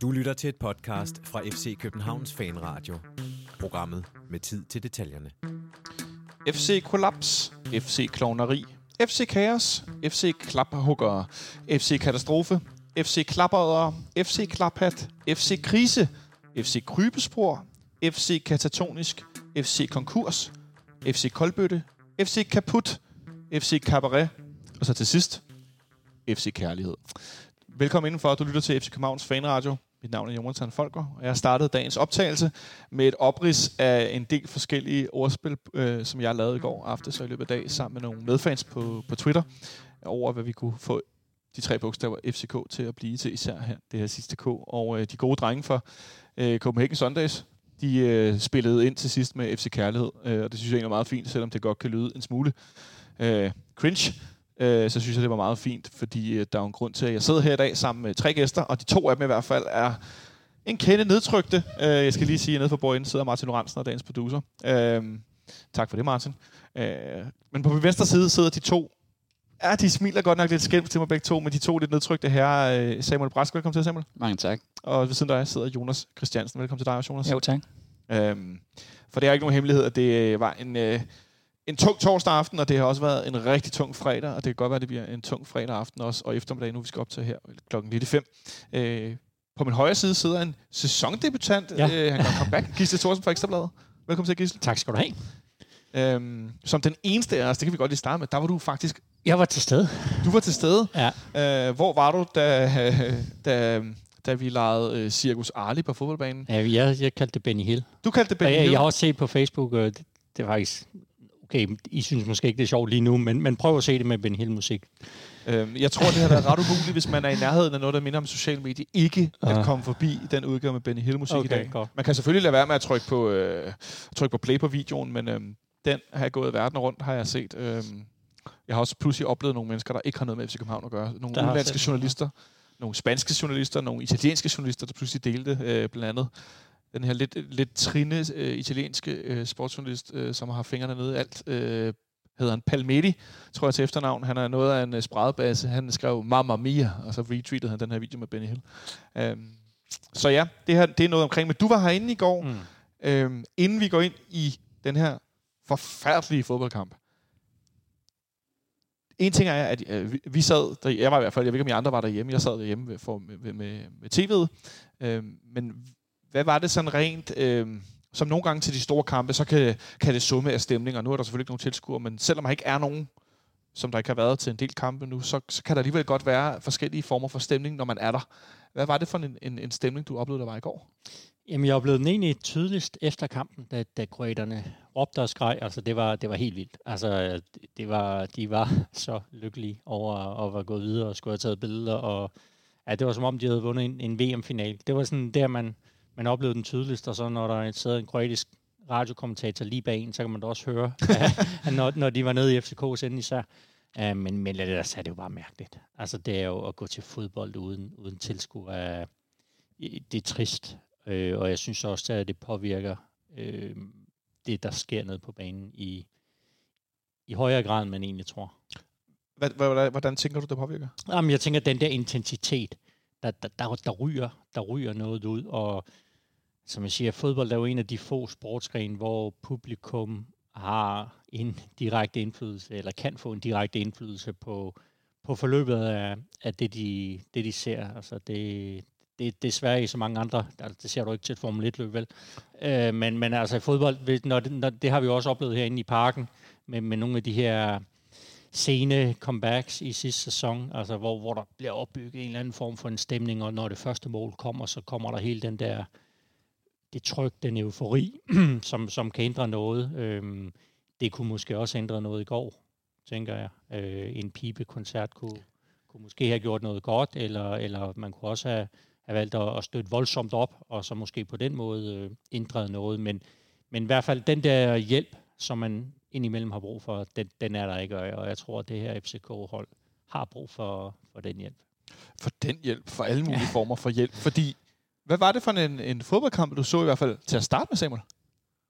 Du lytter til et podcast fra FC Københavns Fanradio. Programmet med tid til detaljerne. FC Kollaps, FC Klovneri, FC Kaos, FC Klaphuggere, FC Katastrofe, FC Klapperødder, FC Klaphat, FC Krise, FC Krybespor, FC Katatonisk, FC Konkurs, FC Koldbøtte, FC Kaput, FC Cabaret, og så til sidst, FC Kærlighed. Velkommen indenfor, du lytter til FC Københavns Fanradio. Mit navn er Jonathan Folker, og jeg startede dagens optagelse med et oprids af en del forskellige ordspil, øh, som jeg lavede i går aftes så i løbet af dag sammen med nogle medfans på, på Twitter, over hvad vi kunne få de tre bogstaver FCK til at blive til, især her, det her sidste K. Og øh, de gode drenge fra øh, Copenhagen Sundays, de øh, spillede ind til sidst med FC Kærlighed, øh, og det synes jeg egentlig er meget fint, selvom det godt kan lyde en smule øh, cringe øh, så synes jeg, det var meget fint, fordi øh, der er en grund til, at jeg sidder her i dag sammen med tre gæster, og de to af dem i hvert fald er en kende nedtrykte. Øh, jeg skal lige sige, at nede for bordet sidder Martin Lorentzen og dagens producer. Øh, tak for det, Martin. Øh, men på min venstre side sidder de to Ja, de smiler godt nok lidt skæmt til mig begge to, men de to lidt nedtrykte her. Øh, Samuel Brask, velkommen til, Samuel. Mange tak. Og ved siden af dig sidder Jonas Christiansen. Velkommen til dig også, Jonas. Jo, tak. Øhm, for det er ikke nogen hemmelighed, at det øh, var en, øh, en tung torsdag aften, og det har også været en rigtig tung fredag, og det kan godt være, at det bliver en tung fredag aften også, og eftermiddag nu, vi skal op til her klokken lidt i fem. Øh, på min højre side sidder en sæsondebutant. Ja. Øh, han kan comeback. Gisle Thorsen fra Ekstrabladet. Velkommen til, Gisle. Tak skal du have. Øhm, som den eneste af os, det kan vi godt lige starte med, der var du faktisk... Jeg var til stede. Du var til stede. Ja. Øh, hvor var du, da, da, da vi legede øh, Cirkus Arli på fodboldbanen? Ja, jeg, jeg kaldte det Benny Hill. Du kaldte det Benny jeg, Hill? Jeg har også set på Facebook, og det, det er faktisk... Okay, I synes måske ikke, det er sjovt lige nu, men, men prøv at se det med Benny Hill-musik. Øhm, jeg tror, det har været ret umuligt, hvis man er i nærheden af noget, der minder om social medie, ikke at Ah. komme forbi den udgave med Benny Hill-musik Okay, i dag. godt. Man kan selvfølgelig lade være med at trykke på, øh, trykke på play på videoen, men øhm, den har jeg gået verden rundt, har jeg set. Øhm, jeg har også pludselig oplevet nogle mennesker, der ikke har noget med FC København at gøre. Nogle Der udenlandske journalister, nogle spanske journalister, nogle italienske journalister, der pludselig delte øh, blandt andet den her lidt, lidt trinde øh, italienske øh, sportsjournalist, øh, som har fingrene nede i alt, øh, hedder han Palmetti, tror jeg til efternavn. Han er noget af en uh, spredebase. Han skrev Mamma Mia, og så retweetede han den her video med Benny Hill. Um, så ja, det, her, det er noget omkring. Men du var herinde i går, mm. um, inden vi går ind i den her forfærdelige fodboldkamp. En ting er, at øh, vi, sad, der, jeg var i hvert fald, jeg ved ikke, om I andre var derhjemme, jeg sad derhjemme for, med, med, med, tv'et, øhm, men hvad var det sådan rent, Øh, som nogle gange til de store kampe, så kan, kan det summe af stemninger. Nu er der selvfølgelig ikke nogen tilskuere, men selvom der ikke er nogen, som der ikke har været til en del kampe nu, så, så kan der alligevel godt være forskellige former for stemning, når man er der. Hvad var det for en, en, en stemning, du oplevede, der var i går? Jamen, jeg oplevede den egentlig tydeligst efter kampen, da, da kroaterne råbte og skreg. Altså, det var, det var helt vildt. Altså, det- det var, de var så lykkelige over at være gået videre og skulle have taget billeder. Og, ja, det var som om, de havde vundet en, en VM-final. Det var sådan der, man, man oplevede den tydeligst. Og så når der sidder en kroatisk radiokommentator lige bag en, så kan man da også høre, at når, når de var nede i FCK's ende især. Uh, men, men ellers er det jo bare mærkeligt. Altså, det er jo at gå til fodbold uden, uden tilskuer. Uh, det er trist. Øh, og jeg synes også, at det påvirker øh, det, der sker nede på banen i, i højere grad, end man egentlig tror. Hvad, hvordan, hvordan tænker du, det påvirker? Jamen, jeg tænker, at den der intensitet, der, der, der, der, ryger, der ryger noget ud, og som jeg siger, fodbold er jo en af de få sportsgrene, hvor publikum har en direkte indflydelse, eller kan få en direkte indflydelse på, på forløbet af, af det, de, det, de ser. Altså det, det, det er svært i så mange andre. Altså, det ser du ikke til et Formel 1-løb, vel? Øh, men, men altså i fodbold, når det, når, det har vi jo også oplevet herinde i parken, med, med nogle af de her sene comebacks i sidste sæson, altså hvor, hvor der bliver opbygget en eller anden form for en stemning, og når det første mål kommer, så kommer der hele den der, det tryk, den eufori, som, som kan ændre noget. Øhm, det kunne måske også ændre noget i går, tænker jeg. Øh, en pibekoncert kunne, kunne måske have gjort noget godt, eller, eller man kunne også have, have valgt at, at støtte voldsomt op, og så måske på den måde øh, ændret noget. Men, men i hvert fald den der hjælp, som man indimellem har brug for, den, den er der ikke, og jeg- tror, at det her FCK-hold har brug for, for den hjælp. For den hjælp, for alle mulige former for hjælp. Fordi, hvad var det for en, en fodboldkamp, du så i hvert fald til at starte med, Samuel?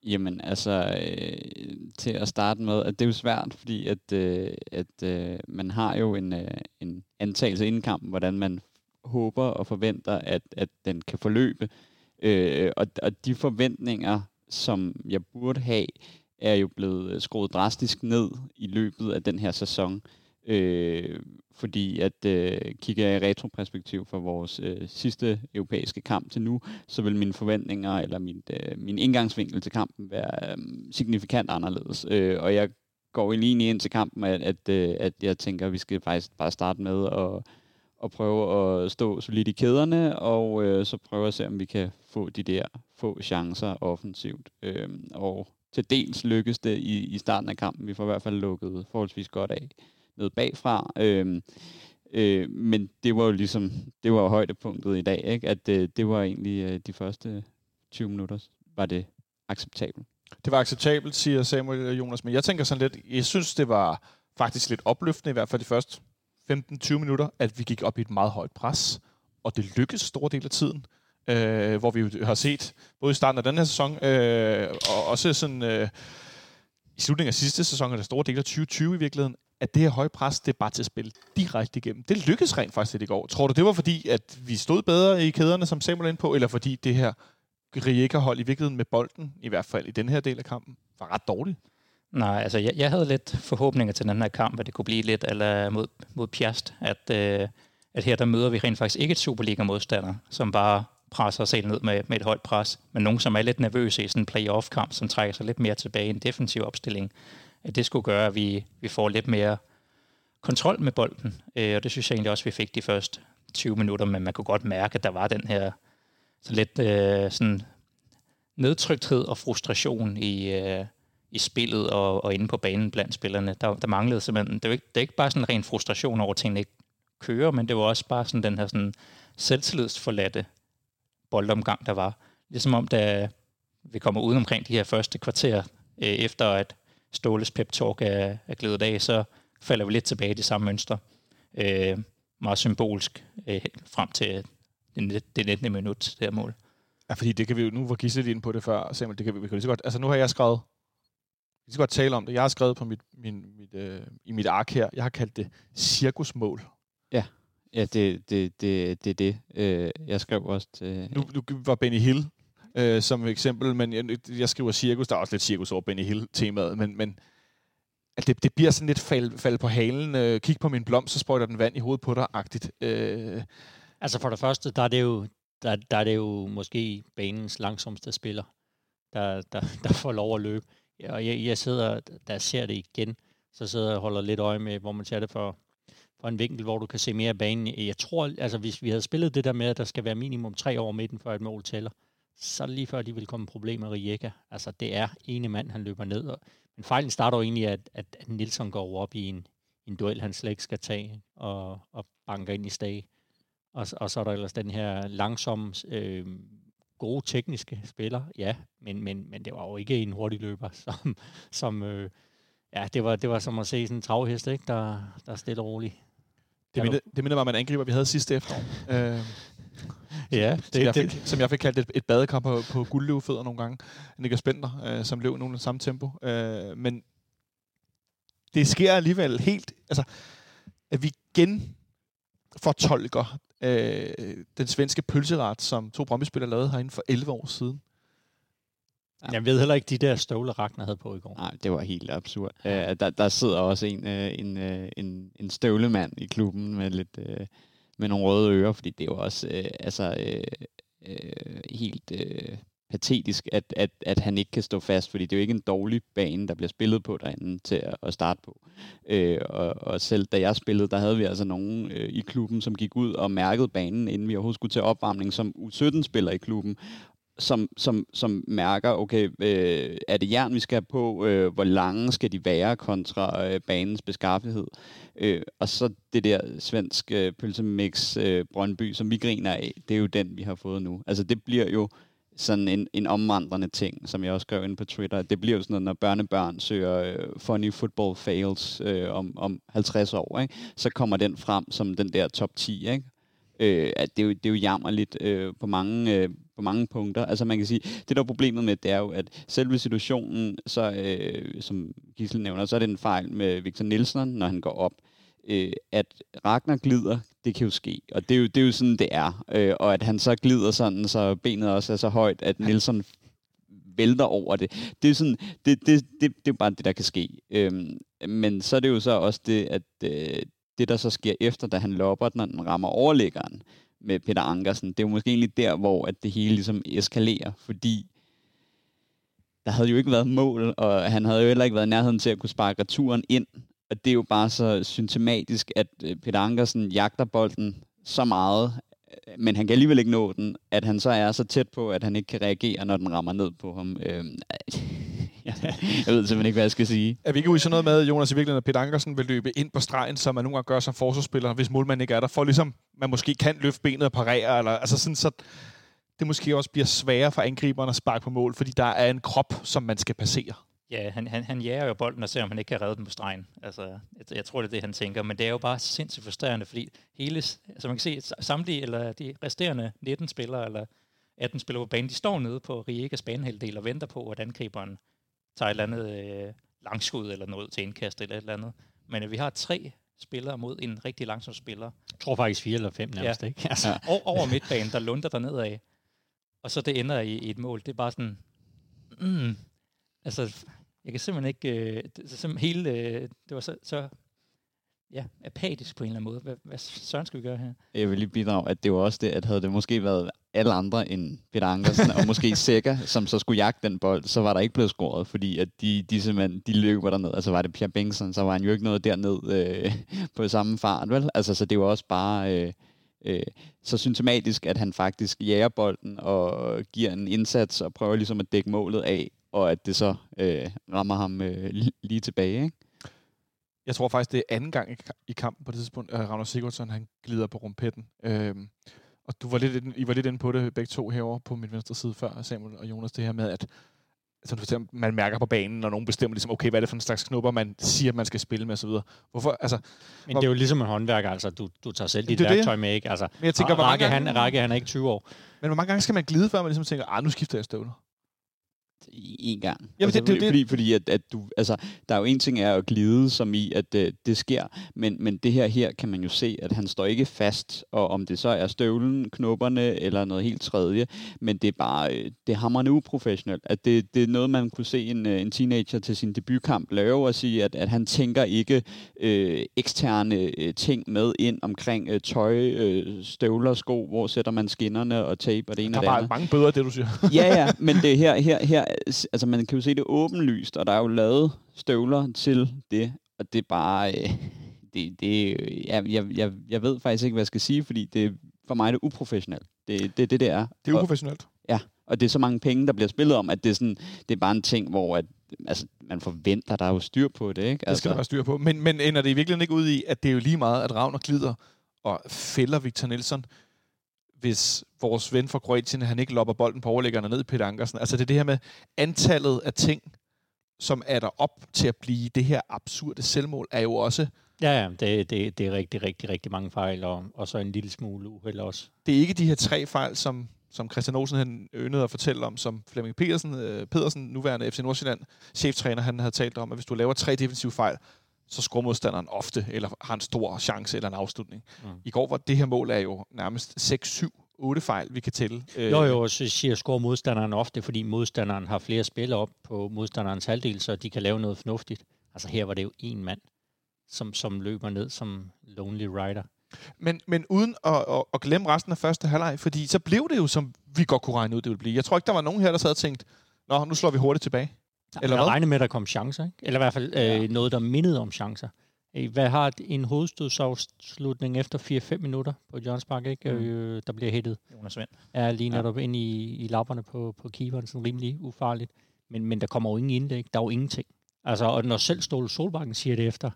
Jamen, altså, øh, til at starte med, at det er jo svært, fordi at, øh, at øh, man har jo en, øh, en antagelse inden kampen, hvordan man håber og forventer, at, at den kan forløbe. Øh, og, og de forventninger, som jeg burde have, er jo blevet øh, skruet drastisk ned i løbet af den her sæson. Øh, fordi at øh, kigger jeg i retroperspektiv for vores øh, sidste europæiske kamp til nu, så vil mine forventninger eller min, øh, min indgangsvinkel til kampen være øh, signifikant anderledes. Øh, og jeg går lige ind til kampen, at, at, øh, at jeg tænker, at vi skal faktisk bare starte med at, at prøve at stå solidt i kæderne, og øh, så prøve at se, om vi kan få de der få chancer offensivt. Øh, og til dels lykkes det i, i starten af kampen. Vi får i hvert fald lukket forholdsvis godt af ned bagfra. Øh, øh, men det var jo ligesom, det var jo højdepunktet i dag, ikke? at øh, det var egentlig øh, de første 20 minutter, var det acceptabelt. Det var acceptabelt, siger Samuel og Jonas, men jeg tænker sådan lidt, jeg synes, det var faktisk lidt opløftende, i hvert fald de første 15-20 minutter, at vi gik op i et meget højt pres, og det lykkedes store del af tiden, øh, hvor vi har set, både i starten af den her sæson, øh, og også sådan øh, i slutningen af sidste sæson, eller store del af 2020 i virkeligheden, at det her høje pres, det er bare til at spille direkte igennem. Det lykkedes rent faktisk lidt i går. Tror du, det var fordi, at vi stod bedre i kæderne, som Samuel ind på, eller fordi det her Rijeka-hold i virkeligheden med bolden, i hvert fald i den her del af kampen, var ret dårligt? Nej, altså jeg, jeg havde lidt forhåbninger til den her kamp, at det kunne blive lidt eller mod, mod Piast, at, øh, at her der møder vi rent faktisk ikke et Superliga-modstander, som bare presser sig ned med, med et højt pres, men nogen, som er lidt nervøse i sådan en playoff-kamp, som trækker sig lidt mere tilbage i en defensiv opstilling. At det skulle gøre, at vi, vi får lidt mere kontrol med bolden, øh, og det synes jeg egentlig også, vi fik de første 20 minutter, men man kunne godt mærke, at der var den her så lidt øh, sådan nedtrykthed og frustration i, øh, i spillet og, og inde på banen blandt spillerne. Der, der manglede simpelthen, det er, ikke, det er ikke bare sådan en ren frustration over, at tingene ikke kører, men det var også bare sådan den her sådan selvtillidsforladte boldomgang, der var. Ligesom om, da vi kommer ud omkring de her første kvarter, øh, efter at Ståles pep talk er, er glædet af, så falder vi lidt tilbage i de samme mønstre. Øh, meget symbolsk øh, frem til det, det 19. minut, det her mål. Ja, fordi det kan vi jo, nu var Gisle ind på det før, Samuel, det kan vi, vi kan lige så godt, altså nu har jeg skrevet, vi skal godt tale om det, jeg har skrevet på mit, min, mit, øh, i mit ark her, jeg har kaldt det cirkusmål. Ja, ja det, det, det, det er det. Øh, jeg skrev også til... Nu, nu var Benny Hill øh, som eksempel, men jeg, jeg skriver cirkus, der er også lidt cirkus over Benny Hill-temaet, men, men at det, det bliver sådan lidt fald, fald på halen, øh, kig på min blomst, så sprøjter den vand i hovedet på dig-agtigt. Øh, Altså for det første, der er det jo, der, der er det jo måske banens langsomste spiller, der, der, der får lov at løbe. Og jeg, jeg sidder, der ser det igen, så sidder jeg og holder lidt øje med, hvor man ser det for, for en vinkel, hvor du kan se mere af banen. Jeg tror, altså hvis vi havde spillet det der med, at der skal være minimum tre over midten, før et mål tæller, så lige før, de vil komme problemer med Rijeka. Altså det er ene mand, han løber ned. Og, men fejlen starter jo egentlig, at, at, at Nielsen går op i en, en duel, han slet ikke skal tage, og, og banker ind i stage. Og, og så er der ellers den her langsomme, øh, gode tekniske spiller, ja, men, men, men det var jo ikke en hurtig løber, som, som øh, ja, det var, det var som at se sådan en travhest, ikke, der, der er stille og roligt. Det minder, det minder mig om en angriber, vi havde sidste efterår. øh, ja, det, som, jeg fik, det. som jeg fik kaldt et, et badekar på, på guldløvefødder nogle gange. Niklas Spender, øh, som løb nogen samme tempo. Øh, men det sker alligevel helt... Altså, at vi igen fortolker øh, den svenske pølseret, som to Brøndby-spillere lavede herinde for 11 år siden. Ja. Jeg ved heller ikke, de der støvler Ragnar havde på i går. Nej, det var helt absurd. Uh, der, der sidder også en, uh, en, uh, en, en støvlemand i klubben med lidt uh, med nogle røde ører, fordi det er jo også øh, altså, øh, øh, helt øh, patetisk, at, at, at han ikke kan stå fast, fordi det er jo ikke en dårlig bane, der bliver spillet på derinde til at, at starte på. Øh, og, og selv da jeg spillede, der havde vi altså nogen øh, i klubben, som gik ud og mærkede banen, inden vi overhovedet skulle til opvarmning, som U17-spiller i klubben, som, som, som mærker, okay, øh, er det jern, vi skal have på? Øh, hvor lange skal de være kontra øh, banens beskaffenhed? Øh, og så det der svenske øh, pølsemix øh, Brøndby, som vi griner af, det er jo den, vi har fået nu. Altså det bliver jo sådan en, en omvandrende ting, som jeg også skrev ind på Twitter. Det bliver jo sådan noget, når børnebørn søger øh, funny football fails øh, om, om 50 år, ikke? så kommer den frem som den der top 10. Ikke? Øh, at det, er jo, det er jo jammerligt øh, på, mange, øh, på mange punkter. Altså man kan sige, det der er problemet med, det er jo, at selve situationen, så, øh, som Gisle nævner, så er det en fejl med Victor Nielsen, når han går op. øh, at Ragnar glider, det kan jo ske, og det er jo, det er jo sådan, det er. Øh, og at han så glider sådan, så benet også er så højt, at Nielsen vælter over det. Det er, sådan, det, det, det, det er bare det, der kan ske. Øhm, men så er det jo så også det, at øh, det, der så sker efter, da han lopper den, når den rammer overlæggeren med Peter Ankersen, det er jo måske egentlig der, hvor at det hele ligesom eskalerer, fordi der havde jo ikke været mål, og han havde jo heller ikke været i nærheden til at kunne sparke returen ind. Og det er jo bare så symptomatisk, at øh, Peter Ankersen jagter bolden så meget, øh, men han kan alligevel ikke nå den, at han så er så tæt på, at han ikke kan reagere, når den rammer ned på ham. Øhm, jeg ved simpelthen ikke, hvad jeg skal sige. Er vi ikke ude i sådan noget med, Jonas, i virkeligheden, at Peter Ankersen vil løbe ind på stregen, som man nogle gange gør som forsvarsspiller, hvis målmanden ikke er der, for ligesom man måske kan løfte benet og parere, eller altså sådan, så det måske også bliver sværere for angriberen at sparke på mål, fordi der er en krop, som man skal passere. Ja, han, han, han jager jo bolden og ser, om han ikke kan redde den på stregen. Altså, jeg, jeg tror, det er det, han tænker. Men det er jo bare sindssygt frustrerende, fordi hele, altså man kan se, samtlige, eller de resterende 19 spillere, eller 18 spillere på banen, de står nede på Riegas banehalvdel og venter på, at angriberen tager et eller andet øh, langskud eller noget til indkast eller et eller andet. Men øh, vi har tre spillere mod en rigtig langsom spiller. Jeg tror faktisk fire eller fem nærmest, ja. ikke? Altså. Ja. Over, over midtbanen, der lunder der nedad. Og så det ender i, i et mål. Det er bare sådan... Mm, altså, jeg kan simpelthen ikke... Øh, det, simpelthen hele, øh, det var så, så ja, apatisk på en eller anden måde. Hvad, hvad søren skal vi gøre her? Jeg vil lige bidrage, at det var også det, at havde det måske været alle andre end Peter Ankersen, og måske Sækker, som så skulle jagte den bold, så var der ikke blevet scoret, fordi at de, de simpelthen, de løber derned. Altså var det Pierre Bengtsson, så var han jo ikke noget derned øh, på samme fart, vel? Altså, så det var også bare... Øh, øh, så symptomatisk, at han faktisk jager bolden og giver en indsats og prøver ligesom at dække målet af, og at det så øh, rammer ham øh, lige tilbage. Ikke? Jeg tror faktisk, det er anden gang i kampen på det tidspunkt, at Ragnar Sigurdsson han glider på rumpetten. Øhm, og du var lidt, I var lidt inde på det begge to herovre på min venstre side før, Samuel og Jonas, det her med, at som du fortæller, man mærker på banen, når nogen bestemmer, ligesom, okay, hvad er det for en slags knupper, man siger, man skal spille med osv. Hvorfor, altså, Men det er jo ligesom en håndværker, altså, du, du tager selv dit det værktøj det. med, ikke? Altså, Men jeg tænker, Rakke, han, Rakke, han er ikke 20 år. Men hvor mange gange skal man glide, før man ligesom tænker, ah, nu skifter jeg støvler? En gang. Jamen, altså, det, det, fordi, fordi at, at du, altså, der er jo en ting er at glide, som i, at uh, det sker, men, men det her her kan man jo se, at han står ikke fast, og om det så er støvlen, knopperne eller noget helt tredje, men det er bare, øh, det er hammerende uprofessionelt. At det, det er noget, man kunne se en, øh, en teenager til sin debutkamp lave, og sige, at, at han tænker ikke øh, eksterne øh, ting med ind omkring øh, tøj, øh, støvler, sko, hvor sætter man skinnerne og tape og det ene og det andet. Der er mange bøder, det du siger. ja, ja, men det her, her, her altså man kan jo se det åbenlyst, og der er jo lavet støvler til det, og det er bare, øh, det, det, jeg, jeg, jeg, jeg ved faktisk ikke, hvad jeg skal sige, fordi det, for mig er det uprofessionelt. Det er det, det, det er. Det er uprofessionelt? Og, ja, og det er så mange penge, der bliver spillet om, at det er, sådan, det er bare en ting, hvor at, altså, man forventer, der er jo styr på det. Ikke? Altså, det skal der være styr på. Men, men ender det i virkeligheden ikke ud i, at det er jo lige meget, at Ravner glider og fælder Victor Nielsen, hvis vores ven fra Kroatien, han ikke lopper bolden på overlæggerne ned i Peter Ankersen. Altså det er det her med antallet af ting, som er der op til at blive det her absurde selvmål, er jo også... Ja, ja, det, det, det er rigtig, rigtig, rigtig mange fejl, og, og så en lille smule uheld også. Det er ikke de her tre fejl, som, som Christian Olsen han ønede at fortælle om, som Flemming Pedersen, øh, Pedersen nuværende FC Nordsjælland, cheftræner, han havde talt om, at hvis du laver tre defensive fejl, så scorer modstanderen ofte, eller har en stor chance eller en afslutning. Mm. I går var det her mål er jo nærmest 6, 7, 8 fejl, vi kan tælle. Jo, jo, så siger scorer modstanderen ofte, fordi modstanderen har flere spillere op på modstanderens halvdel, så de kan lave noget fornuftigt. Altså her var det jo en mand, som, som løber ned som lonely rider. Men, men uden at, at, at glemme resten af første halvleg, fordi så blev det jo, som vi godt kunne regne ud, det ville blive. Jeg tror ikke, der var nogen her, der sad og tænkte, nå, nu slår vi hurtigt tilbage. Eller jeg regner med, at der kom chancer, ikke? Eller i hvert fald ja. øh, noget, der mindede om chancer. Hvad har en hovedstødsafslutning efter 4-5 minutter på Johns Park, ikke? Mm. Øh, der bliver hættet. Jonas Vind. Ja, lige netop ja. ind i, i lapperne på, på keeperen, sådan rimelig ufarligt. Men, men der kommer jo ingen indlæg. Der er jo ingenting. Altså, og når selv Ståle Solbakken siger det efter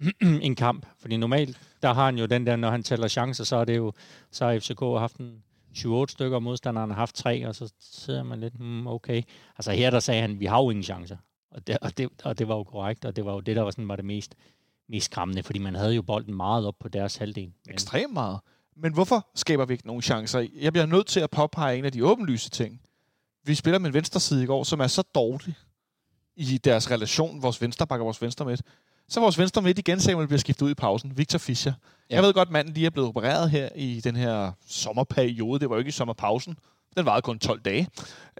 en kamp, fordi normalt, der har han jo den der, når han tæller chancer, så er det jo, så har FCK haft en 7-8 stykker, og modstanderen har haft tre, og så sidder man lidt, hmm, okay. Altså her der sagde han, vi har jo ingen chancer. Og det, og, det, og det var jo korrekt, og det var jo det, der var, sådan, var det mest, mest skræmmende, fordi man havde jo bolden meget op på deres halvdel. Ekstremt meget. Men hvorfor skaber vi ikke nogen chancer? Jeg bliver nødt til at påpege en af de åbenlyse ting. Vi spiller med en venstre side i går, som er så dårlig i deres relation, vores venstre bakker vores venstre med. Så vores venstre midt igen, Samuel, bliver skiftet ud i pausen. Victor Fischer. Ja. Jeg ved godt, manden lige er blevet opereret her i den her sommerperiode. Det var jo ikke i sommerpausen. Den varede kun 12 dage.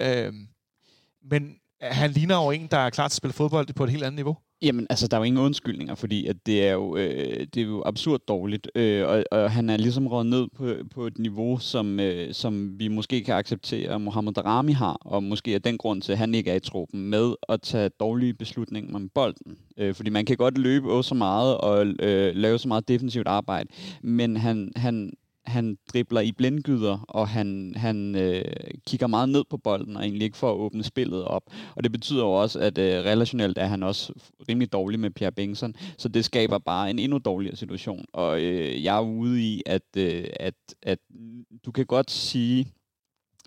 Øhm, men han ligner jo en, der er klar til at spille fodbold på et helt andet niveau. Jamen, altså, der er jo ingen undskyldninger, fordi at det, er jo, øh, det er jo absurd dårligt, øh, og, og han er ligesom rådet ned på, på et niveau, som, øh, som vi måske kan acceptere, at Mohamed Darami har, og måske er den grund til, at han ikke er i truppen, med at tage dårlige beslutninger med bolden. Øh, fordi man kan godt løbe så meget og øh, lave så meget defensivt arbejde, men han, han, han dribler i blindgyder, og han, han øh, kigger meget ned på bolden, og egentlig ikke for at åbne spillet op. Og det betyder jo også, at øh, relationelt er han også rimelig dårlig med Pierre Bengtsson, så det skaber bare en endnu dårligere situation. Og øh, jeg er ude i, at, øh, at, at du kan godt sige,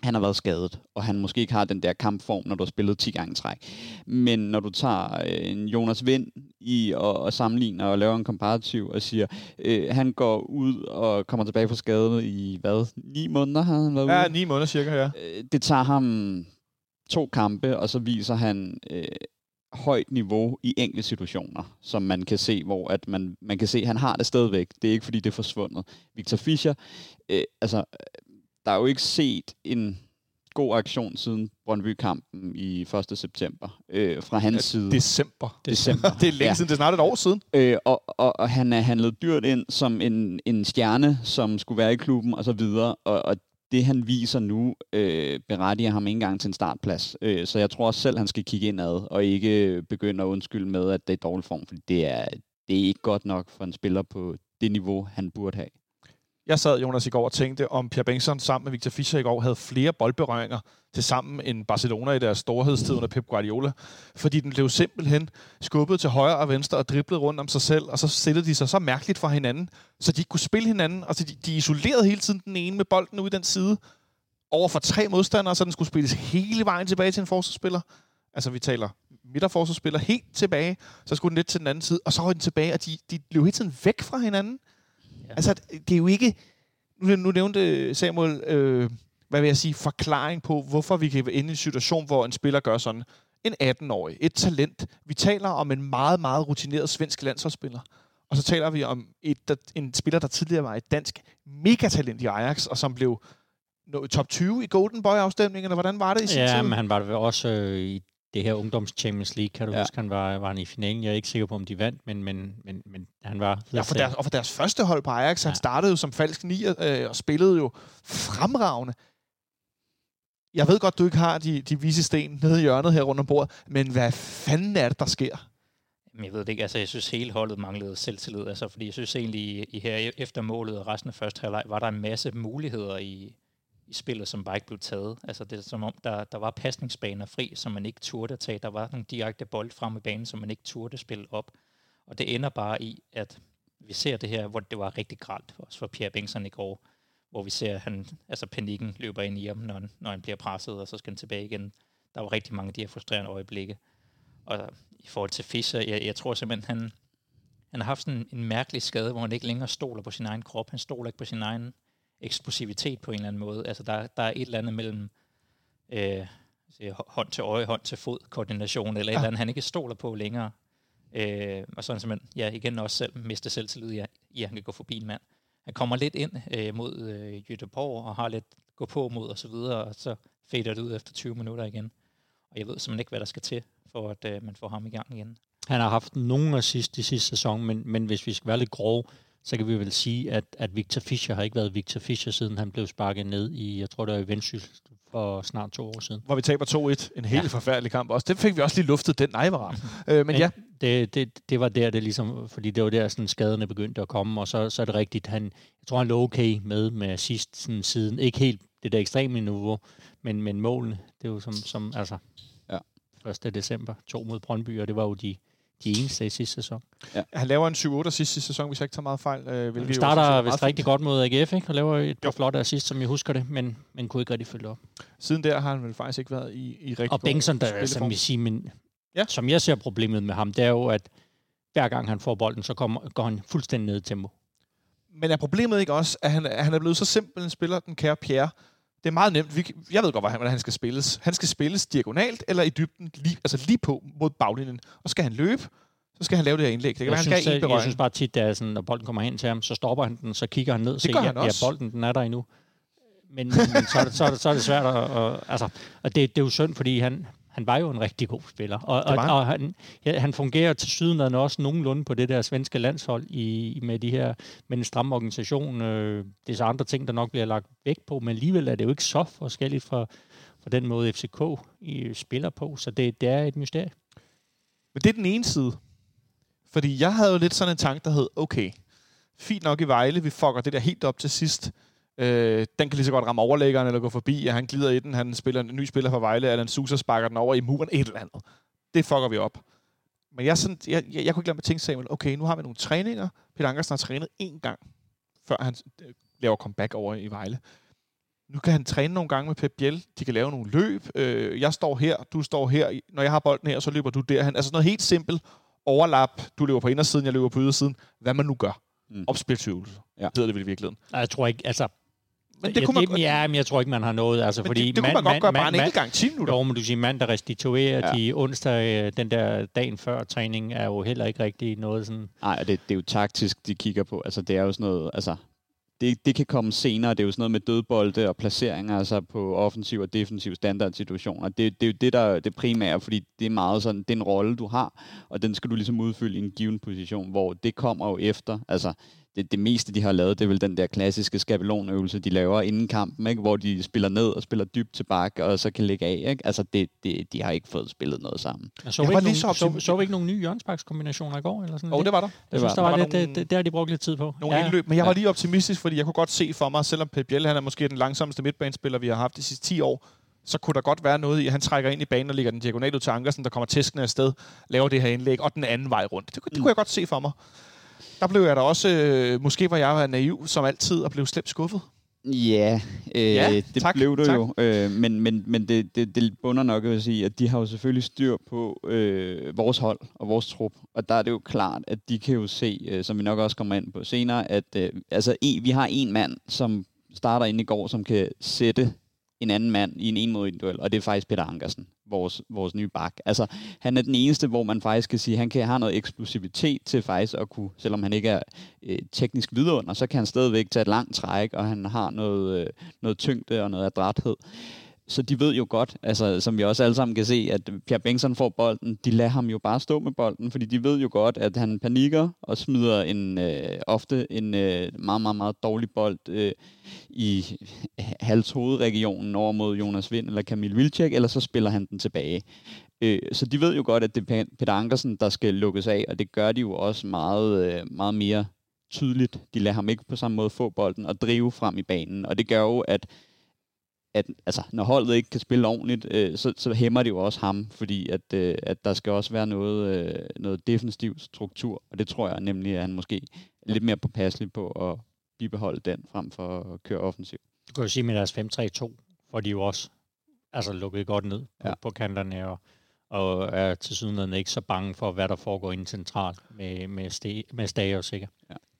han har været skadet, og han måske ikke har den der kampform, når du har spillet 10 gange træk. Men når du tager øh, en Jonas Vind i og, og sammenligner og laver en komparativ og siger, øh, han går ud og kommer tilbage fra skade i, hvad, 9 måneder har han været ude? Ja, ni måneder cirka, ja. Øh, det tager ham to kampe, og så viser han øh, højt niveau i enkelte situationer, som man kan se, hvor at man, man kan se, at han har det stadigvæk. Det er ikke, fordi det er forsvundet. Victor Fischer, øh, altså, der er jo ikke set en god aktion siden Brøndby-kampen i 1. september øh, fra hans side. December. December. det er længe Ja. siden, det er snart et år siden. Øh, og, og, og han er handlet dyrt ind som en, en stjerne, som skulle være i klubben og så videre. Og, og det han viser nu, øh, berettiger ham ikke engang til en startplads. Øh, så jeg tror også selv, han skal kigge indad, og ikke begynde at undskylde med, at det er dårlig form, fordi det er, det er ikke godt nok for en spiller på det niveau, han burde have. Jeg sad, Jonas, i går og tænkte, om Pierre Bengtsson sammen med Victor Fischer i går havde flere boldberøringer til sammen end Barcelona i deres storhedstid under Pep Guardiola. Fordi den blev simpelthen skubbet til højre og venstre og driblet rundt om sig selv, og så stillede de sig så mærkeligt for hinanden, så de ikke kunne spille hinanden. Altså, de, de isolerede hele tiden den ene med bolden ud i den side over for tre modstandere, så den skulle spilles hele vejen tilbage til en forsvarsspiller. Altså, vi taler midterforsvarsspiller helt tilbage, så skulle den lidt til den anden side, og så var den tilbage, og de, de blev hele tiden væk fra hinanden. Ja. Altså, det er jo ikke... Nu, nu nævnte Samuel, øh, hvad vil jeg sige, forklaring på, hvorfor vi kan være inde i en situation, hvor en spiller gør sådan. En 18-årig, et talent. Vi taler om en meget, meget rutineret svensk landsholdsspiller. Og så taler vi om et, der, en spiller, der tidligere var et dansk megatalent i Ajax, og som blev top 20 i Golden Boy-afstemningen, eller hvordan var det i sin Ja, tid? men han var også øh, i det her ungdoms Champions League, kan du ja. Huske, han var, var han i finalen. Jeg er ikke sikker på, om de vandt, men, men, men, men han var... Ja, for deres, og for deres første hold på Ajax, ja. han startede jo som falsk nier, øh, og spillede jo fremragende. Jeg ved godt, du ikke har de, de vise sten nede i hjørnet her rundt om bordet, men hvad fanden er det, der sker? Men jeg ved det ikke, altså jeg synes hele holdet manglede selvtillid, altså fordi jeg synes egentlig i, i her efter målet og resten af første halvleg var der en masse muligheder i, i spillet, som bare ikke blev taget. Altså det er som om, der, der var pasningsbaner fri, som man ikke turde at tage. Der var nogle direkte bold frem i banen, som man ikke turde spille op. Og det ender bare i, at vi ser det her, hvor det var rigtig gralt, også for Pierre Bengtsson i går, hvor vi ser, at han, altså panikken løber ind i ham, når han, når han bliver presset, og så skal han tilbage igen. Der var rigtig mange af de her frustrerende øjeblikke. Og i forhold til Fischer, jeg, jeg tror simpelthen, han, han har haft sådan en mærkelig skade, hvor han ikke længere stoler på sin egen krop. Han stoler ikke på sin egen eksplosivitet på en eller anden måde. Altså der, der er et eller andet mellem øh, hånd til øje, hånd til fod, koordination, eller ja. et eller andet, han ikke stoler på længere. Øh, og sådan simpelthen, ja, igen også selv miste selvtillid i, i, at han kan gå forbi en mand. Han kommer lidt ind øh, mod øh, Göteborg og har lidt gå på mod og så videre, og så fader det ud efter 20 minutter igen. Og jeg ved simpelthen ikke, hvad der skal til, for at øh, man får ham i gang igen. Han har haft nogle assist i sidste sæson, men, men hvis vi skal være lidt grove, så kan vi vel sige, at, at Victor Fischer har ikke været Victor Fischer, siden han blev sparket ned i, jeg tror det var i Vendsyssel for snart to år siden. Hvor vi taber 2-1. En helt ja. forfærdelig kamp også. Det fik vi også lige luftet, den nej, var rart. øh, men ja, Det, det, det var der, det ligesom, fordi det var der, sådan skaderne begyndte at komme, og så, så er det rigtigt, han, jeg tror, han lå okay med med assist sådan, siden, ikke helt det der ekstreme niveau, men, men målene, det er jo som, som altså, Ja. 1. december, to mod Brøndby, og det var jo de, de eneste i sidste sæson. han laver en 7-8 sidste sidste sæson, hvis jeg ikke tager meget fejl. Øh, Vi jo starter er vist rigtig fint. godt mod AGF, ikke? og laver et par flotte assist, som jeg husker det, men, men kunne ikke rigtig følge op. Siden der har han vel faktisk ikke været i, i rigtig Og Bengtsson, der, som vi siger, men, Ja. ja. som jeg ser problemet med ham, det er jo, at hver gang han får bolden, så kommer, går han fuldstændig ned i tempo. Men er problemet ikke også, at han, at han er blevet så simpel en spiller, den kære Pierre? Det er meget nemt. Vi, jeg ved godt, hvordan han skal spilles. Han skal spilles diagonalt eller i dybden, lige, altså lige på mod baglinjen. Og skal han løbe, så skal han lave det her indlæg. Det kan Jeg være, han synes, skal have en jeg, jeg synes bare tit, at sådan, når bolden kommer hen til ham, så stopper han den, så kigger han ned og Det siger, han ja, ja, bolden den er der endnu. Men, men så, er det, så, er det, så er det svært at... Og, altså, og det, det er jo synd, fordi han, han var jo en rigtig god spiller. Og, og, og han, ja, han fungerer til syden også nogenlunde på det der svenske landshold i, med de her med en stram organisation. Øh, det er så andre ting, der nok bliver lagt vægt på, men alligevel er det jo ikke så forskelligt fra, fra den måde, FCK i, spiller på. Så det, det er et mysterie. Men det er den ene side. Fordi jeg havde jo lidt sådan en tanke, der hed, okay, fint nok i Vejle, vi fucker det der helt op til sidst. Øh, den kan lige så godt ramme overlæggeren eller gå forbi, og han glider i den, han spiller en ny spiller fra Vejle, Alan Sousa sparker den over i muren, et eller andet. Det fucker vi op. Men jeg, sådan, jeg, jeg, jeg kunne ikke lade mig tænke, Samuel, okay, nu har vi nogle træninger. Peter Ankersen har trænet én gang, før han øh, laver comeback over i Vejle. Nu kan han træne nogle gange med Pep Biel. De kan lave nogle løb. Øh, jeg står her, du står her. Når jeg har bolden her, så løber du derhen. Altså noget helt simpelt overlap. Du løber på indersiden, jeg løber på ydersiden. Hvad man nu gør. Mm. Mm. Opspilsøvelse. Ja. Ja. hedder det vel i virkeligheden. Nej, Jeg tror ikke, altså... Men det kunne man, ja, men jeg tror ikke, man har noget. Altså, men fordi det, det kunne man godt gøre bare en enkelt gang 10 minutter. Jo, men du siger mand, der restituerer Ja. de onsdag, øh, den der dagen før træning, er jo heller ikke rigtig noget sådan... Nej, og det, det er jo taktisk, de kigger på. Altså, det er jo sådan noget, altså, det, det kan komme senere. Det er jo sådan noget med dødbolde og placeringer altså på offensiv og defensiv standardsituationer. Det, det er jo det, der er det primære, fordi det er meget sådan, det er en rolle, du har, og den skal du ligesom udfylde i en given position, hvor det kommer jo efter. Altså, det, det meste, de har lavet, det er vel den der klassiske skabelonøvelse, de laver inden kampen, ikke? hvor de spiller ned og spiller dybt til bakke, og så kan lægge af. Ikke? Altså, det, det, de har ikke fået spillet noget sammen. Jeg så, vi var ikke lige nogen, så så, så, vi ikke nogen nye hjørnsbakskombinationer i går? Eller sådan Og det var der. Jeg synes, var- der var, der var lidt, nogle- det, det, det, har de brugt lidt tid på. Nogle ja. indløb. Men jeg var lige optimistisk, fordi jeg kunne godt se for mig, selvom Pep Biel, han er måske den langsomste midtbanespiller, vi har haft de sidste 10 år, så kunne der godt være noget i, at han trækker ind i banen og lægger den diagonalt ud til Ankersen, der kommer tæskende afsted, laver det her indlæg, og den anden vej rundt. Det, kunne- det kunne jeg godt se for mig. Der blev jeg da også, øh, måske var jeg naiv som altid, og blev slemt skuffet. Ja, øh, Ja, det tak, blev du tak. jo. Øh, men men, men det, det, det bunder nok at sige, at de har jo selvfølgelig styr på øh, vores hold og vores trup. Og der er det jo klart, at de kan jo se, øh, som vi nok også kommer ind på senere, at øh, altså, en, vi har en mand, som starter ind i går, som kan sætte en anden mand i en en mod en duel, og det er faktisk Peter Ankersen, vores, vores nye bak. Altså, han er den eneste, hvor man faktisk kan sige, at han kan have noget eksplosivitet til faktisk at kunne, selvom han ikke er øh, teknisk vidunder, så kan han stadigvæk tage et langt træk, og han har noget, øh, noget tyngde og noget adræthed. Så de ved jo godt, altså, som vi også alle sammen kan se, at Pierre Bengtsson får bolden, de lader ham jo bare stå med bolden, fordi de ved jo godt, at han panikker og smider en, øh, ofte en øh, meget, meget, meget dårlig bold øh, i halshovedregionen over mod Jonas Vind eller Kamil Vilcek, eller så spiller han den tilbage. Øh, så de ved jo godt, at det er Peter Ankersen, der skal lukkes af, og det gør de jo også meget, øh, meget mere tydeligt. De lader ham ikke på samme måde få bolden og drive frem i banen, og det gør jo, at at altså, når holdet ikke kan spille ordentligt, øh, så, så hæmmer det jo også ham, fordi at, øh, at der skal også være noget, øh, noget defensiv struktur, og det tror jeg nemlig, at han måske er lidt mere påpasselig på at bibeholde den, frem for at køre offensivt. Du kan jo sige med deres 5-3-2, hvor de jo også altså, lukket godt ned på, Ja. på kanterne, og, og er til sydenlandet ikke så bange for, hvad der foregår inde centralt med, med, ste, med Stage og Sikker.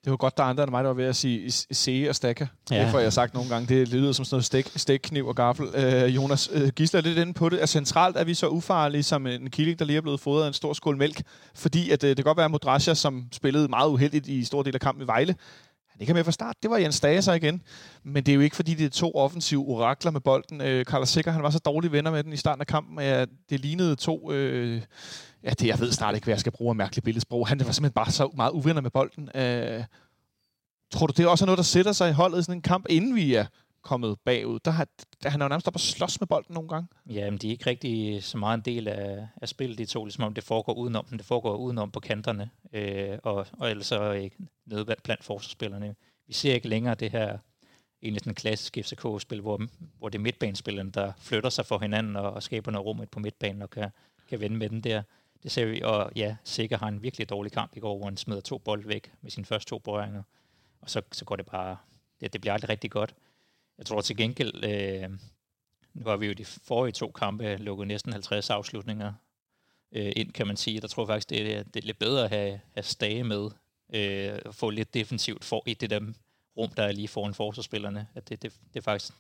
Det var godt, der er andre end mig, der var ved at sige se og stakka. Ja. Det får jeg sagt nogle gange. Det lyder som sådan noget stik, stik kniv og gaffel. Øh, Jonas øh, Gisler er lidt inde på det. Er centralt er vi så ufarlige som en killing, der lige er blevet fodret af en stor skål mælk. Fordi at, øh, det kan godt være, at Modrasja, som spillede meget uheldigt i stor del af kampen i Vejle, han ikke er med fra start. Det var Jens Dage så igen. Men det er jo ikke, fordi det er to offensive orakler med bolden. Øh, Carlos Sikker, han var så dårlig venner med den i starten af kampen, at det lignede to... Øh, ja, det, jeg ved snart ikke, hvad jeg skal bruge af mærkeligt billedsprog. Han var simpelthen bare så meget uvenner med bolden. Øh, Tror du, det er også noget, der sætter sig i holdet i sådan en kamp, inden vi er kommet bagud? Der har, der, han er jo nærmest op og slås med bolden nogle gange. Ja, men de er ikke rigtig så meget en del af, af spillet, de to, ligesom om det foregår udenom dem. Det foregår udenom på kanterne, øh, og, og ellers så ikke nede blandt forsvarsspillerne. Vi ser ikke længere det her egentlig sådan klassisk FCK-spil, hvor, hvor det er midtbanespillerne, der flytter sig for hinanden og, og skaber noget rum på midtbanen og kan, kan vende med den der. Det ser vi, og ja, Sikker har en virkelig dårlig kamp i går, hvor han smider to bold væk med sine første to berøringer. Og så, så går det bare, det, det bliver aldrig rigtig godt. Jeg tror til gengæld, øh, nu har vi jo de forrige to kampe lukket næsten 50 afslutninger øh, ind, kan man sige. Der tror jeg faktisk, det er, det er lidt bedre at have, have stage med, øh, og få lidt defensivt for i det der rum, der er lige foran forsvarsspillerne. At det, det, det er faktisk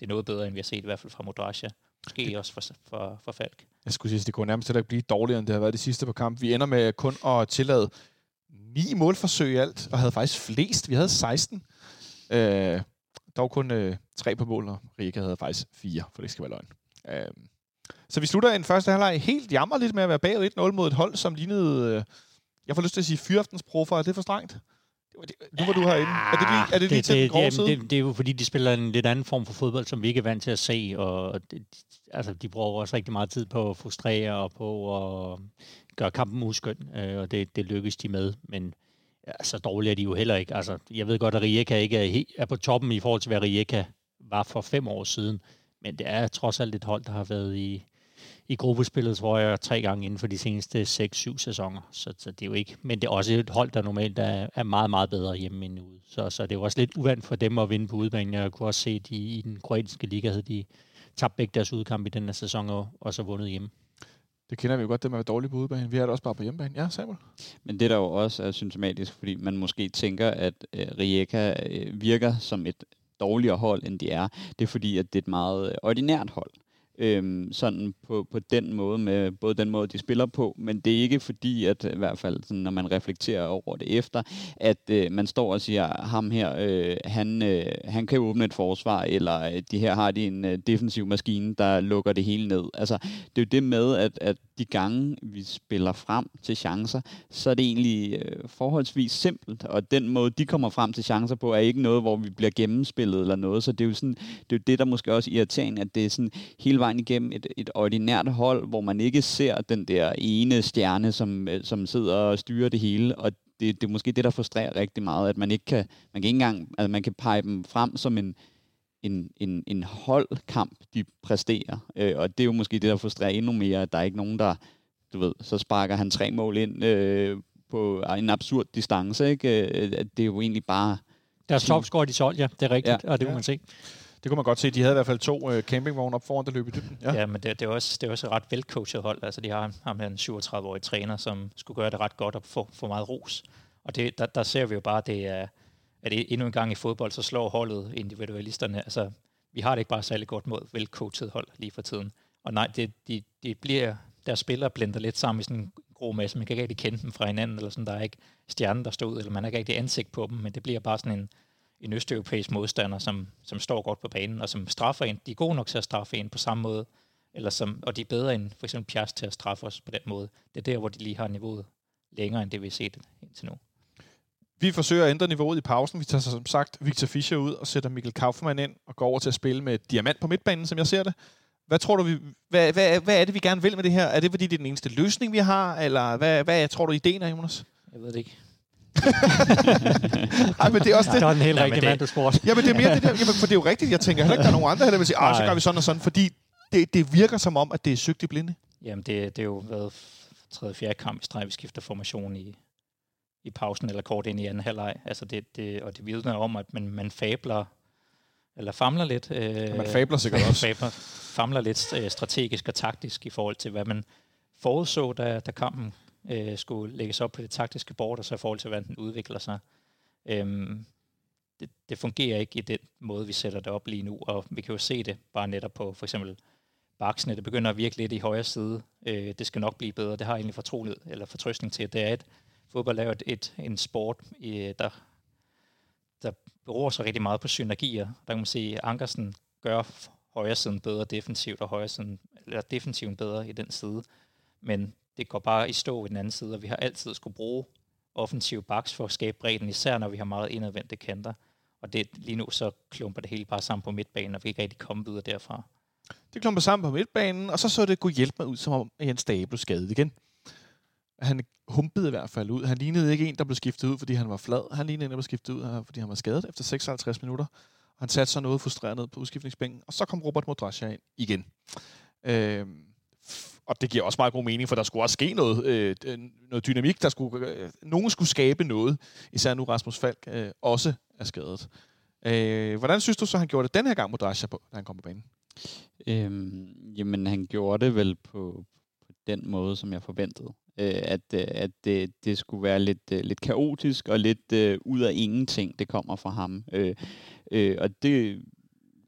det er noget bedre, end vi har set i hvert fald fra Modrasja. Måske også for, for, for Falk. Jeg skulle sige, at det kunne nærmest heller ikke blive dårligere, end det har været de sidste på kamp. Vi ender med kun at tillade ni målforsøg i alt, og havde faktisk flest. Vi havde 16. Øh, dog kun øh, tre på mål, og Rika havde faktisk fire, for det skal være løgn. Øh, så vi slutter en første halvleg helt jammerligt med at være bagud 1-0 mod et hold, som lignede, øh, jeg får lyst til at sige, fyraftens proffer. Er det for strengt? Nu var du herinde. Er det lige, er det lige det, til den det, grove det, side? det, det er jo fordi, de spiller en lidt anden form for fodbold, som vi ikke er vant til at se, og det, altså, de bruger også rigtig meget tid på at frustrere og på at gøre kampen uskøn, øh, og det, det lykkes de med, men ja, så dårlige er de jo heller ikke. Altså, jeg ved godt, at Rijeka ikke er, helt, er på toppen i forhold til, hvad Rijeka var for fem år siden, men det er trods alt et hold, der har været i, i gruppespillet, tror jeg, tre gange inden for de seneste 6-7 sæsoner. Så, så det er jo ikke, men det er også et hold, der normalt er, er meget, meget bedre hjemme end ude. Så, så det er jo også lidt uvandt for dem at vinde på udbanen. Jeg kunne også se, at de i den kroatiske liga havde de tabt begge deres udkamp i den her sæson og, og så vundet hjemme. Det kender vi jo godt, det med at være dårlige på udebane. Vi er det også bare på hjemmebane. Ja, Samuel? Men det der jo også er symptomatisk, fordi man måske tænker, at øh, Rijeka øh, virker som et dårligere hold, end de er, det er fordi, at det er et meget øh, ordinært hold. Øhm, sådan på, på den måde, med både den måde, de spiller på, men det er ikke fordi, at i hvert fald, sådan, når man reflekterer over det efter, at øh, man står og siger, ham her, øh, han, øh, han kan åbne et forsvar, eller øh, de her har de en øh, defensiv maskine, der lukker det hele ned. Altså, det er jo det med, at, at de gange, vi spiller frem til chancer, så er det egentlig øh, forholdsvis simpelt, og den måde, de kommer frem til chancer på, er ikke noget, hvor vi bliver gennemspillet eller noget, så det er jo sådan, det, er jo det der måske også irriterende, at det er sådan hele vejen igennem et, et ordinært hold, hvor man ikke ser den der ene stjerne, som, øh, som sidder og styrer det hele, og det, det er måske det, der frustrerer rigtig meget, at man ikke kan, man kan ikke engang, altså man kan pege dem frem som en, en, en, en holdkamp, de præsterer. Øh, og det er jo måske det, der frustrerer endnu mere, at der er ikke nogen, der, du ved, så sparker han tre mål ind øh, på en absurd distance. Ikke? Øh, at det er jo egentlig bare... Deres Team. topscorer, de solgte, ja. Det er rigtigt, ja. og det må Ja. man se. Det kunne man godt se. De havde i hvert fald to øh, campingvogne op foran, der løb i dybden. Ja, ja men det, det, er også, det er også et ret velcoachet hold. Altså, de har ham her en 37-årig træner, som skulle gøre det ret godt og få, få meget ros. Og det, der, der ser vi jo bare, det er, at det endnu en gang i fodbold, så slår holdet individualisterne. Altså, vi har det ikke bare særlig godt mod velcoachet hold lige for tiden. Og nej, det, de, de bliver, deres spillere blender lidt sammen i sådan en grå masse. Man kan ikke rigtig kende dem fra hinanden, eller sådan, der er ikke stjernen, der står ud, eller man har ikke rigtig ansigt på dem, men det bliver bare sådan en, en østeuropæisk modstander, som, som står godt på banen, og som straffer en. De er gode nok til at straffe en på samme måde, eller som, og de er bedre end for eksempel Piast til at straffe os på den måde. Det er der, hvor de lige har niveauet længere, end det vi har set indtil nu. Vi forsøger at ændre niveauet i pausen. Vi tager som sagt Victor Fischer ud og sætter Mikkel Kaufmann ind og går over til at spille med diamant på midtbanen, som jeg ser det. Hvad tror du, vi, hvad, hvad, hvad er det, vi gerne vil med det her? Er det, fordi det er den eneste løsning, vi har? Eller hvad, hvad tror du, ideen er, Jonas? Jeg ved det ikke. Ej, men det er også Det det. var den helt rigtige mand, du spurgte. Jamen, det er mere det der. Jamen, for det er jo rigtigt. Jeg tænker heller ikke, der er nogen andre, der vil sige, ah, så gør vi sådan og sådan, fordi det, det virker som om, at det er søgt i blinde. Jamen, det, det er jo været tredje, fjerde kamp i streg, vi skifter formation i, i pausen eller kort ind i anden halvleg. Altså det, det, og det vidner om, at man, man fabler, eller famler lidt. Øh, Man fabler sikkert også. Fabler, famler lidt øh, strategisk og taktisk i forhold til, hvad man forudså, da, da kampen øh, skulle lægges op på det taktiske bord, og så i forhold til, hvordan den udvikler sig. Øhm, det, det fungerer ikke i den måde, vi sætter det op lige nu, og vi kan jo se det bare netop på for eksempel baksene. Det begynder at virke lidt i højre side. Øh, det skal nok blive bedre. Det har jeg egentlig fortrolighed, eller fortrøstning til. Det er et, fodbold er jo et, et, en sport, øh, der, der beror sig rigtig meget på synergier. Der kan man sige, at Ankersen gør højre siden bedre defensivt, og højre siden, eller defensiven bedre i den side. Men det går bare i stå i den anden side, og vi har altid skulle bruge offensive backs for at skabe bredden, især når vi har meget indadvendte kanter. Og det, lige nu så klumper det hele bare sammen på midtbanen, og vi kan ikke rigtig komme videre derfra. Det klumper sammen på midtbanen, og så så det kunne hjælpe mig ud, som om Jens Dage blev skadet igen. Han humpede i hvert fald ud. Han lignede ikke en, der blev skiftet ud, fordi han var flad. Han lignede en, der blev skiftet ud, fordi han var skadet efter 56 minutter. Han satte sig noget frustreret ned på udskiftningsbænken, og så kom Robert Modrasja ind igen. Øh, og det giver også meget god mening, for der skulle også ske noget, øh, noget dynamik. Der skulle, øh, nogen skulle skabe noget, især nu Rasmus Falk øh, også er skadet. Øh, hvordan synes du så, han gjorde det den her gang, Modrasja, på, da han kom på banen? Øhm, jamen, han gjorde det vel på, på den måde, som jeg forventede. Øh, at øh, at det, det skulle være lidt, øh, lidt kaotisk og lidt øh, ud af ingenting, det kommer fra ham. Øh, øh, og det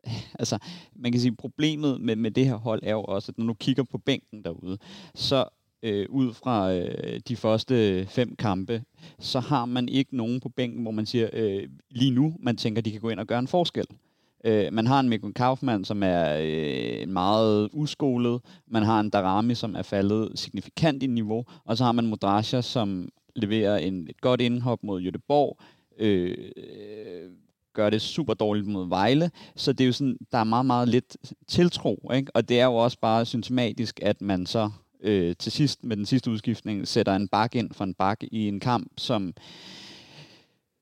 altså, man kan sige, problemet med, med det her hold er jo også, at når du kigger på bænken derude, så øh, ud fra øh, de første fem kampe, så har man ikke nogen på bænken, hvor man siger, øh, lige nu, man tænker, de kan gå ind og gøre en forskel. Øh, man har en Mikko Kaufmann, som er øh, meget uskolet. Man har en Darami, som er faldet signifikant i niveau. Og så har man Modrasja, som leverer en, et godt indhop mod Jødeborg. Øh, gør det super dårligt mod Vejle. Så det er jo sådan, der er meget, meget lidt tiltro. Ikke? Og det er jo også bare symptomatisk, at man så øh, til sidst med den sidste udskiftning sætter en bak ind for en bak i en kamp, som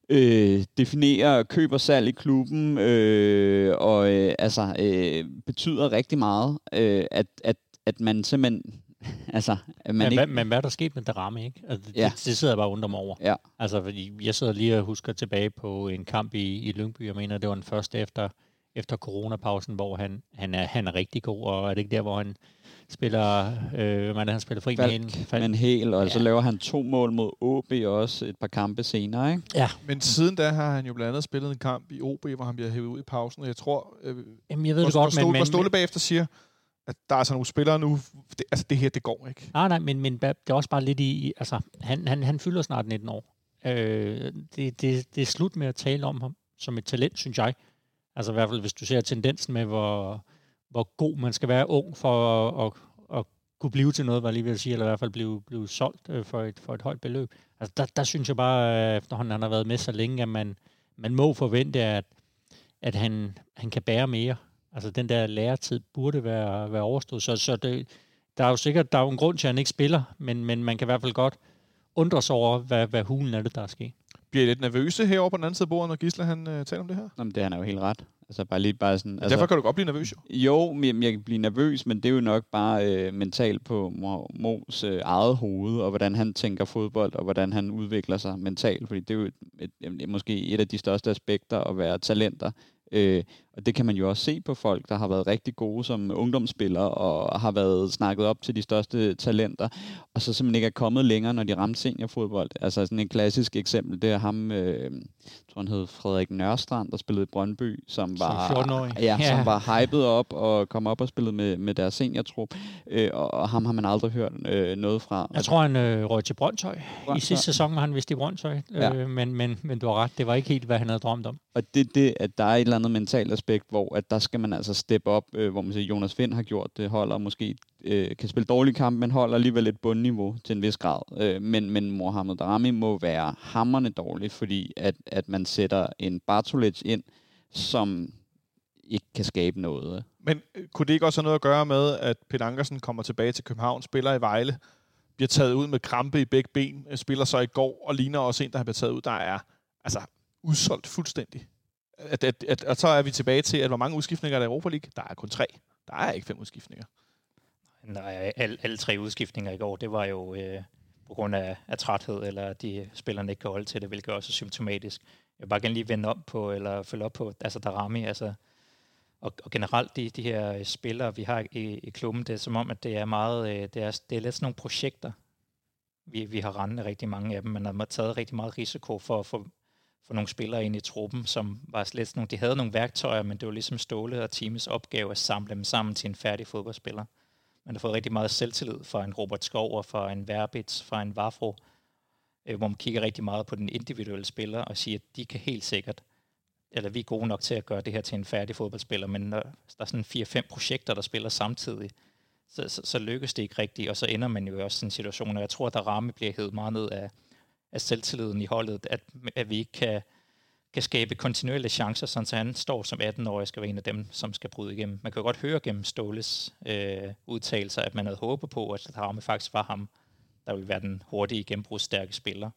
øh, definerer køb og salg i klubben, øh, og øh, altså øh, betyder rigtig meget, øh, at, at, at man simpelthen altså, at man men, ikke... hvad, men hvad er der sket med Darami, ikke? Altså, det, Ja. det, det sidder jeg bare og undrer mig over. Ja. Altså, fordi jeg sidder lige og husker tilbage på en kamp i, i Lyngby. Jeg mener, det var den første efter, efter coronapausen, hvor han, han, er, han er rigtig god, og er det ikke der, hvor han spiller, øh, er det, han spiller fri med Falk hende? med en hel, og ja. så laver han to mål mod OB også et par kampe senere, ikke? Ja, Men siden da har han jo blandt andet spillet en kamp i OB, hvor han bliver hævet ud i pausen. Og jeg tror, øh, Jamen, jeg ved hvor, det godt, hvor, men... Ståle, men, hvor Ståle bagefter siger, at der er altså nogle spillere nu, det, altså det her, det går ikke. Nej, nej, men, men det er også bare lidt i... Altså, han, han, han fylder snart 19 år. Øh, det, det, det er slut med at tale om ham som et talent, synes jeg. Altså i hvert fald, hvis du ser tendensen med, hvor, hvor god man skal være ung for at, at, at kunne blive til noget, hvad jeg lige vil sige, eller i hvert fald blive, blive solgt øh, for, et, for et højt beløb. Altså der, der synes jeg bare, øh, efterhånden han har været med så længe, at man, man må forvente, at, at han, han kan bære mere. Altså den der læretid burde være, være overstået. Så, så det, der er jo sikkert der er jo en grund til, at han ikke spiller, men, men man kan i hvert fald godt undre sig over, hvad, hvad hulen er det, der er sket. Bliver I lidt nervøse herovre på den anden side af bordet, når Gisle han øh, taler om det her? Jamen, det han er jo helt ret. Altså bare lige bare sådan... Altså, Derfor kan du godt blive nervøs jo. Jo, men jeg kan blive nervøs, men det er jo nok bare øh, mentalt på Mo- Mos øh, eget hoved, og hvordan han tænker fodbold, og hvordan han udvikler sig mentalt, fordi det er jo et, et, et, måske et af de største aspekter at være talenter. Øh, og det kan man jo også se på folk, der har været rigtig gode som ungdomsspillere, og har været snakket op til de største talenter, og så simpelthen ikke er kommet længere, når de ramte seniorfodbold. Altså sådan et klassisk eksempel, det er ham, øh, jeg tror han hed Frederik Nørstrand, der spillede i Brøndby, som var... 14-årig. Ja, Ja. som var hypet op og kom op og spillede med, med deres seniortrup, øh, og, og ham har man aldrig hørt øh, noget fra. Jeg tror, han øh, røg til Brøndshøj. I Brøndshøj. sidste sæson var han vist i Brøndshøj, Ja. øh, men, men, men du har ret, det var ikke helt, hvad han havde drømt om. Og det er det, at der er et eller andet mentalt aspekt, hvor at der skal man altså steppe op, øh, hvor man siger, Jonas Vind har gjort det, holder måske, øh, kan spille dårlig kamp, men holder alligevel et bundniveau til en vis grad. Øh, men, men Mohamed Darami må være hammerne dårlig, fordi at, at man sætter en Bartolets ind, som ikke kan skabe noget. Men øh, kunne det ikke også have noget at gøre med, at Peter Ankersen kommer tilbage til København, spiller i Vejle, bliver taget ud med krampe i begge ben, øh, spiller så i går, og ligner også en, der har blevet taget ud, der er altså udsolgt fuldstændig. At, at, at, at så er vi tilbage til, at hvor mange udskiftninger er der i Europa League? Der er kun tre. Der er ikke fem udskiftninger. Nej, alle, alle tre udskiftninger i går, det var jo øh, på grund af, af træthed, eller at de spillerne ikke kan holde til det, hvilket også er symptomatisk. Jeg vil bare gerne lige vende op på, eller følge op på, altså Darami, altså, og, og generelt de, de her spillere, vi har i, i klubben, det er som om, at det er meget, øh, det er, det er lidt sådan nogle projekter, vi, vi har rendet rigtig mange af dem. Man har taget rigtig meget risiko for at få få nogle spillere ind i truppen, som var slet sådan nogle, de havde nogle værktøjer, men det var ligesom Ståle og teamets opgave at samle dem sammen til en færdig fodboldspiller. Man har fået rigtig meget selvtillid fra en Robert Skov og fra en Verbitz, fra en Vafro, øh, hvor man kigger rigtig meget på den individuelle spiller og siger, at de kan helt sikkert, eller vi er gode nok til at gøre det her til en færdig fodboldspiller, men når der er sådan 4-5 projekter, der spiller samtidig, så, så, så lykkes det ikke rigtigt, og så ender man jo også i en situation, og jeg tror, at der ramme bliver hævet meget ned af, af selvtilliden i holdet, at, at vi ikke kan, kan skabe kontinuelle chancer, sådan så han står som 18-årig og skal være en af dem, som skal bryde igennem. Man kan jo godt høre gennem Ståles øh, udtalelser, at man havde håbet på, at Ramme faktisk var ham, der ville være den hurtige, gennembrudsstærke spiller.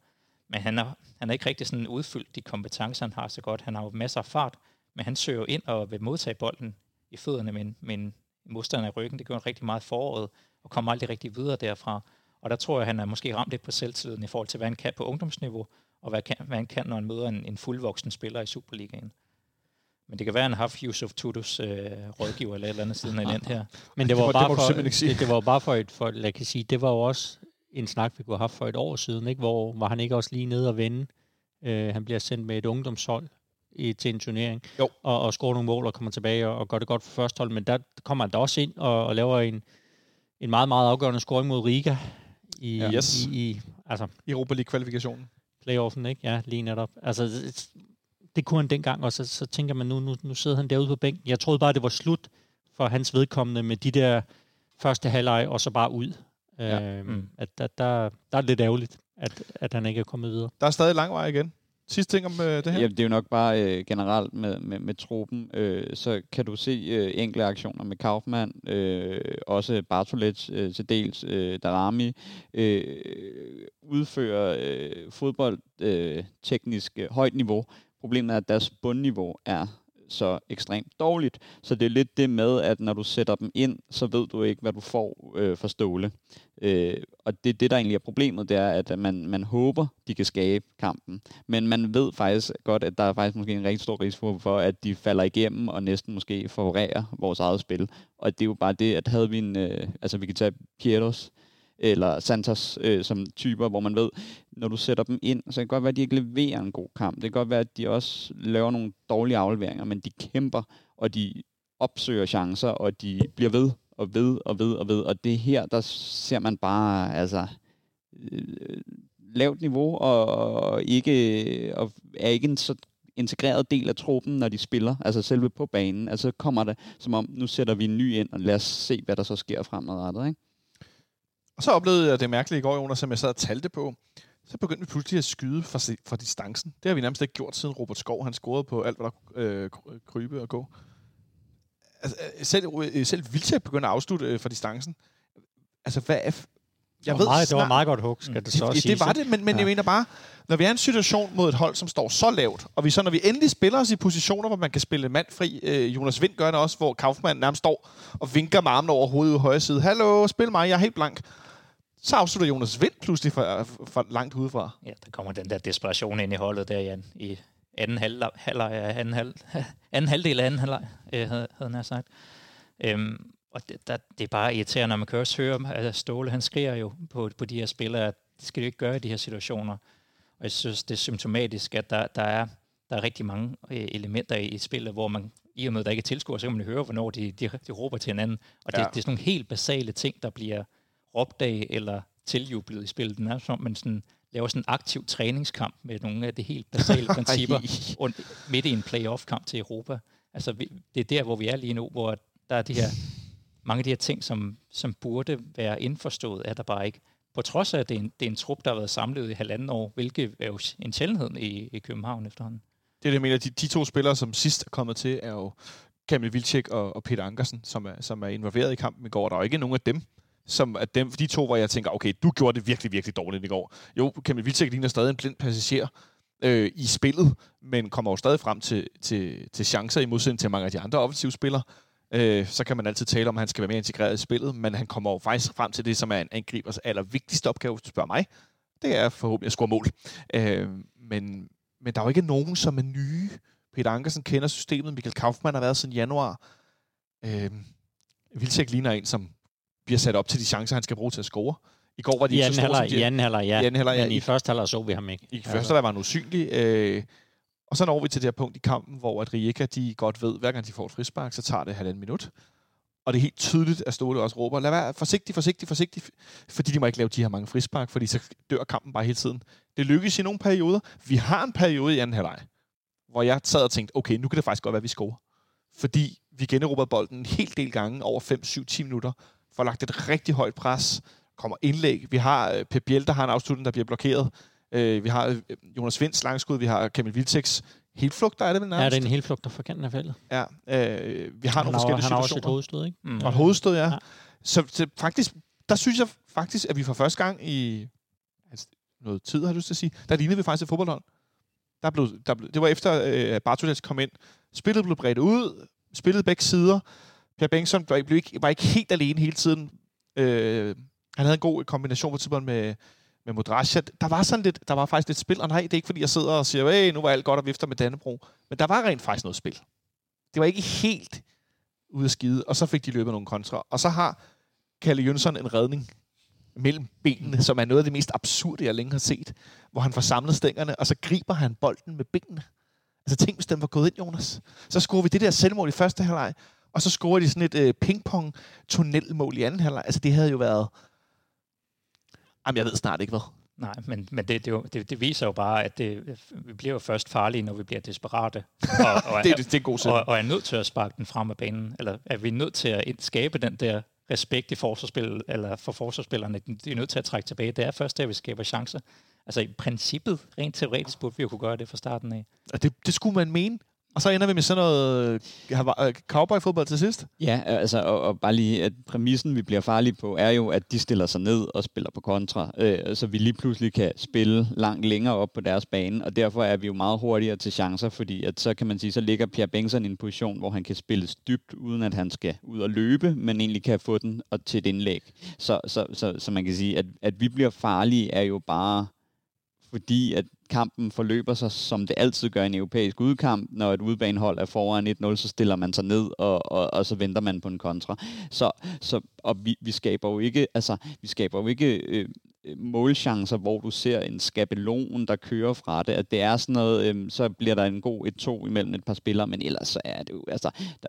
Men han har, han har ikke rigtig sådan udfyldt de kompetencer, han har så godt. Han har jo masser af fart, men han søger ind og vil modtage bolden i fødderne men, men modstanderen en i ryggen. Det gjorde han rigtig meget foråret, og kommer aldrig rigtig videre derfra. Og der tror jeg, han er måske ramt lidt på selvtilliden i forhold til, hvad han kan på ungdomsniveau, og hvad, kan, hvad han kan, når han møder en, en fuldvoksen spiller i Superligaen. Men det kan være, at han har haft Yusuf Tudus øh, rådgiver eller et eller andet siden af den her. Men det det var, det bare du for, det, det var bare for et, for, lad jeg kan sige, det var jo også en snak, vi kunne have haft for et år siden, ikke? hvor var han ikke også lige nede og vende. Øh, han bliver sendt med et ungdomshold i, til en turnering, Jo. og, og scorer nogle mål og kommer tilbage og, og gør det godt for første hold, men der kommer han da også ind og, og laver en, en meget, meget afgørende scoring mod Riga i, Ja. Yes. i, i altså Europa League-kvalifikationen. playoffen, ikke? Ja, lige netop. Altså, det, det kunne han dengang, og så, så tænker man, nu, nu, nu sidder han derude på bænken. Jeg troede bare, det var slut for hans vedkommende med de der første halvleg, og så bare ud. Ja. Øhm, Mm. at der, der, der er lidt ærgerligt, at, at han ikke er kommet videre. Der er stadig lang vej igen. Sidste ting om øh, det her. Jamen, det er jo nok bare øh, generelt med, med, med truppen. Øh, så kan du se øh, enkelte aktioner med Kaufmann, øh, også Bartolets øh, til dels, øh, Darami, øh, udfører øh, fodbold øh, teknisk øh, højt niveau. Problemet er, at deres bundniveau er så ekstremt dårligt. Så det er lidt det med, at når du sætter dem ind, så ved du ikke, hvad du får øh, for Ståle. Øh, og det, det, der egentlig er problemet, det er, at man, man håber, de kan skabe kampen. Men man ved faktisk godt, at der er faktisk måske en rigtig stor risiko for, at de falder igennem og næsten måske favorerer vores eget spil. Og det er jo bare det, at havde vi en... Øh, altså, vi kan tage Pietos eller Santos øh, som typer, hvor man ved, når du sætter dem ind, så kan det godt være, at de ikke leverer en god kamp. Det kan godt være, at de også laver nogle dårlige afleveringer, men de kæmper, og de opsøger chancer, og de bliver ved og ved og ved og ved. Og det her, der ser man bare, altså, øh, lavt niveau, og, og ikke, og er ikke en så integreret del af truppen, når de spiller, altså selve på banen. Altså kommer det som om, nu sætter vi en ny ind, og lad os se, hvad der så sker fremadrettet. Ikke? Og så oplevede jeg det mærkelige i går, Jonas, som jeg sad og talte på. Så begyndte vi pludselig at skyde fra, fra distancen. Det har vi nærmest ikke gjort siden Robert Skov. Han scorede på alt, hvad der kunne øh, kry- krybe og gå. Altså, øh, selv, øh, selv Vilcek begyndte at afslutte øh, fra distancen. Altså, hvad er... f- Jeg det, var meget, det var meget godt hug, skal det så det, siges, det var det, men, men Ja. jeg mener bare, når vi er i en situation mod et hold, som står så lavt, og vi så, når vi endelig spiller os i positioner, hvor man kan spille mand fri, øh, Jonas Vind gør det også, hvor Kaufmann nærmest står og vinker med armen over hovedet ud højre side. Hallo, spil mig, jeg er helt blank. Så afslutter Jonas Vind pludselig fra, fra langt udefra. Ja, der kommer den der desperation ind i holdet der, Jan, i anden, halvleg, halvleg, anden, halv, anden halvdel af anden halvleg, øh, havde, havde han sagt. Øhm, og det, der, det er bare irriterende, når man kan også høre, at Ståle, han skriger jo på, på de her spillere, at det skal de ikke gøre i de her situationer. Og jeg synes, det er symptomatisk, at der, der, er, der er rigtig mange øh, elementer i, i spillet, hvor man, i og med, at der ikke er tilskuere, så kan man høre, hvornår de, de, de råber til hinanden. Og det, Ja. det er sådan nogle helt basale ting, der bliver råbt af eller tiljublet i spillet. Den er som, om man sådan laver sådan en aktiv træningskamp med nogle af de helt basale principper und, midt i en playoff-kamp til Europa. Altså, vi, det er der, hvor vi er lige nu, hvor der er de her, mange af de her ting, som, som burde være indforstået, er der bare ikke. På trods af, at det er en, det er en trup, der har været samlet i halvanden år, hvilket er jo en sjældenhed i, i København efterhånden. Det er det, jeg mener. De, de to spillere, som sidst er kommet til, er jo Kamil Vilcek og, og Peter Ankersen, som er, som er involveret i kampen i går. Der er jo ikke nogen af dem, som at dem, de to, hvor jeg tænker, okay, du gjorde det virkelig, virkelig dårligt i går. Jo, Kamil Vilcek ligner stadig en blind passager øh, i spillet, men kommer jo stadig frem til, til, til chancer i modsætning til mange af de andre offensive spillere. Øh, så kan man altid tale om, at han skal være mere integreret i spillet, men han kommer jo faktisk frem til det, som er en angribers allervigtigste opgave, hvis du spørger mig. Det er forhåbentlig at score mål. Øh, men, men der er jo ikke nogen, som er nye. Peter Ankersen kender systemet. Michael Kaufmann har været siden januar. Øh, Vilcek ligner en, som bliver sat op til de chancer, han skal bruge til at score. I går var de I ikke så store, halvleg, de i anden halvleg, ja. I anden halvleg, ja. Men i I- første halvleg så vi ham ikke. i første der var han usynlig. Øh, og så når vi til det her punkt i kampen, hvor at Rijeka, de godt ved, hver gang de får et frispark, så tager det halvanden minut. Og det er helt tydeligt, at Ståle også råber, lad være forsigtig, forsigtig, forsigtig, fordi de må ikke lave de her mange frispark, fordi så dør kampen bare hele tiden. Det lykkes i nogle perioder. Vi har en periode i anden halvleg, hvor jeg sad og tænkte, okay, nu kan det faktisk godt være, at vi scorer. Fordi vi generobrede bolden en hel del gange over 5, 7, 10 minutter, får lagt et rigtig højt pres, kommer indlæg. Vi har øh, Pep Biel, der har en afslutning, der bliver blokeret. Øh, vi har øh, Jonas Vinds langskud, vi har Kamil Vilceks helt flugt, der er det vel Ja, nærmest. det er en helt flugt fra kanten af feltet. Ja, øh, vi har nogle han forskellige han har også et situationer. hovedstød, ikke? Mm. Og et hovedstød, ja. Ja. ja. Så, så faktisk, der synes jeg faktisk, at vi for første gang i altså, noget tid, har jeg lyst til at sige, der lignede vi faktisk et fodboldhold. Der blev, der blev, det var efter, øh, Bartolets kom ind. Spillet blev bredt ud, spillet begge sider. Per Bengtsson var, blev ikke, var ikke helt alene hele tiden. Øh, han havde en god kombination på tidspunkt med, med Modrasja. Der var sådan lidt, der var faktisk lidt spil, og nej, det er ikke fordi, jeg sidder og siger, hey, nu var alt godt og vifter med Dannebro. Men der var rent faktisk noget spil. Det var ikke helt ude at skide, og så fik de løbet nogle kontra. Og så har Kalle Jønsson en redning mellem benene, som er noget af det mest absurde, jeg længe har set, hvor han får samlet stængerne, og så griber han bolden med benene. Altså tænk, hvis den var gået ind, Jonas. Så scorer vi det der selvmål i første halvleg, og så scorer de sådan et øh, pingpong tunnelmål i anden halvleg. Altså det havde jo været... Jamen, jeg ved snart ikke hvad. Nej, men, men det, det, det, det viser jo bare, at det, vi bliver jo først farlige, når vi bliver desperate. Og, og, Det, er- det er en god sætning. og, og er nødt til at sparke den frem af banen. Eller er vi nødt til at skabe den der respekt i forsvarsspil, eller for forsvarsspillerne. De er nødt til at trække tilbage. Det er først der, vi skaber chancer. Altså i princippet, rent teoretisk, burde vi jo kunne gøre det fra starten af. Og det, det skulle man mene. Og så ender vi med sådan noget øh, øh, cowboy-fodbold til sidst. Ja, øh, altså, og, og bare lige, at præmissen, vi bliver farlige på, er jo, at de stiller sig ned og spiller på kontra, øh, så vi lige pludselig kan spille langt længere op på deres bane, og derfor er vi jo meget hurtigere til chancer, fordi at så kan man sige, så ligger Pierre Bengtsson i en position, hvor han kan spille dybt, uden at han skal ud og løbe, men egentlig kan få den og til et indlæg. Så, så, så, så man kan sige, at, at vi bliver farlige, er jo bare fordi at kampen forløber sig, som det altid gør i en europæisk udkamp. Når et udbanehold er foran 1-0, så stiller man sig ned, og, og, og så venter man på en kontra. Så, så og vi, vi skaber jo ikke, altså, vi skaber jo ikke øh, Øh, målchancer, hvor du ser en skabelon, der kører fra det. At det er sådan noget, øh, så bliver der en god 1-2 imellem et par spillere, men ellers så er det jo, altså, der,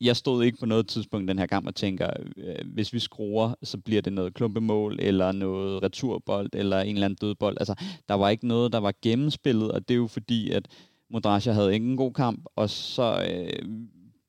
jeg stod ikke på noget tidspunkt den her kamp og tænker, øh, hvis vi skruer, så bliver det noget klumpemål, eller noget returbold, eller en eller anden dødbold. Altså, der var ikke noget, der var gennemspillet, og det er jo fordi, at Modrasja havde ikke en god kamp, og så øh,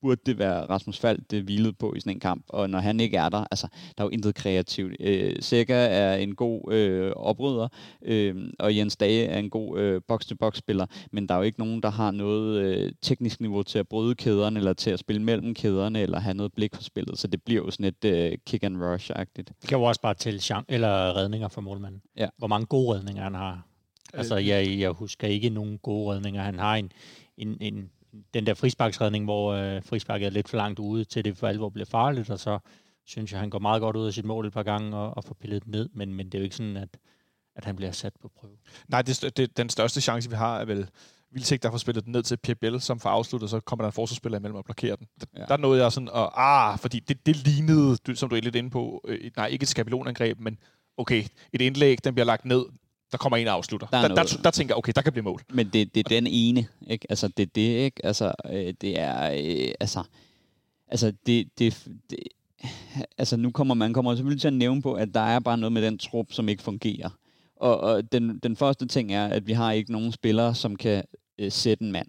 burde det være Rasmus Fald, det hvilede på i sådan en kamp, og når han ikke er der, altså, der er jo intet kreativt. Øh, Sækker er en god øh, oprydder, øh, og Jens Dage er en god øh, box-to-box-spiller, men der er jo ikke nogen, der har noget øh, teknisk niveau til at bryde kæderne, eller til at spille mellem kæderne, eller have noget blik for spillet, så det bliver jo sådan et øh, kick and rush-agtigt. Det kan jo også bare tælle chan- eller redninger for målmanden. Ja. Hvor mange gode redninger han har. Altså, jeg, jeg husker ikke nogen gode redninger. Han har en, en, en den der frisparksredning, hvor øh, frisparket er lidt for langt ude, til det for alvor bliver farligt, og så synes jeg, han går meget godt ud af sit mål et par gange og, og får pillet den ned, men, men det er jo ikke sådan, at, at han bliver sat på prøve. Nej, det, er det, den største chance, vi har, er vel Vilcek, der får spillet den ned til Pierre Biel, som får afsluttet, så kommer der en forsvarsspiller imellem og blokerer den. Der, Ja. der nåede jeg sådan, og, ah, fordi det, det lignede, som du er lidt inde på, øh, nej, ikke et skabelonangreb, men okay, et indlæg, den bliver lagt ned, der kommer en og afslutter. Der er Der, der, der tænker jeg, okay, der kan blive mål. Men det, det er den ene, ikke? Altså, det er det, ikke? Altså, øh, det er, øh, altså, altså, det, det, det, altså, nu kommer man kommer selvfølgelig til at nævne på, at der er bare noget med den trup, som ikke fungerer. Og, og den, den første ting er, at vi har ikke nogen spillere, som kan øh, sætte en mand.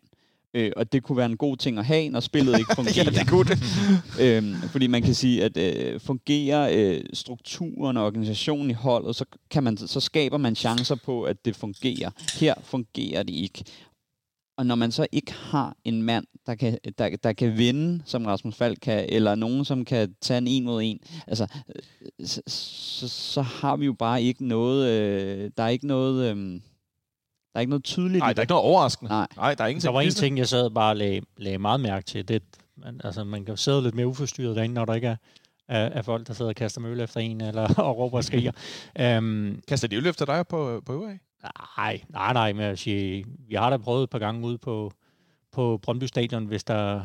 Øh, og det kunne være en god ting at have, når spillet ikke fungerer. ja, det kunne det. øhm, fordi man kan sige, at øh, fungerer øh, strukturen og organisationen i holdet, så, kan man, så skaber man chancer på, at det fungerer. Her fungerer det ikke. Og når man så ikke har en mand, der kan, der, der kan vinde, som Rasmus Falk kan, eller nogen, som kan tage en en mod en, altså, øh, så, så, så har vi jo bare ikke noget, øh, der er ikke noget, øh, der er ikke noget tydeligt. Nej, der er ikke noget overraskende. Nej. Nej, der er ingenting. Der var en ting, jeg sad bare og lagde, lagde meget mærke til. Det, man, altså, man kan sidde lidt mere uforstyrret derinde, når der ikke er, er, er folk, der sidder og kaster mølle efter en, eller og råber og skriger. um, Kaster de øl efter dig på, på øvrigt? nej, nej, nej, men jeg siger, vi har da prøvet et par gange ude på, på Brøndby Stadion, hvis der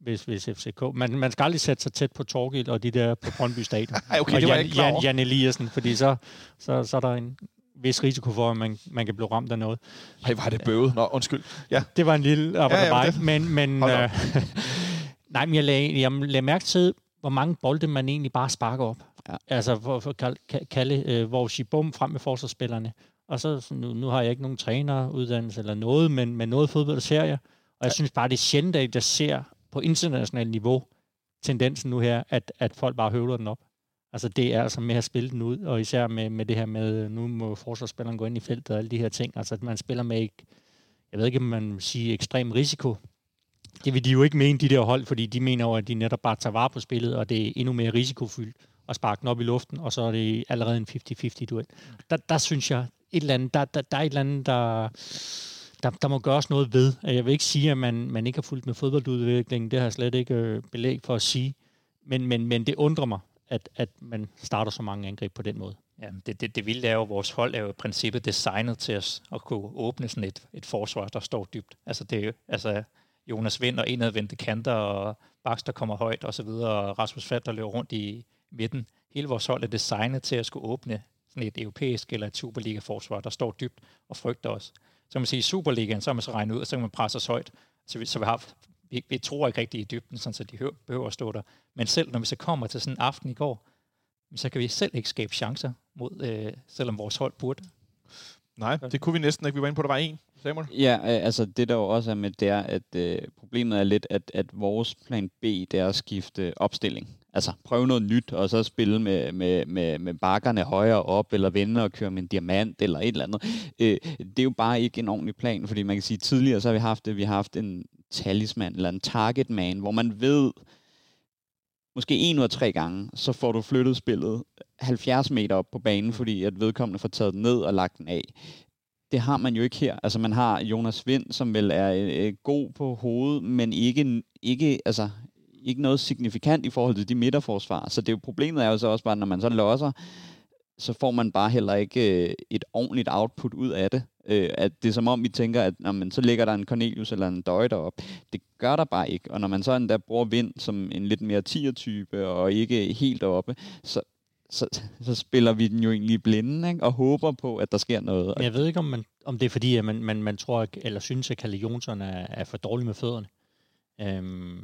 hvis, hvis FCK... Man, man skal aldrig sætte sig tæt på Torgild og de der på Brøndby Stadion. Ej, okay, og det var Jan, ikke klar Jan. Jan Eliassen, fordi så, så, så er der en vis risiko for, at man, man kan blive ramt af noget. Ej, var det bøvet. Nå, undskyld. Ja, Det var en lille Ja, ja, ja, men ja, men, øh, nej, men jeg lagde, jeg lagde mærke til, hvor mange bolde man egentlig bare sparker op. Ja. Altså, for, for Kal- Ka- Kalle, øh, hvor Shibum frem med forsvarsspillerne. Og så, nu, nu har jeg ikke nogen træneruddannelse eller noget, men, men noget fodbold ser jeg. Og jeg synes bare, det er sjældent, at jeg ser på internationalt niveau tendensen nu her, at, at folk bare høvler den op. Altså det er altså med at spille den ud, og især med, med det her med, øh, nu må forsvarsspilleren gå ind i feltet og alle de her ting. Altså at man spiller med, ikke, jeg ved ikke, om man siger sige ekstrem risiko. Det vil de jo ikke mene, de der hold, fordi de mener jo, at de netop bare tager vare på spillet, og det er endnu mere risikofyldt at sparke den op i luften, og så er det allerede en 50-50 duel. Der, der synes jeg, et eller andet, der, der, der er et eller andet, der, der, der må gøres noget ved. Jeg vil ikke sige, at man, man ikke har fulgt med fodboldudviklingen, det har jeg slet ikke øh, belæg for at sige, men, men, men det undrer mig, at, at man starter så mange angreb på den måde. Ja, det, det, det vilde er jo, at vores hold er jo i princippet designet til os at kunne åbne sådan et, et forsvar, der står dybt. Altså, det er jo, altså Jonas Vind og indadvendte kanter, og Baxter kommer højt og så videre, og Rasmus Fald, der løber rundt i midten. Hele vores hold er designet til at skulle åbne sådan et europæisk eller et Superliga-forsvar, der står dybt og frygter os. Så kan man sige, i Superligaen, så har man så regnet ud, og så kan man presse os højt. Så vi, så vi har vi, vi tror ikke rigtig i dybden, sådan, så de hø- behøver at stå der. Men selv når vi så kommer til sådan en aften i går, så kan vi selv ikke skabe chancer, mod, øh, selvom vores hold burde. Nej, det kunne vi næsten ikke. Vi var inde på, at der var en. Samuel? Ja, øh, altså det der jo også er med, det er, at øh, problemet er lidt, at, at vores plan B, det er at skifte opstilling. Altså prøve noget nyt, og så spille med, med, med, med bakkerne højere op, eller vende og køre med en diamant, eller et eller andet. Øh, det er jo bare ikke en ordentlig plan, fordi man kan sige, tidligere så har vi haft det, vi har haft en talisman, eller en target man, hvor man ved, måske en ud af tre gange, så får du flyttet spillet 70 meter op på banen, fordi at vedkommende får taget den ned og lagt den af det har man jo ikke her. Altså man har Jonas Vind, som vel er øh, god på hovedet, men ikke, ikke, altså, ikke noget signifikant i forhold til de midterforsvar. Så det er problemet er jo så også bare, når man så losser, så får man bare heller ikke øh, et ordentligt output ud af det. Øh, at det er som om, vi tænker, at når man, så ligger der en Cornelius eller en Døj op. Det gør der bare ikke. Og når man så endda bruger vind som en lidt mere tier-type og ikke helt oppe, så, så, så spiller vi den jo egentlig blinde, ikke? og håber på, at der sker noget. Jeg ved ikke, om, man, om det er fordi, at man, man, man tror, eller synes, at Kalle Jonsson er, er for dårlig med fødderne. Øhm,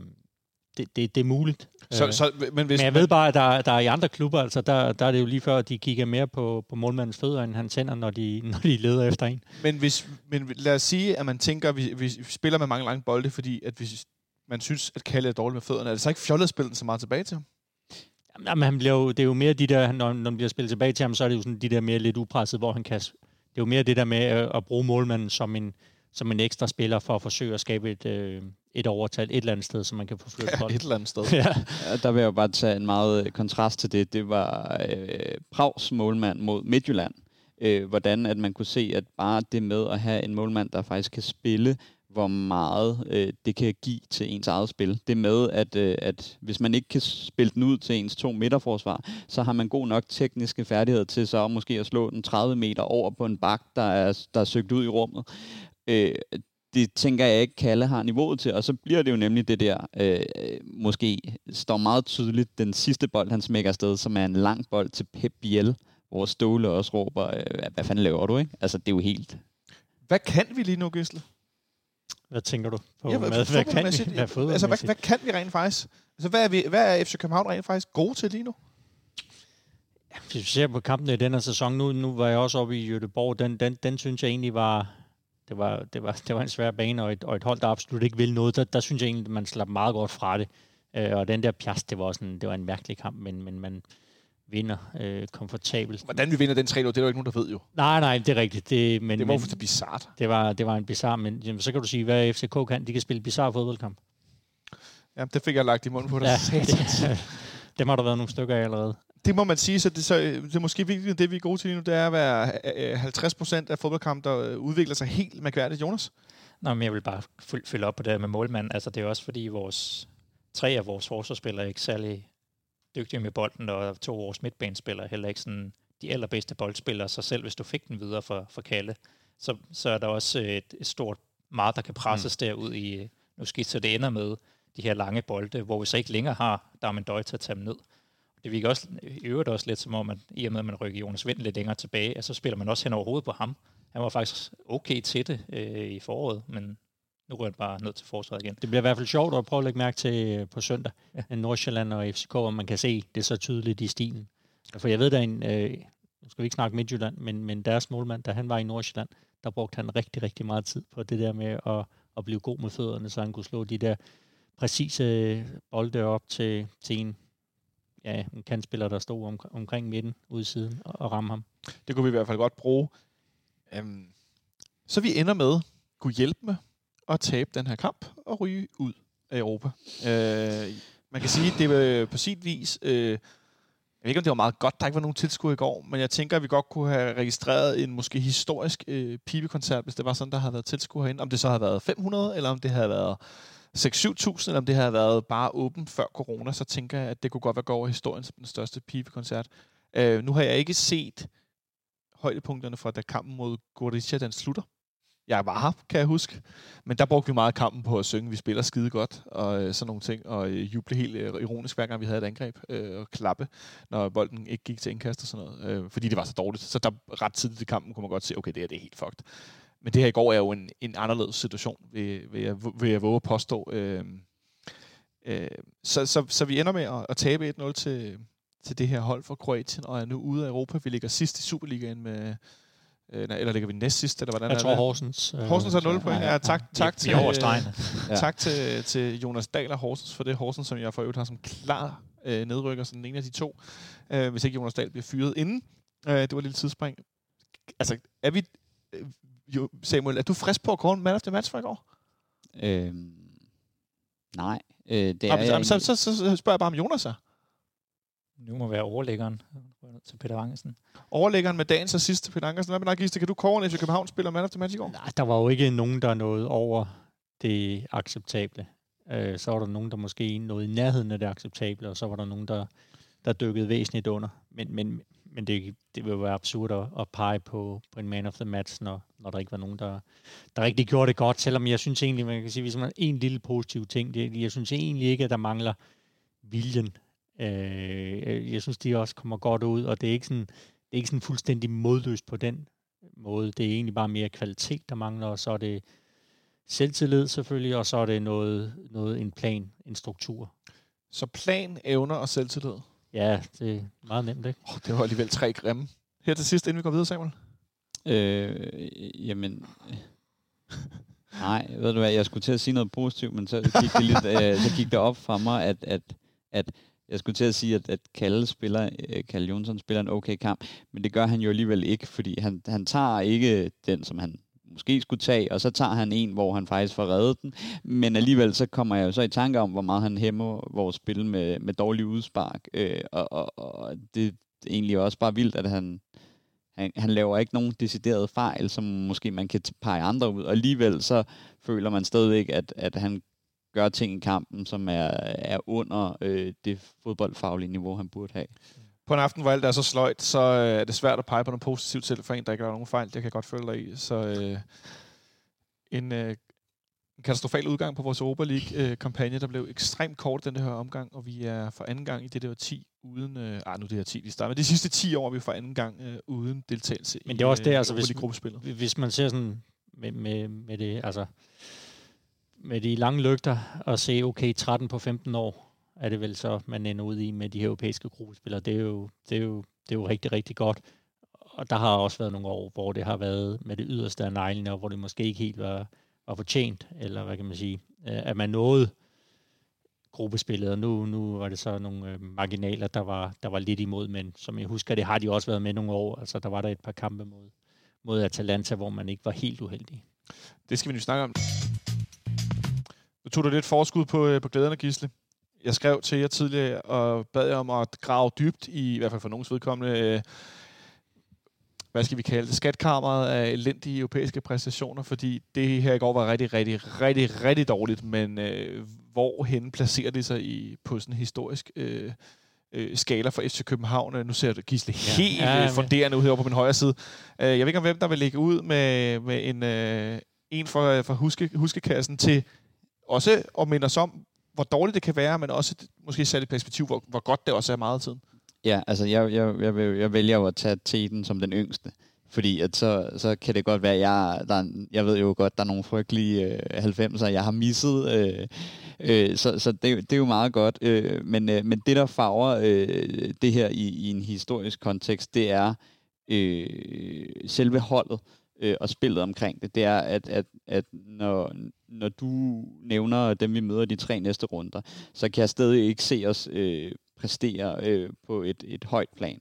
det, det, det er muligt. Så, Øh, så, men, hvis Men jeg ved bare, at der, der er i andre klubber, altså der, der er det jo lige før, at de kigger mere på, på målmandens fødder, end hans hænder, når de, når de leder efter en. Men, hvis, men lad os sige, at man tænker, at vi, vi spiller med mange lange bolde, fordi at vi, man synes, at Kalle er dårlig med fødderne. Er det så ikke fjollet at spille den så meget tilbage til ham? Jamen, han bliver jo, det er jo mere de der, når, når man bliver spillet tilbage til ham, så er det jo sådan de der mere lidt upresset, hvor han kan... Det er jo mere det der med at, at bruge målmanden som en, som en ekstra spiller for at forsøge at skabe et, øh, et overtal et eller andet sted, så man kan få flyttet Ja, et eller andet sted. Ja. Ja, Der vil jeg jo bare tage en meget øh, kontrast til det. Det var øh, Prags målmand mod Midtjylland. Øh, hvordan at man kunne se, at bare det med at have en målmand, der faktisk kan spille, hvor meget øh, det kan give til ens eget spil. Det med, at, øh, at hvis man ikke kan spille den ud til ens to midterforsvar, så har man god nok tekniske færdigheder til så måske at slå den 30 meter over på en bak, der er, der er søgt ud i rummet. Øh, det tænker jeg ikke, Kalle har niveauet til, og så bliver det jo nemlig det der, øh, måske står meget tydeligt, den sidste bold, han smækker afsted, som er en lang bold til Pep Biel, hvor Ståle også råber, øh, hvad fanden laver du, ikke? Altså, det er jo helt... Hvad kan vi lige nu, Gisle? Hvad tænker du på? Ja, med, hvad, hvad, kan vi? Hvad, altså, hvad, hvad kan vi rent faktisk? Altså, hvad er, vi, hvad er FC København rent faktisk gode til lige nu? Hvis vi ser på kampen i denne sæson, nu, nu var jeg også oppe i Göteborg, den, den, den synes jeg egentlig var, det var, det var, det var en svær bane, og et, og et hold, der absolut ikke vil noget. Der, der synes jeg egentlig, man slap meget godt fra det. Øh, og den der pjas, det var, også en, det var en mærkelig kamp, men, men man vinder øh, komfortabelt. Hvordan vi vinder den 3 det er der jo ikke nogen, der ved jo. Nej, nej, det er rigtigt. Det, men, Det var for bizart. det, var, det var en bizarre, men jamen, så kan du sige, hvad FCK kan. De kan spille bizarre fodboldkamp. Ja, det fik jeg lagt i munden på dig. Ja. det, dem har der været nogle stykker af allerede. Det må man sige, så det, så det er måske virkelig det, vi er gode til lige nu, det er at være øh, 50 procent af fodboldkamp, der øh, udvikler sig helt mærkværdigt. Jonas? Nå, men jeg vil bare føl- følge op på det med målmanden. Altså, det er også fordi vores tre af vores forsvarsspillere er ikke særlig dygtige med bolden, og to af vores midtbanespillere er heller ikke sådan de allerbedste boldspillere, så selv hvis du fik den videre for, for Kalle, så, så er der også et, et stort meget, der kan presses mm. derud i, nu skidt, så det ender med de her lange bolde, hvor vi så ikke længere har Darmendøj til at tage dem ned. Det virker også, i øvrigt også lidt som om, at i og med, at man rykker Jonas Vind lidt længere tilbage, så spiller man også hen over hovedet på ham. Han var faktisk okay til det øh, i foråret, men nu rører han bare ned til forsvaret igen. Det bliver i hvert fald sjovt at prøve at lægge mærke til øh, på søndag. Ja. Nordsjælland og FCK, om man kan se det så tydeligt i stilen. For jeg ved, der er en, øh, nu skal vi ikke snakke Midtjylland, men, men deres målmand, da han var i Nordsjælland, der brugte han rigtig, rigtig meget tid på det der med at, at blive god med fødderne, så han kunne slå de der præcise bolde op til, til en, ja, en kantspiller, der stod om, omkring midten ude siden og, og ramme ham. Det kunne vi i hvert fald godt bruge. Um, så vi ender med, kunne hjælpe med at tabe den her kamp og ryge ud af Europa. Uh, man kan sige, at det var på sin vis... Uh, jeg ved ikke, om det var meget godt, der ikke var nogen tilskuere i går, men jeg tænker, at vi godt kunne have registreret en måske historisk øh, pibekoncert, hvis det var sådan, der havde været tilskuere herinde. Om det så havde været 500, eller om det havde været 6-7.000, eller om det havde været bare åbent før corona, så tænker jeg, at det kunne godt være gået over historien som den største pibekoncert. Øh, nu har jeg ikke set højdepunkterne fra da kampen mod Gorizia, den slutter. Jeg var her, kan jeg huske. Men der brugte vi meget kampen på at synge, vi spiller skide godt, og øh, sådan nogle ting, og øh, juble helt øh, ironisk, hver gang vi havde et angreb, øh, og klappe, når bolden ikke gik til indkast og sådan noget, øh, fordi det var så dårligt. Så der ret tidligt i kampen kunne man godt se, okay, det her det er helt fucked men det her i går er jo en, en anderledes situation, vil, vil, jeg, vil jeg våge at påstå. Øh, øh, så, så, så vi ender med at, at tabe 1-0 til, til det her hold fra Kroatien, og er nu ude af Europa. Vi ligger sidst i Superligaen med... Øh, eller ligger vi næst sidst, eller hvordan Jeg er tror det? Horsens. øh, Horsens er 0 point. Ja, tak, tak vi, til, vi. Ja. tak til, til Jonas Dahl og Horsens for det. Horsens, som jeg for øvrigt har som klar øh, nedrykker, sådan en af de to. Øh, hvis ikke Jonas Dahl bliver fyret inden. Øh, det var et lille tidsspring. Altså, er vi... Jo, Samuel, er du frisk på at kåre man of the match for i går? Øhm, nej, øh, det er Jamen, jeg så, så, så, så spørger jeg bare om Jonas er. Nu må være overlæggeren til Peter Wangesen. Overlæggeren med dagens assist til Peter Ankersen. Hvad med dig, Gisle? Kan du kåre en FC København spiller man of the match i går? Nej, der var jo ikke nogen, der nåede over det acceptable. Øh, så var der nogen, der måske nåede i nærheden af det acceptable, og så var der nogen, der, der dykkede væsentligt under. Men, men, men det, det vil være absurd at, at pege på, på en man of the match, når, når der ikke var nogen, der, der rigtig gjorde det godt. Selvom jeg synes egentlig, man kan sige, hvis man en lille positiv ting, det, jeg synes egentlig ikke, at der mangler viljen. Øh, jeg synes, de også kommer godt ud, og det er ikke sådan, det er ikke sådan fuldstændig modløst på den måde. Det er egentlig bare mere kvalitet, der mangler, og så er det selvtillid selvfølgelig, og så er det noget, noget en plan, en struktur. Så plan, evner og selvtillid. Ja, det er meget nemt, ikke? Oh, det var alligevel tre grimme. Her til sidst, inden vi går videre, Samuel. Øh, jamen... Nej, ved du hvad, jeg skulle til at sige noget positivt, men så gik det, lidt, øh, så gik det op for mig, at, at, at jeg skulle til at sige, at, at Kalle, spiller, øh, Kalle Jonsson spiller en okay kamp, men det gør han jo alligevel ikke, fordi han, han tager ikke den, som han måske skulle tage, og så tager han en, hvor han faktisk får reddet den, men alligevel så kommer jeg jo så i tanke om, hvor meget han hæmmer vores spil med, med dårlig udspark, øh, og, og, og det er egentlig også bare vildt, at han, han, han laver ikke nogen deciderede fejl, som måske man kan pege andre ud, og alligevel så føler man stadigvæk, at, at han gør ting i kampen, som er, er under øh, det fodboldfaglige niveau, han burde have. På en aften, hvor alt er så sløjt, så øh, er det svært at pege på noget positivt til for en, der ikke gør nogen fejl. Det kan jeg godt følge dig i. Så øh, en, øh, en katastrofal udgang på vores Europa League-kampagne, der blev ekstremt kort den her omgang, og vi er for anden gang i det der 10 uden... Øh, ah, nu det her 10, vi starter. Men de sidste 10 år er vi for anden gang øh, uden deltagelse Men det er også det, altså, Europa hvis- League-gruppespillet. Hvis man ser sådan med, med, med det, altså med de lange lygter og se, okay, 13 på 15 år er det vel så, man ender ud i med de her europæiske gruppespillere. Det er jo, det er jo, det er jo rigtig, rigtig godt. Og der har også været nogle år, hvor det har været med det yderste af neglene, og hvor det måske ikke helt var, var fortjent, eller hvad kan man sige, øh, at man nåede gruppespillet, og nu, nu var det så nogle øh, marginaler, der var, der var lidt imod, men som jeg husker, det har de også været med nogle år. Altså, der var der et par kampe mod, mod Atalanta, hvor man ikke var helt uheldig. Det skal vi nu snakke om. Nu tog du lidt forskud på, øh, på glæderne, Gisle. Jeg skrev til jer tidligere og bad jer om at grave dybt i, i hvert fald for nogens vedkommende, øh, hvad skal vi kalde det, skatkammeret af elendige europæiske præstationer, fordi det her i går var rigtig, rigtig, rigtig, rigtig dårligt, men øh, hvorhen placerer det sig i, på sådan en historisk øh, øh, skala for FC København? Øh, Nu ser du Gisle helt Ja, ja, ja. funderende ud herovre på min højre side. Øh, jeg ved ikke, om hvem der vil lægge ud med, med en, øh, en fra, fra huske, huskekassen til også at minde os om, hvor dårligt det kan være, men også måske sat i perspektiv, hvor, hvor godt det også er meget af tiden. Ja, altså jeg, jeg, jeg, vil- jeg vælger jo at tage Teten som den yngste. Fordi at så, så kan det godt være, at jeg, der, jeg ved jo godt, der er nogle frygtelige øh, 90'er, jeg har misset. Øh, øh, så så det, det er jo meget godt. Øh, men, øh, men det, der farver øh, det her i, i en historisk kontekst, det er øh, selve holdet øh, og spillet omkring det. Det er, at, at, at når, når du nævner dem, vi møder de tre næste runder, så kan jeg stadig ikke se os øh, præstere øh, på et, et højt plan.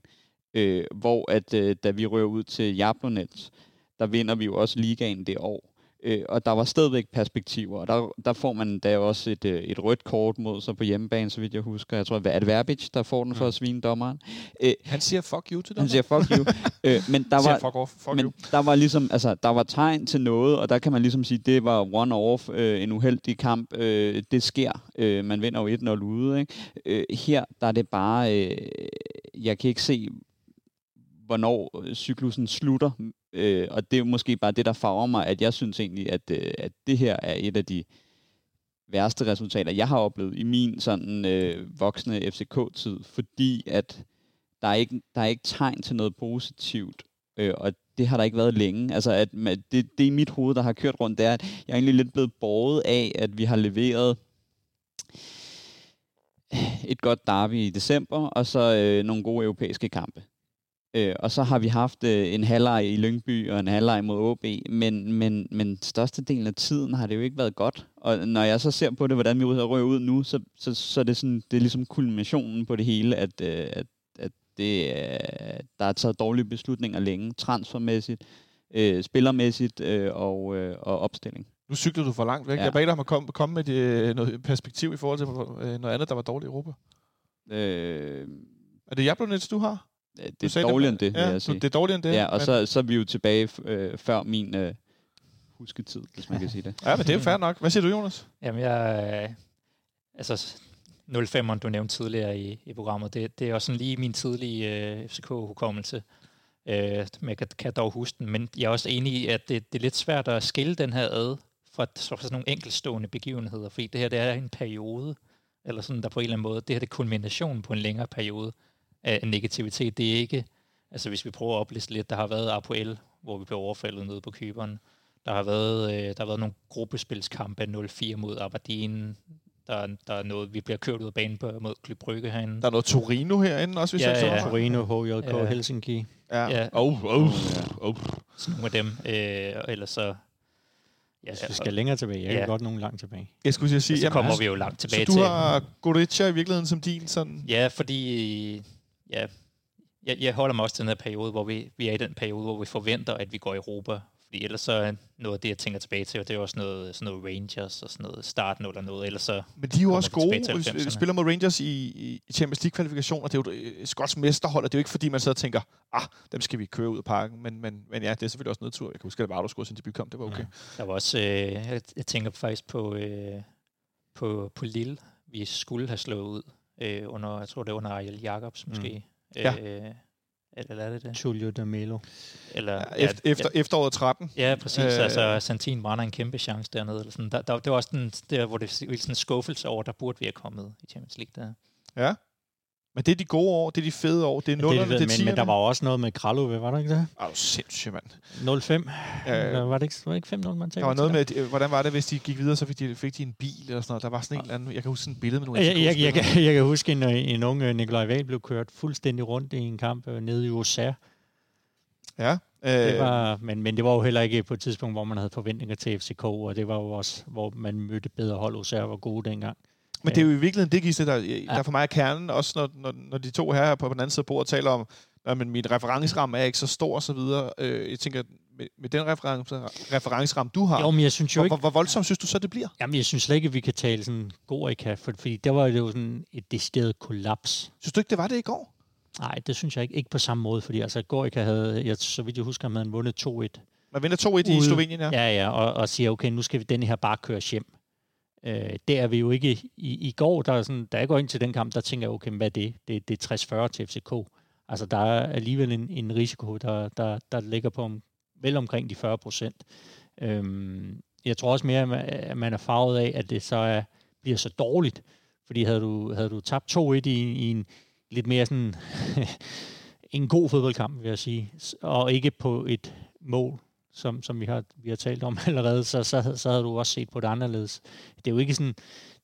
Øh, hvor at øh, da vi rører ud til Jablonets, der vinder vi jo også ligaen det år. Øh, og der var stadigvæk perspektiver, og der, der får man da også et, øh, et rødt kort mod sig på hjemmebane, så vidt jeg husker. Jeg tror, at det Verbic, der får den for at svine dommeren. Øh, Han siger fuck you til dig. han siger, fuck you. øh, men der var, fuck off, fuck men you. der var ligesom, altså, der var tegn til noget, og der kan man ligesom sige, det var one-off, øh, en uheldig kamp. Øh, det sker. Øh, man vinder jo 1-0 ude. Ikke? Øh, her, der er det bare, øh, jeg kan ikke se, hvornår øh, cyklusen slutter. Øh, og det er måske bare det, der farver mig, at jeg synes egentlig, at, øh, at det her er et af de værste resultater, jeg har oplevet i min sådan øh, voksne FCK-tid, fordi at der er, ikke, der er ikke tegn til noget positivt Øh, og det har der ikke været længe. Altså, at ma- det, det i mit hoved, der har kørt rundt, det er, at jeg er egentlig lidt blevet båret af, at vi har leveret et godt derby i december, og så øh, nogle gode europæiske kampe. Øh, og så har vi haft øh, en halvleg i Lyngby og en halvleg mod OB, men, men, men størstedelen af tiden har det jo ikke været godt. Og når jeg så ser på det, hvordan vi rører ud nu, så, så, så er det, sådan, det er ligesom kulminationen på det hele, at, øh, at, at det, øh, der er taget dårlige beslutninger længe, transfermæssigt, øh, spillermæssigt øh, og, øh, og opstilling. Nu cykler du for langt væk. Ja. Jeg beder dig om at komme, komme med det, øh, noget perspektiv i forhold til øh, noget andet, der var dårligt i Europa. Øh, Er det Jablonets, du har? Det Du er dårligere end det, vil ja, jeg sige. Det er dårligere end det. Ja, og men- så, så er vi jo tilbage øh, før min øh, husketid, hvis man kan sige det. Ja, men det er jo fair nok. Hvad siger du, Jonas? Jamen, jeg... øh, Altså, 05'eren, du nævnte tidligere i, i programmet, det, det er også sådan lige min tidlige øh, FCK-hukommelse. Øh, men jeg kan, kan dog huske den, men jeg er også enig i, at det, det er lidt svært at skille den her ad fra, fra sådan nogle enkeltstående begivenheder, fordi det her det er en periode, eller sådan der på en eller anden måde, det her det er kulminationen på en længere periode af negativitet. Det er ikke, altså hvis vi prøver at opliste lidt, der har været APL, hvor vi blev overfaldet nede på Kyberen. Der har været, øh, der har været nogle gruppespilskampe 0-4 mod Aberdeen. Der, er- der er noget, vi bliver kørt ud af banen på, mod Klub Brygge herinde. Der er noget Torino herinde også, hvis Ja, jeg ikke ja. Torino, HJK, Ja. Helsinki. Ja. Ja. Oh, oh, oh. Sådan nogle af dem. Øh, og ellers så... Ja, Hvis vi skal længere tilbage. Jeg kan Ja. godt nogen langt tilbage. Jeg skulle til sige, så kommer jamen, vi jo langt så tilbage du til... har Gorica i virkeligheden som din sådan... Ja, fordi ja, jeg, jeg holder mig også til den her periode, hvor vi, vi er i den periode, hvor vi forventer, at vi går i Europa. Fordi ellers så er noget af det, jeg tænker tilbage til, og det er også noget, sådan noget Rangers og sådan noget starten eller noget. Ellers så, Men de er jo også gode. vi 90'erne. spiller mod Rangers i, i, Champions League-kvalifikationer. Det er jo et skotsk mesterhold, og det er jo ikke fordi, man sidder og tænker, ah, dem skal vi køre ud af parken. Men, men, men ja, det er selvfølgelig også nedtur. Jeg kan huske, at Vardo scorede sin debutkamp. Det var okay. der var også, øh, jeg, jeg tænker faktisk på, øh, på, på Lille, vi skulle have slået ud øh, under, jeg tror det var under Ariel Jacobs måske. Ja. Øh, eller er det det? Tulio de Melo. Eller, Ja, efter, efter efteråret 13. Ja, præcis. Øh, altså, Santin brænder en kæmpe chance dernede. Eller sådan. Der, der, det var også den, der, hvor det var sådan en skuffelse over, der burde vi have kommet i Champions League. Der. Ja. Men det er de gode år, det er de fede år, det er Det, nullerne, det, det, er men, men der var også noget med Kralove, var der ikke det? Du er sindssygt, mand. 05? Ja, Eller var det ikke, var det ikke 5-0, man Der var noget med, øh, hvordan var det, hvis de gik videre, så fik de, fik de en bil eller sådan noget. Der var sådan en eller anden, jeg kan huske sådan et billede med nogle Jeg, jeg, jeg, kan, jeg kan huske, en, øh, en ung øh, Nikolaj Wahl blev kørt fuldstændig rundt i en kamp øh, nede i USA. Ja. Det Øh, var, men, men det var jo heller ikke på et tidspunkt, hvor man havde forventninger til FCK, og det var jo også, hvor man mødte bedre hold. USA var gode dengang. Men det er jo i virkeligheden det, Gisle, der, der for mig er kernen, også når, når, når de to her på den anden side af bordet taler om, at min referenceramme er ikke så stor og så videre. Øh, jeg tænker, med, med den reference, referenceramme, du har, Jo, men jeg synes jo hvor, ikke, hvor, voldsomt synes du så, det bliver? jamen, jeg synes slet ikke, at vi kan tale sådan Gorica, for, fordi der var det jo sådan et decideret kollaps. Synes du ikke, det var det i går? Nej, det synes jeg ikke. Ikke på samme måde, fordi altså Gorica havde, jeg, så vidt jeg husker, han havde vundet 2-1. Man vinder 2-1 i. Slovenien, ja. Ja, ja, og, og siger, okay, nu skal vi denne her bare køres hjem. Øh, det er vi jo ikke i, i går, der er sådan, da jeg går ind til den kamp, der tænker jeg, okay, hvad er det? Det, det er 60-40 til FCK. Altså, der er alligevel en, en risiko, der, der, der ligger på om, vel omkring de 40 procent. Øhm, jeg tror også mere, at man- er farvet af, at det så er, bliver så dårligt. Fordi havde du, havde du tabt 2-1 i, i en lidt mere sådan en god fodboldkamp, vil jeg sige, og ikke på et mål, som, som vi, har, vi har talt om allerede, så, så, så havde du også set på det anderledes. Det er jo ikke sådan,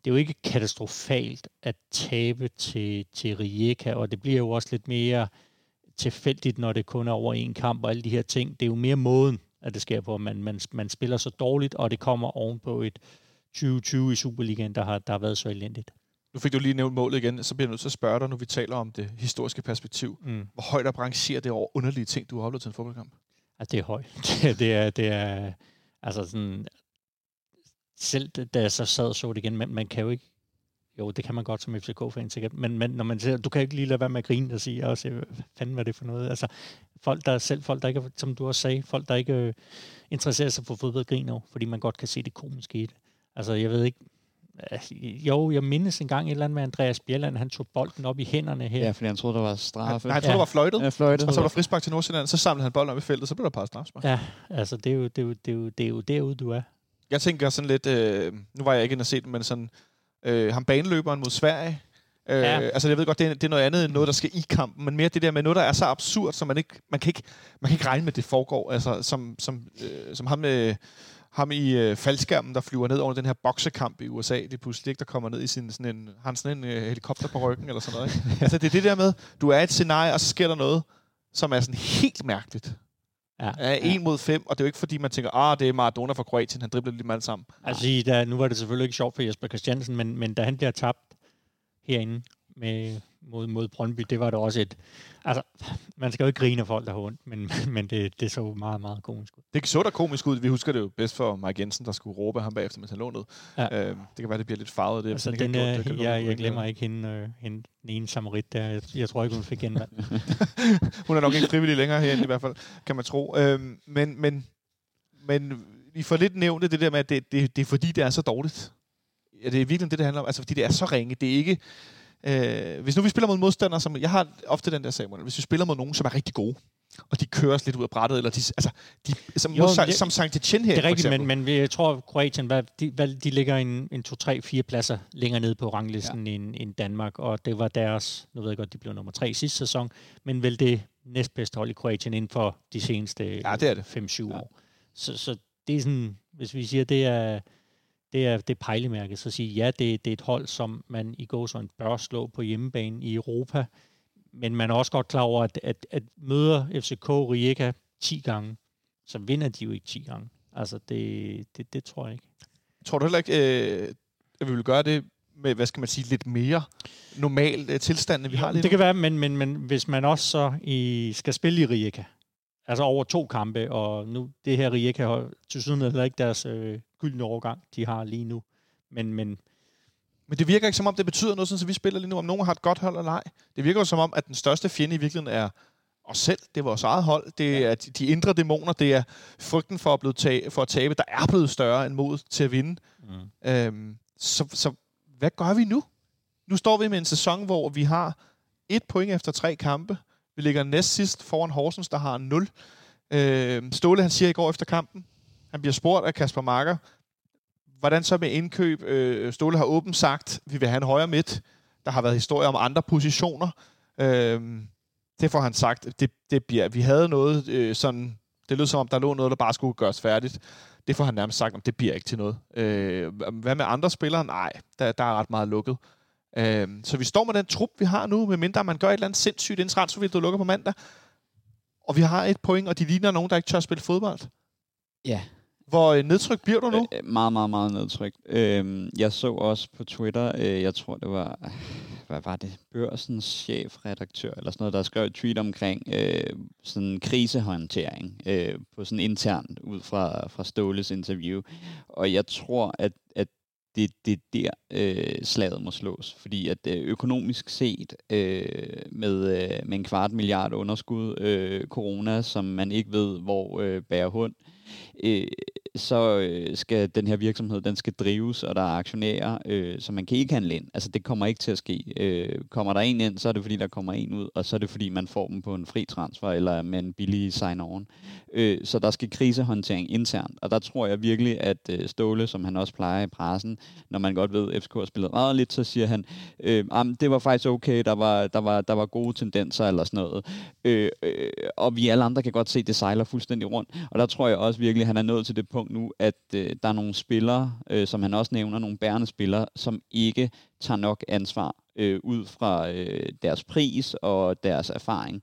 det er jo ikke katastrofalt at tabe til, til Rijeka, og det bliver jo også lidt mere tilfældigt, når det kun er over en kamp og alle de her ting. Det er jo mere måden, at det sker på, at man, man, man spiller så dårligt, og det kommer ovenpå et 2020 i Superligaen, der har, der har været så elendigt. Nu fik du lige nævnt målet igen, så bliver jeg nødt til at spørge dig, når vi taler om det historiske perspektiv. Mm. Hvor højt op rangerer det over underlige ting, du har oplevet til en fodboldkamp? Altså, det er højt. Det, det, er, det er, altså sådan, selv da jeg så sad og så det igen, men man kan jo ikke, jo, det kan man godt som FCK-fan sikkert, men, men når man ser, du kan ikke lige lade være med at grine og sige, også, hvad fanden var det for noget? Altså, folk der, selv folk, der ikke, som du også sagde, folk, der ikke øh, interesserer sig for fodbold, griner fordi man godt kan se det komiske i det. Altså, jeg ved ikke, jo, jeg mindes en gang et eller andet med Andreas Bjelland, han tog bolden op i hænderne her. Ja, fordi han troede, der var straffe. Nej, jeg tror, Ja. det var fløjtet. Ja, fløjte. Og så var der frispark til Nordsjælland, så samlede han bolden op i feltet, så blev der bare strafspark. Ja, altså, det er jo, det er jo, det er jo, det er jo derude, du er. Jeg tænker sådan lidt, øh, nu var jeg ikke inde og se den, men sådan, øh, ham baneløberen mod Sverige, Øh, Ja. Altså, jeg ved godt, det er, det er noget andet end noget, der skal i kampen, men mere det der med noget, der er så absurd, så man ikke, man kan ikke, man kan ikke regne med, at det foregår. Altså, som, som, øh, som ham, med, ham i øh, faldskærmen, der flyver ned over den her boksekamp i USA, det er pludselig ikke, der kommer ned i sin, sådan en, har han sådan en øh, helikopter på ryggen, eller sådan noget. Ikke? altså, det er det der med, du er et scenarie, og så sker der noget, som er sådan helt mærkeligt. Ja. Er en mod fem, og det er jo ikke fordi, man tænker, ah, det er Maradona fra Kroatien, han dribler lige alle sammen. Altså, da, nu var det selvfølgelig ikke sjovt for Jesper Christiansen, men, men da han bliver tabt herinde med, mod, mod Brøndby, det var det også et... Altså, man skal jo ikke grine af folk, der har ondt, men, men det, det så meget, meget komisk ud. Det så da komisk ud. Vi husker det jo bedst for Mike Jensen, der skulle råbe ham bagefter, mens han lå ned. Ja. Øhm, det kan være, det bliver lidt farvet. Det, Altså, den, ikke øh, det jeg, jeg gå- glemmer ikke hende, øh, hende, den ene samarit der. Jeg, jeg tror ikke, hun fik genvalg. Hun er nok ikke frivillig længere herinde i hvert fald, kan man tro. Øhm, men, men, men vi får lidt nævnt det der med, at det, det, det er fordi, det er så dårligt. Ja, det er virkelig det, det handler om. Altså, fordi det er så ringe. Det er ikke... Øh, hvis nu vi spiller mod modstandere, som... Jeg har ofte den der Samuel. Hvis vi spiller mod nogen, som er rigtig gode, og de kører os lidt ud af brættet, eller de, altså, de, som, Jo, som, det- som Sankt Etienne her, Det er rigtigt, men, men jeg tror, Kroatien, hvad, de, hvad, de ligger en, en 2, 3, 4 pladser længere nede på ranglisten ja. end, end Danmark, og det var deres, nu ved jeg godt, de blev nummer 3 sidste sæson, men vel det næstbedste hold i Kroatien inden for de seneste Ja, det er det. 5-7 Ja. år. Så, så det er sådan, hvis vi siger, det er, det er det pejlemærket, så sige, ja, det, det er et hold, som man i går sådan bør slå på hjemmebane i Europa, men man er også godt klar over, at, at, at møder FCK Rijeka 10 gange, så vinder de jo ikke 10 gange. Altså, det, det, det tror jeg ikke. Tror du heller ikke, øh, at vi vil gøre det med, hvad skal man sige, lidt mere normal øh, tilstand, end vi har lige det nu? kan være, men, men, men hvis man også så i, skal spille i Rijeka, altså over to kampe, og nu det her Rijeka har til syden heller ikke deres øh, gyldne overgang, de har lige nu. Men, men Men det virker ikke som om, det betyder noget, sådan, så vi spiller lige nu, om nogen har et godt hold eller ej. Det virker jo som om, at den største fjende i virkeligheden er os selv. Det er vores eget hold. Det er de, de indre dæmoner. Det er frygten for at, blive ta- for at tabe, der er blevet større end mod til at vinde. mm. Øhm, så, så hvad gør vi nu? Nu står vi med en sæson, hvor vi har et point efter tre kampe. Vi ligger næst sidst foran Horsens, der har 0. Øhm, Ståle, han siger i går efter kampen, han bliver spurgt af Kasper Marker, hvordan så med indkøb? Øh, Ståle har åbent sagt, vi vil have en højre midt. Der har været historier om andre positioner. Øhm, det får han sagt, det, det bliver, vi havde noget øh, sådan, det lød som om, der lå noget, der bare skulle gøres færdigt. Det får han nærmest sagt, om det bliver ikke til noget. Øh, hvad med andre spillere? Nej, der, der er ret meget lukket. Øh, så vi står med den trup, vi har nu, medmindre man gør et eller andet sindssygt, inden transfervinduet lukker på mandag. Og vi har et point, og de ligner nogen, der ikke tør spille fodbold. Ja, Hvor øh, nedtryk bliver du nu? Øh, meget, meget, meget nedtrykt. Øhm, jeg så også på Twitter, øh, jeg tror det var, øh, hvad var det, Børsens chefredaktør, eller sådan noget, der skrev et tweet omkring øh, sådan krisehåndtering øh, på sådan internt ud fra, fra Ståles interview. Og jeg tror, at, at det, det er der, øh, slaget må slås. Fordi at øh, økonomisk set, øh, med, øh, med en kvart milliard underskud, øh, corona, som man ikke ved, hvor øh, bærer hund, øh, Øh, så øh, skal den her virksomhed, den skal drives, og der er aktionærer, øh, så man kan ikke handle ind. Altså det kommer ikke til at ske. Øh, kommer der en ind, så er det fordi, der kommer en ud, og så er det fordi, man får dem på en fri transfer, eller med en billig sign-on. Øh, så der skal krisehåndtering internt, og der tror jeg virkelig, at øh, Ståle, som han også plejer i pressen, når man godt ved, at FCK har spillet meget lidt, så siger han, øh, "Jamen, det var faktisk okay, der var, der, var, der var gode tendenser eller sådan noget. Øh, øh, og vi alle andre kan godt se, at det sejler fuldstændig rundt. Og der tror jeg også virkelig, at han er nået til det punkt nu, at øh, der er nogle spillere, øh, som han også nævner, nogle bærende spillere, som ikke tager nok ansvar øh, ud fra øh, deres pris og deres erfaring.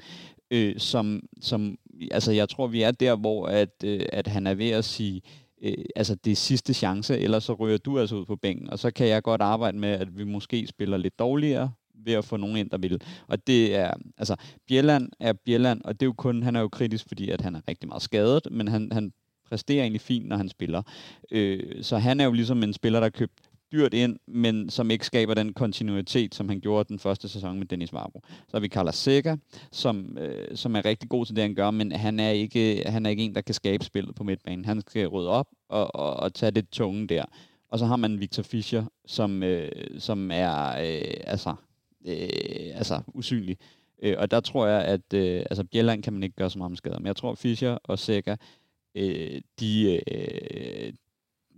Øh, som, som, altså jeg tror, vi er der, hvor at, øh, at han er ved at sige, øh, altså det er sidste chance, ellers så ryger du altså ud på bænken, og så kan jeg godt arbejde med, at vi måske spiller lidt dårligere, ved at få nogen ind, der vil. Og det er, altså, Bjelland er Bjelland, og det er jo kun, han er jo kritisk, fordi at han er rigtig meget skadet, men han, han præsterer egentlig fint, når han spiller. Øh, så han er jo ligesom en spiller, der købt dyrt ind, men som ikke skaber den kontinuitet, som han gjorde den første sæson med Dennis Varbro. Så har vi Carlos Seca, som, øh, som er rigtig god til det, han gør, men han er, ikke, han er ikke en, der kan skabe spillet på midtbanen. Han skal rydde op og, og, og tage det tunge der. Og så har man Victor Fischer, som, øh, som er øh, altså, øh, altså usynlig. Øh, og der tror jeg, at øh, altså Bjelland kan man ikke gøre så meget med skader, men jeg tror Fischer og Seca, øh, de, øh,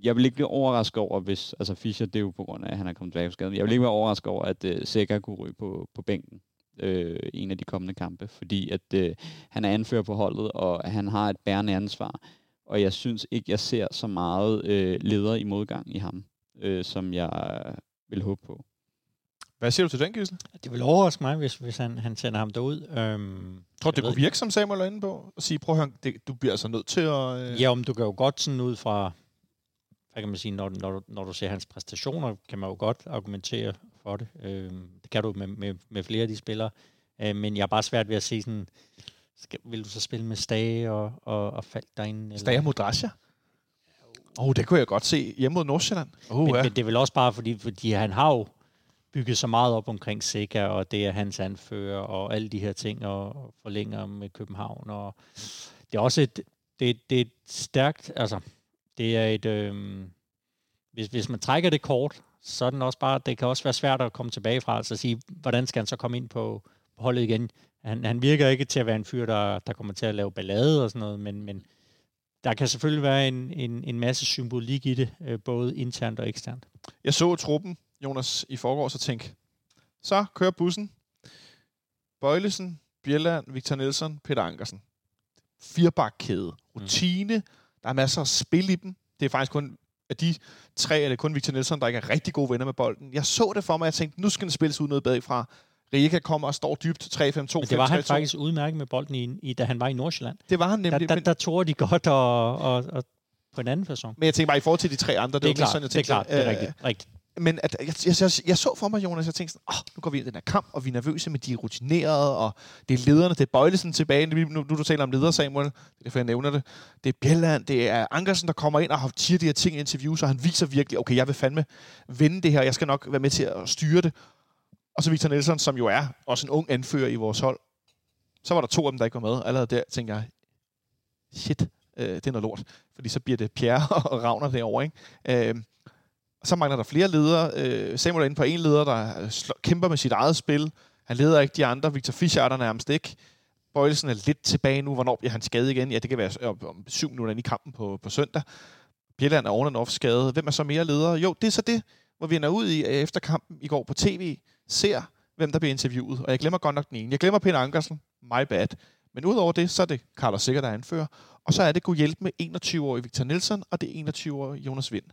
jeg vil ikke blive overrasket over, hvis, altså Fischer, det er jo på grund af, at han er kommet tilbage fra skaden, jeg vil ikke være overrasket over, at øh, Sækker kunne ryge på, på bænken øh, en af de kommende kampe, fordi at øh, han er anfører på holdet, og han har et bærende ansvar, og jeg synes ikke, jeg ser så meget øh, leder i modgang i ham, øh, som jeg vil håbe på. Hvad siger du til den, Gisle? Det vil overraske mig, hvis, hvis han, han sender ham derud. Øhm, Tror du, det kunne virke, som Samuel er inde på? Og sige, prøv at høre, det, du bliver altså nødt til at... Øh... Ja, om du kan jo godt sådan ud fra, hvad kan man sige, når, når, du, når du ser hans præstationer, kan man jo godt argumentere for det. Øhm, det kan du med, med, med flere af de spillere. Øh, men jeg er bare svært ved at se sådan, skal, vil du så spille med Stage og, og, og Falk derinde? Stage mod Drasja? Åh, oh, det kunne jeg godt se hjemme mod Nordsjælland. Oh, men, ja. men det er vel også bare, fordi, fordi han har jo bygget så meget op omkring Sega, og det er hans anfører, og alle de her ting, og forlænger med København. Og det er også et, det, det er et stærkt, altså, det er et, øhm, hvis, hvis man trækker det kort, så er den også bare, det kan også være svært at komme tilbage fra, altså at sige, hvordan skal han så komme ind på, på holdet igen? Han, han virker ikke til at være en fyr, der, der kommer til at lave ballade og sådan noget, men, men der kan selvfølgelig være en, en, en masse symbolik i det, øh, både internt og eksternt. Jeg så truppen, Jonas, i forgårs og tænkte, så kører bussen. Bøjlesen, Bjelland, Victor Nielsen, Peter Ankersen. Firebakkæde. Rutine. Mm. Der er masser af spil i dem. Det er faktisk kun af de tre, er det kun Victor Nielsen, der ikke er rigtig gode venner med bolden. Jeg så det for mig, og jeg tænkte, nu skal den spilles ud noget bedre fra. Rika kommer og står dybt 3-5-2. Men det var han faktisk udmærket med bolden, i, i, da han var i Nordsjælland. Det var han nemlig. Der, der, der tog de godt og, og, og på en anden person. Men jeg tænker bare, i forhold til de tre andre, det, det er klart, sådan, jeg tænkte, det er klart, det er rigtigt. Øh, rigtigt. Men at, jeg, jeg, jeg, jeg, så for mig, Jonas, jeg tænkte sådan, oh, nu går vi ind i den her kamp, og vi er nervøse, med de er rutinerede, og det er lederne, det er Bøjlesen tilbage, nu, nu, nu du taler om leder, Samuel, det er derfor, jeg nævner det. Det er Bjelland, det er Ankersen, der kommer ind og har siger de her ting i interviews, og han viser virkelig, okay, jeg vil fandme vende det her, jeg skal nok være med til at styre det. Og så Victor Nielsen, som jo er også en ung anfører i vores hold. Så var der to af dem, der ikke var med. Allerede der tænkte jeg, shit, øh, det er noget lort. Fordi så bliver det Pierre og Ravner derovre, ikke? Øh, så mangler der flere ledere. Øh, Samuel er inde på en leder, der slår, kæmper med sit eget spil. Han leder ikke de andre. Victor Fischer er der nærmest ikke. Bøjelsen er lidt tilbage nu. Hvornår bliver han skadet igen? Ja, det kan være om syv minutter i kampen på, på søndag. Bjelland er oven off skadet. Hvem er så mere ledere? Jo, det er så det, hvor vi ender ud i øh, efter kampen i går på tv, ser, hvem der bliver interviewet. Og jeg glemmer godt nok den ene. Jeg glemmer Peter Ankersen. My bad. Men udover det, så er det Carlos Sikker, der anfører. Og så er det god hjælp med 21-årige Victor Nielsen, og det 21-årige Jonas Vind.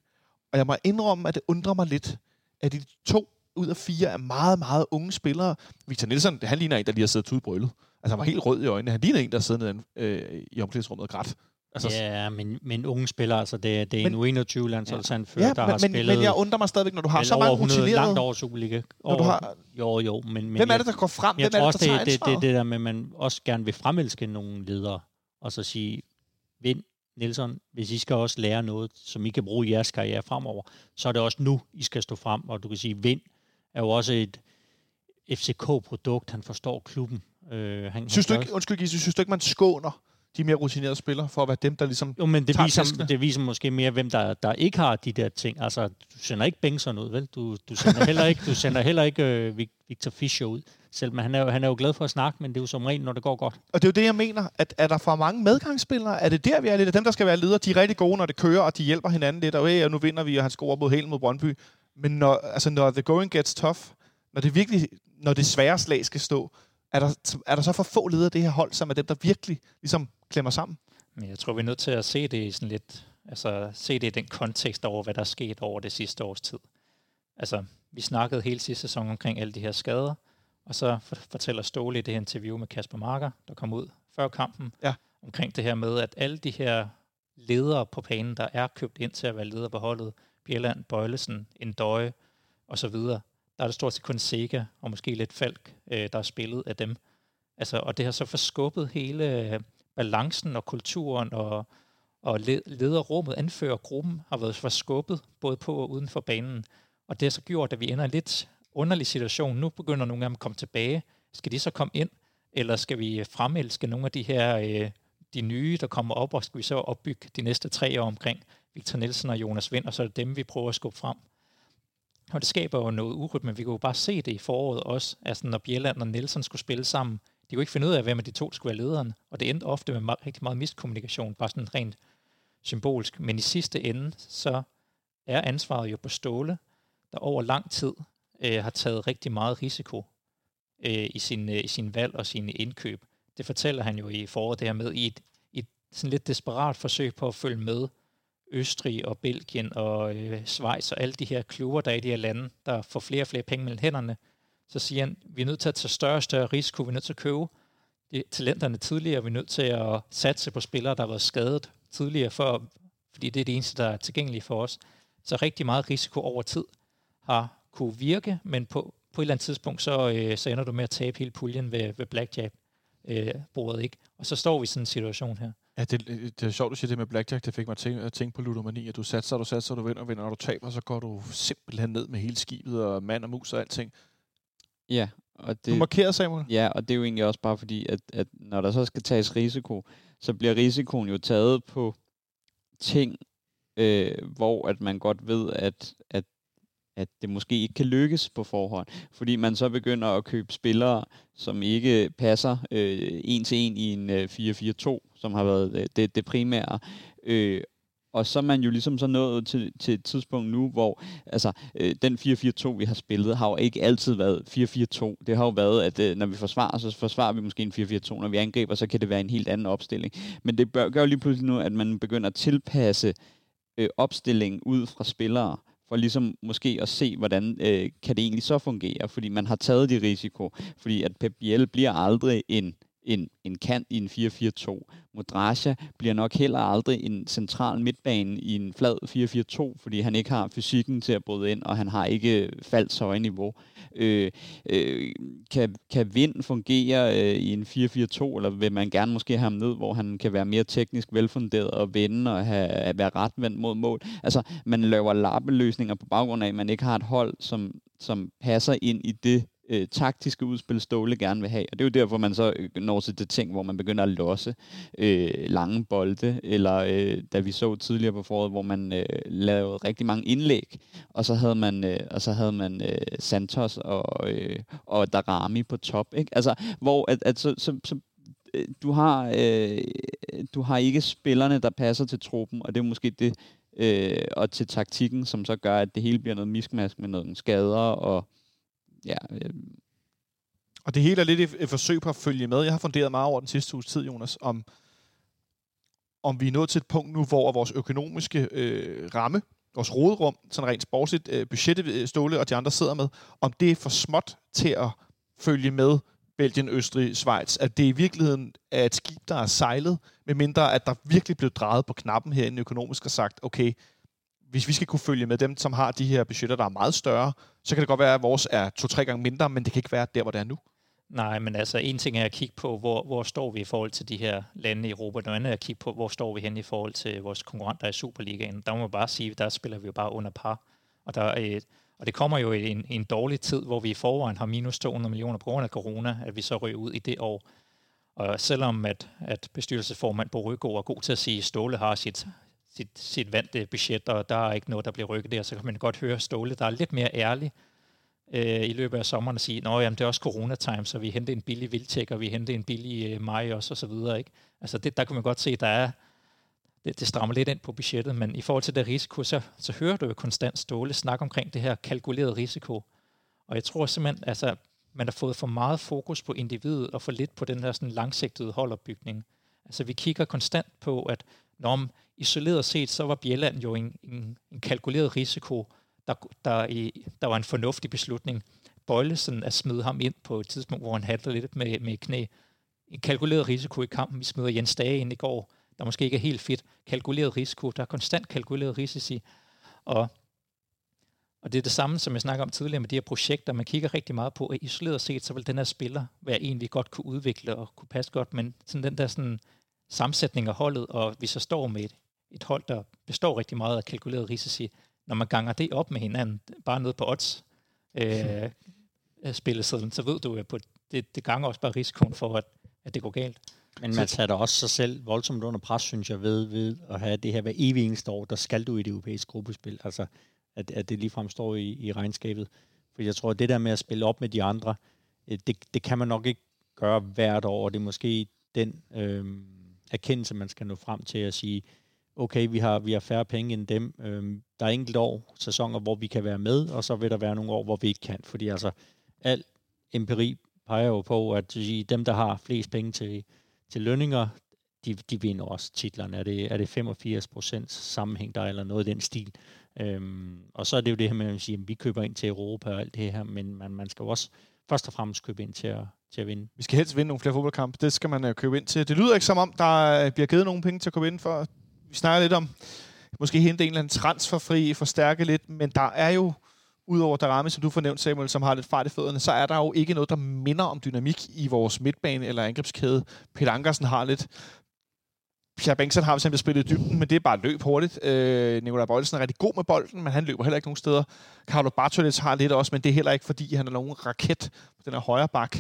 Og jeg må indrømme, at det undrer mig lidt, at de to ud af fire er meget, meget unge spillere. Victor Nielsen, han ligner en, der lige har siddet ud brøllet. Altså, han var helt rød i øjnene. Han ligner en, der sidder nede øh, i omklædningsrummet og grædt. Altså, ja, men, men unge spillere, altså det, det er men, en U21-landsholdsandfører, ja, der men, har spillet... Men jeg undrer mig stadigvæk, når du har så mange rutinerede... langt over Superliga. Over, du har, jo, jo, men... men hvem er det, der går frem? Jeg hvem tror er det, også, der det, det, det, det der med, at man også gerne vil fremelske nogle ledere, og så sige, vind, Nielsen, hvis I skal også lære noget, som I kan bruge i jeres karriere fremover, så er det også nu, I skal stå frem, og du kan sige, Vind er jo også et FCK-produkt, han forstår klubben. Øh, han, synes du ikke, undskyld, Gise, synes du ikke, man skåner de mere rutinerede spillere, for at være dem, der ligesom Jo, men det viser, det viser måske mere, hvem der, der ikke har de der ting. Altså, du sender ikke Bengtsson ud, vel? Du, du sender heller ikke, du sender heller ikke øh, Victor Fischer ud. Selv, men han er, jo, han er jo glad for at snakke, men det er jo som regel, når det går godt. Og det er jo det, jeg mener. At, er der for mange medgangsspillere? Er det der, vi er lidt? Dem, der skal være ledere, de er rigtig gode, når det kører, og de hjælper hinanden lidt. Og, hey, og nu vinder vi, og han scorer mod Helen mod Brøndby. Men når, altså, når the going gets tough, når det virkelig, når det svære slag skal stå, er der, er der så for få ledere af det her hold, som er dem, der virkelig ligesom klemmer sammen? Men jeg tror, vi er nødt til at se det i sådan lidt, altså se det i den kontekst over, hvad der er sket over det sidste års tid. Altså, vi snakkede hele sidste sæson omkring alle de her skader, og så fortæller Ståle i det her interview med Kasper Marker, der kom ud før kampen, ja. omkring det her med, at alle de her ledere på banen, der er købt ind til at være ledere på holdet, Bjelland, Bøjlesen, Endøje så videre, der er det stort set kun Sega og måske lidt Falk, øh, der er spillet af dem. Altså, og det har så forskubbet hele balancen og kulturen og, og lederrummet, anfører gruppen, har været forskubbet både på og uden for banen. Og det har så gjort, at vi ender lidt underlig situation. Nu begynder nogle af dem at komme tilbage. Skal de så komme ind, eller skal vi fremelske nogle af de her øh, de nye, der kommer op, og skal vi så opbygge de næste tre år omkring Victor Nielsen og Jonas Vind, og så er det dem, vi prøver at skubbe frem. Og det skaber jo noget urytme. Vi kunne jo bare se det i foråret også, altså når Bjelland og Nielsen skulle spille sammen. De kunne ikke finde ud af, hvem af de to skulle være lederen, og det endte ofte med meget, rigtig meget miskommunikation, bare sådan rent symbolsk. Men i sidste ende, så er ansvaret jo på Ståle, der over lang tid øh, har taget rigtig meget risiko øh, i, sin, øh, i sin valg og sine indkøb. Det fortæller han jo i foråret det her med, i et, et sådan lidt desperat forsøg på at følge med Østrig og Belgien og øh, Schweiz og alle de her klubber, der er i de her lande, der får flere og flere penge mellem hænderne, så siger han, vi er nødt til at tage større og større risiko, vi er nødt til at købe de talenterne tidligere, vi er nødt til at satse på spillere, der har været skadet tidligere, for, fordi det er det eneste, der er tilgængeligt for os. Så rigtig meget risiko over tid har kunne virke, men på, på et eller andet tidspunkt, så, øh, så ender du med at tabe hele puljen ved, ved blackjack øh, ikke? Og så står vi i sådan en situation her. Ja, det, det er sjovt, du siger det med blackjack. Det fik mig til at tænke på ludomani, at du satser, du satser, du vinder, vinder, og du taber, så går du simpelthen ned med hele skibet og mand og mus og alting. Ja, og Du det, markerer, Samuel. ja, og det er jo egentlig også bare fordi, at, at når der så skal tages risiko, så bliver risikoen jo taget på ting, øh, hvor at man godt ved, at, at, at det måske ikke kan lykkes på forhånd. Fordi man så begynder at købe spillere, som ikke passer øh, en til en i en øh, 4-4-2, som har været øh, det, det primære. Øh, og så er man jo ligesom så nået til, til et tidspunkt nu, hvor altså, øh, den 4-4-2, vi har spillet, har jo ikke altid været 4-4-2. Det har jo været, at øh, når vi forsvarer, så forsvarer vi måske en 4-4-2. Når vi angriber, så kan det være en helt anden opstilling. Men det bør, gør jo lige pludselig nu, at man begynder at tilpasse øh, opstillingen ud fra spillere, for ligesom måske at se, hvordan øh, kan det egentlig så fungere, fordi man har taget de risiko, fordi at Pep Biel bliver aldrig en en, en kant i en 4-4-2. Modrasja bliver nok heller aldrig en central midtbane i en flad 4-4-2, fordi han ikke har fysikken til at bryde ind, og han har ikke falds høje niveau. Øh, øh, kan, kan Vind fungere øh, i en 4-4-2, eller vil man gerne måske have ham ned, hvor han kan være mere teknisk velfunderet og vende og have, være retvendt mod mål? Altså, man laver lappeløsninger på baggrund af, at man ikke har et hold, som, som passer ind i det øh, taktiske udspil, Ståle gerne vil have. Og det er jo derfor, man så øh, når til det ting, hvor man begynder at losse øh, lange bolde, eller øh, da vi så tidligere på foråret, hvor man øh, lavede rigtig mange indlæg, og så havde man, øh, og så havde man øh, Santos og, øh, og Darami på top. Ikke? Altså, hvor at, at så, så, så øh, du har, øh, du har ikke spillerne, der passer til truppen, og det er måske det, øh, og til taktikken, som så gør, at det hele bliver noget miskmask med nogle skader og ja, øh, Og det hele er lidt et, et forsøg på at følge med. Jeg har funderet meget over den sidste uges tid, Jonas, om, om vi er nået til et punkt nu, hvor vores økonomiske øh, ramme, vores rådrum, sådan rent sportsligt, øh, budgettet øh, Ståle og de andre sidder med, om det er for småt til at følge med Belgien, Østrig, Schweiz, at det i virkeligheden er et skib, der er sejlet, medmindre at der virkelig blev drejet på knappen herinde økonomisk og sagt, okay, hvis vi skal kunne følge med dem, som har de her budgetter, der er meget større, så kan det godt være, at vores er to-tre gange mindre, men det kan ikke være der, hvor det er nu. Nej, men altså en ting er at kigge på, hvor, hvor står vi i forhold til de her lande i Europa. Noget andet er at kigge på, hvor står vi hen i forhold til vores konkurrenter i Superligaen. Der må man bare sige, der spiller vi jo bare under par. Og, der er et, og det kommer jo i en, en dårlig tid, hvor vi i forvejen har minus 200 millioner på grund af corona, at vi så ryger ud i det år. Og selvom at, at bestyrelsesformand Bo Røgaard er god til at sige, at Ståle har sit, sit, sit vante budget, og der er ikke noget, der bliver rykket der, så kan man godt høre Ståle, der er lidt mere ærlig øh, i løbet af sommeren og sige, at det er også coronatime, så vi henter en billig Viltjek, og vi henter en billig øh, maj også, og så videre. Ikke? Altså det, der kan man godt se, der er, det, det strammer lidt ind på budgettet, men i forhold til det risiko, så, så hører du jo konstant Ståle snakke omkring det her kalkulerede risiko. Og jeg tror simpelthen, altså, man har fået for meget fokus på individet, og for lidt på den her sådan langsigtede holdopbygning. Altså vi kigger konstant på, at når isoleret set, så var Bjelland jo en, en, en kalkuleret risiko, der, der, i, der var en fornuftig beslutning. Bøjlesen at smide ham ind på et tidspunkt, hvor han handler lidt med, med knæ. En kalkuleret risiko i kampen. Vi smider Jens Dage ind i går, der måske ikke er helt fit. Kalkuleret risiko. Der er konstant kalkuleret risici. Og, og det er det samme, som jeg snakker om tidligere med de her projekter. Man kigger rigtig meget på, at isoleret set, så vil den her spiller være en, vi godt kunne udvikle og kunne passe godt. Men sådan den der sådan, sammensætning af holdet, og vi så står med et, et hold, der består rigtig meget af kalkuleret risici, når man ganger det op med hinanden, bare ned på odds, øh, spillesedlen, så ved du, at på, det, det ganger også bare risikoen for, at, at det går galt. Men man sætter også sig selv voldsomt under pres, synes jeg, ved, ved at have det her hver evig eneste år, der skal du i det europæiske gruppespil. Altså, at, at det ligefrem står i, i regnskabet. For jeg tror, at det der med at spille op med de andre, øh, det, det kan man nok ikke gøre hvert år, og det er måske den øh, erkendelse, man skal nå frem til at sige, okay, vi har, vi har færre penge end dem. Øhm, der er enkelte år, sæsoner, hvor vi kan være med, og så vil der være nogle år, hvor vi ikke kan. Fordi altså, al empiri peger jo på, at dem, der har flest penge til, til lønninger, de, de vinder også titlerne. Er det, er det 85 procent sammenhæng der, eller noget i den stil? Øhm, og så er det jo det her med, at sige, at vi køber ind til Europa og alt det her, men man, man skal jo også først og fremmest købe ind til at, til at vinde. Vi skal helst vinde nogle flere fodboldkampe. Det skal man uh, købe ind til. Det lyder ikke som om, der øh, bliver givet nogle penge til at købe ind for. Vi snakker lidt om, måske hente en eller anden transferfri, forstærke lidt, men der er jo, udover Darami, som du fornævnt, Samuel, som har lidt fart i fødderne, så er der jo ikke noget, der minder om dynamik i vores midtbane eller angrebskæde. Peter Ankersen har lidt. Pierre Bengtsson har simpelthen spillet i dybden, men det er bare løb hurtigt. Øh, Nikolaj Bøjlesen er rigtig god med bolden, men han løber heller ikke nogen steder. Carlo Bartolets har lidt også, men det er heller ikke, fordi han er nogen raket på den her højre bak.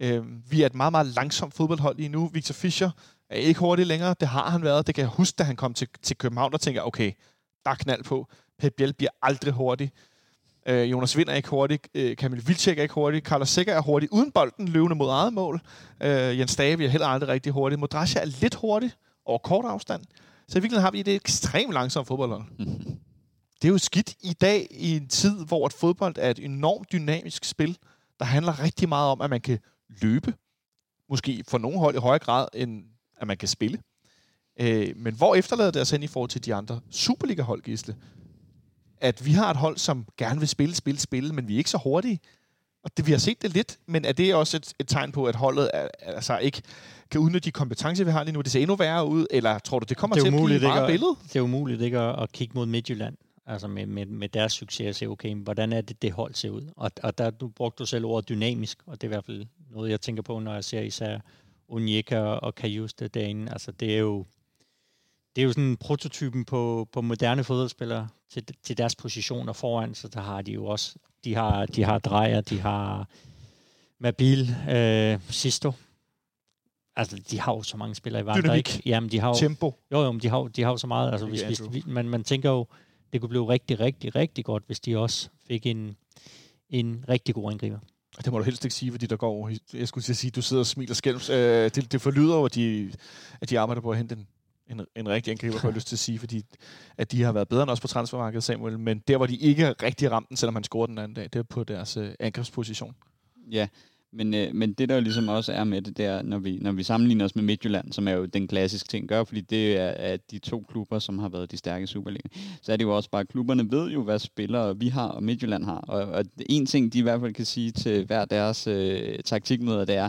Øh, vi er et meget, meget langsomt fodboldhold lige nu. Victor Fischer er ikke hurtig længere. Det har han været. Det kan jeg huske, da han kom til, til København, der tænker okay, der er knald på. Pep Biel bliver aldrig hurtig. Øh, Jonas Vind er ikke hurtig. Øh, Kamil Vilcek er ikke hurtig. Carlos Sikker er hurtig uden bolden, løvende mod eget mål. Øh, Jens Dage er heller aldrig rigtig hurtig. Modrasja er lidt hurtig over kort afstand. Så i virkeligheden har vi et ekstremt langsomt fodboldhold. Det er jo skidt i dag i en tid, hvor et fodbold er et enormt dynamisk spil, der handler rigtig meget om, at man kan løbe. Måske for nogle hold i højere grad, end at man kan spille. Øh, men hvor efterlader det os hen i forhold til de andre Superliga-hold, Gisle? At vi har et hold, som gerne vil spille, spille, spille, men vi er ikke så hurtige. Og det, vi har set det lidt, men er det også et, et tegn på, at holdet er, altså ikke kan udnytte de kompetencer, vi har lige nu? Det ser endnu værre ud, eller tror du, det kommer det til at blive et billede? Det er umuligt ikke at, at kigge mod Midtjylland, altså med, med, med deres succes, og se, okay, hvordan er det, det hold ser ud? Og, og der du brugte du selv ordet dynamisk, og det er i hvert fald noget, jeg tænker på, når jeg ser især Onyeka og Kajuste derinde. Altså, det er jo det er jo sådan prototypen på, på moderne fodboldspillere til, til deres positioner foran, så der har de jo også, de har, de har Drejer, de har Mabil, øh, Sisto. Altså, de har jo så mange spillere i verden. Dynamik. Jamen, de har jo, Tempo. Jo, jo, men de har, de har jo så meget. Altså, hvis, hvis, man, man tænker jo, det kunne blive rigtig, rigtig, rigtig godt, hvis de også fik en, en rigtig god angriber. Det må du helst ikke sige, fordi der går... Jeg skulle sige, at du sidder og smiler skælms. Øh, det, det forlyder jo, at de, at de arbejder på at hente en, en, en rigtig angriber, får jeg lyst til at sige, fordi at de har været bedre end os på transfermarkedet, Samuel. Men der, hvor de ikke rigtig ramt den, selvom han scorede den anden dag, det er på deres øh, angrebsposition. Ja, men, øh, men det der jo ligesom også er med det der, når vi, når vi sammenligner os med Midtjylland, som er jo den klassiske ting gør, fordi det er, at de to klubber, som har været de stærke Superliga, så er det jo også bare, at klubberne ved jo, hvad spillere vi har, og Midtjylland har. Og, og en ting, de i hvert fald kan sige til hver deres øh, taktikmøder, det er,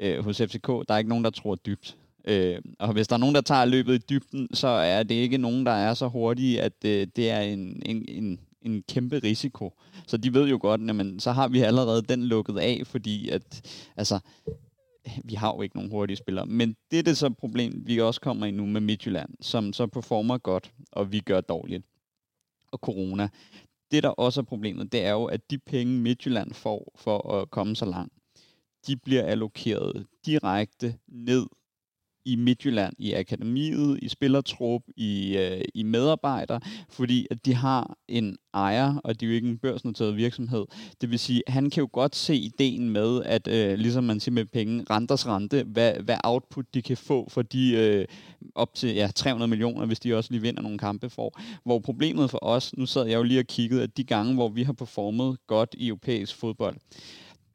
øh, hos FCK, der er ikke nogen, der tror dybt. Øh, og hvis der er nogen, der tager løbet i dybden, så er det ikke nogen, der er så hurtige, at øh, det er en, en, en, en kæmpe risiko. Så de ved jo godt, at så har vi allerede den lukket af, fordi at, altså, vi har jo ikke nogen hurtige spillere. Men det er det så problem, vi også kommer i nu med Midtjylland, som så performer godt, og vi gør dårligt. Og corona. Det, der også er problemet, det er jo, at de penge, Midtjylland får for at komme så langt, de bliver allokeret direkte ned i Midtjylland, i akademiet, i spillertrup, i, øh, i medarbejdere, fordi at de har en ejer, og de er jo ikke en børsnoteret virksomhed. Det vil sige, han kan jo godt se ideen med, at øh, ligesom man siger med penge, renters rente, hvad, hvad output de kan få for de øh, op til ja, 300 millioner, hvis de også lige vinder nogle kampe for. Hvor problemet for os, nu sad jeg jo lige og kiggede, at de gange, hvor vi har performet godt i europæisk fodbold,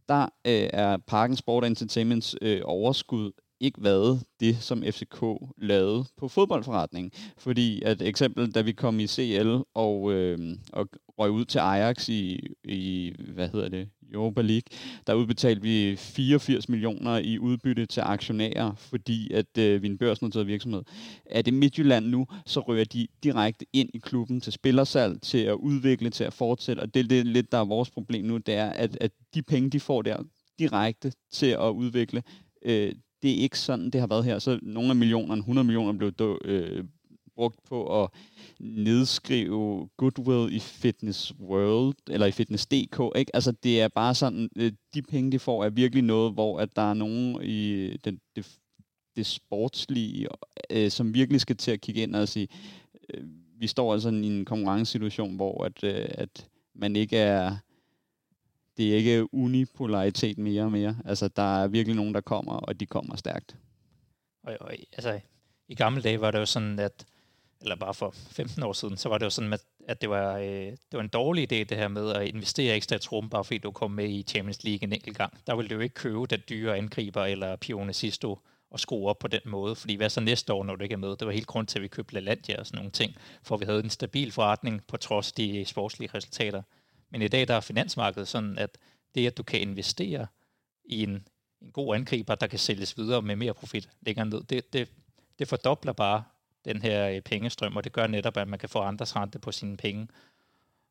der øh, er Parken Sport Entertainments øh, overskud ikke været det, som FCK lavede på fodboldforretning. Fordi at eksempel, da vi kom i CL og, øh, og røg ud til Ajax i, i hvad hedder det, Europa League, der udbetalte vi 84 millioner i udbytte til aktionærer, fordi at øh, vi er en børsnoteret virksomhed. Er det Midtjylland nu, så rører de direkte ind i klubben til spillersalg, til at udvikle, til at fortsætte, og det er det lidt, der er vores problem nu, det er, at, at de penge, de får der direkte til at udvikle, øh, det er ikke sådan, det har været her. Så nogle af millionerne, 100 millioner, blev dø, øh, brugt på at nedskrive goodwill i Fitness World, eller i Fitness.dk. Ikke? Altså, det er bare sådan, øh, de penge, de får, er virkelig noget, hvor at der er nogen i den, det, det sportslige, øh, som virkelig skal til at kigge ind og sige, øh, vi står altså i en konkurrencesituation, hvor at, øh, at man ikke er det er ikke unipolaritet mere og mere. Altså, der er virkelig nogen, der kommer, og de kommer stærkt. Og, og, altså, i gamle dage var det jo sådan, at eller bare for 15 år siden, så var det jo sådan, at det var, øh, det var en dårlig idé, det her med at investere ekstra i truppen, bare fordi du kom med i Champions League en enkelt gang. Der ville du jo ikke købe den dyre angriber eller Pione Sisto og skrue op på den måde, fordi hvad så næste år, når du ikke er med? Det var helt grund til, at vi købte LaLandia og sådan nogle ting, for vi havde en stabil forretning på trods af de sportslige resultater. Men i dag der er finansmarkedet sådan, at det, at du kan investere i en, en god angriber, der kan sælges videre med mere profit længere ned, det, det, det fordobler bare den her øh, pengestrøm, og det gør netop, at man kan få andres rente på sine penge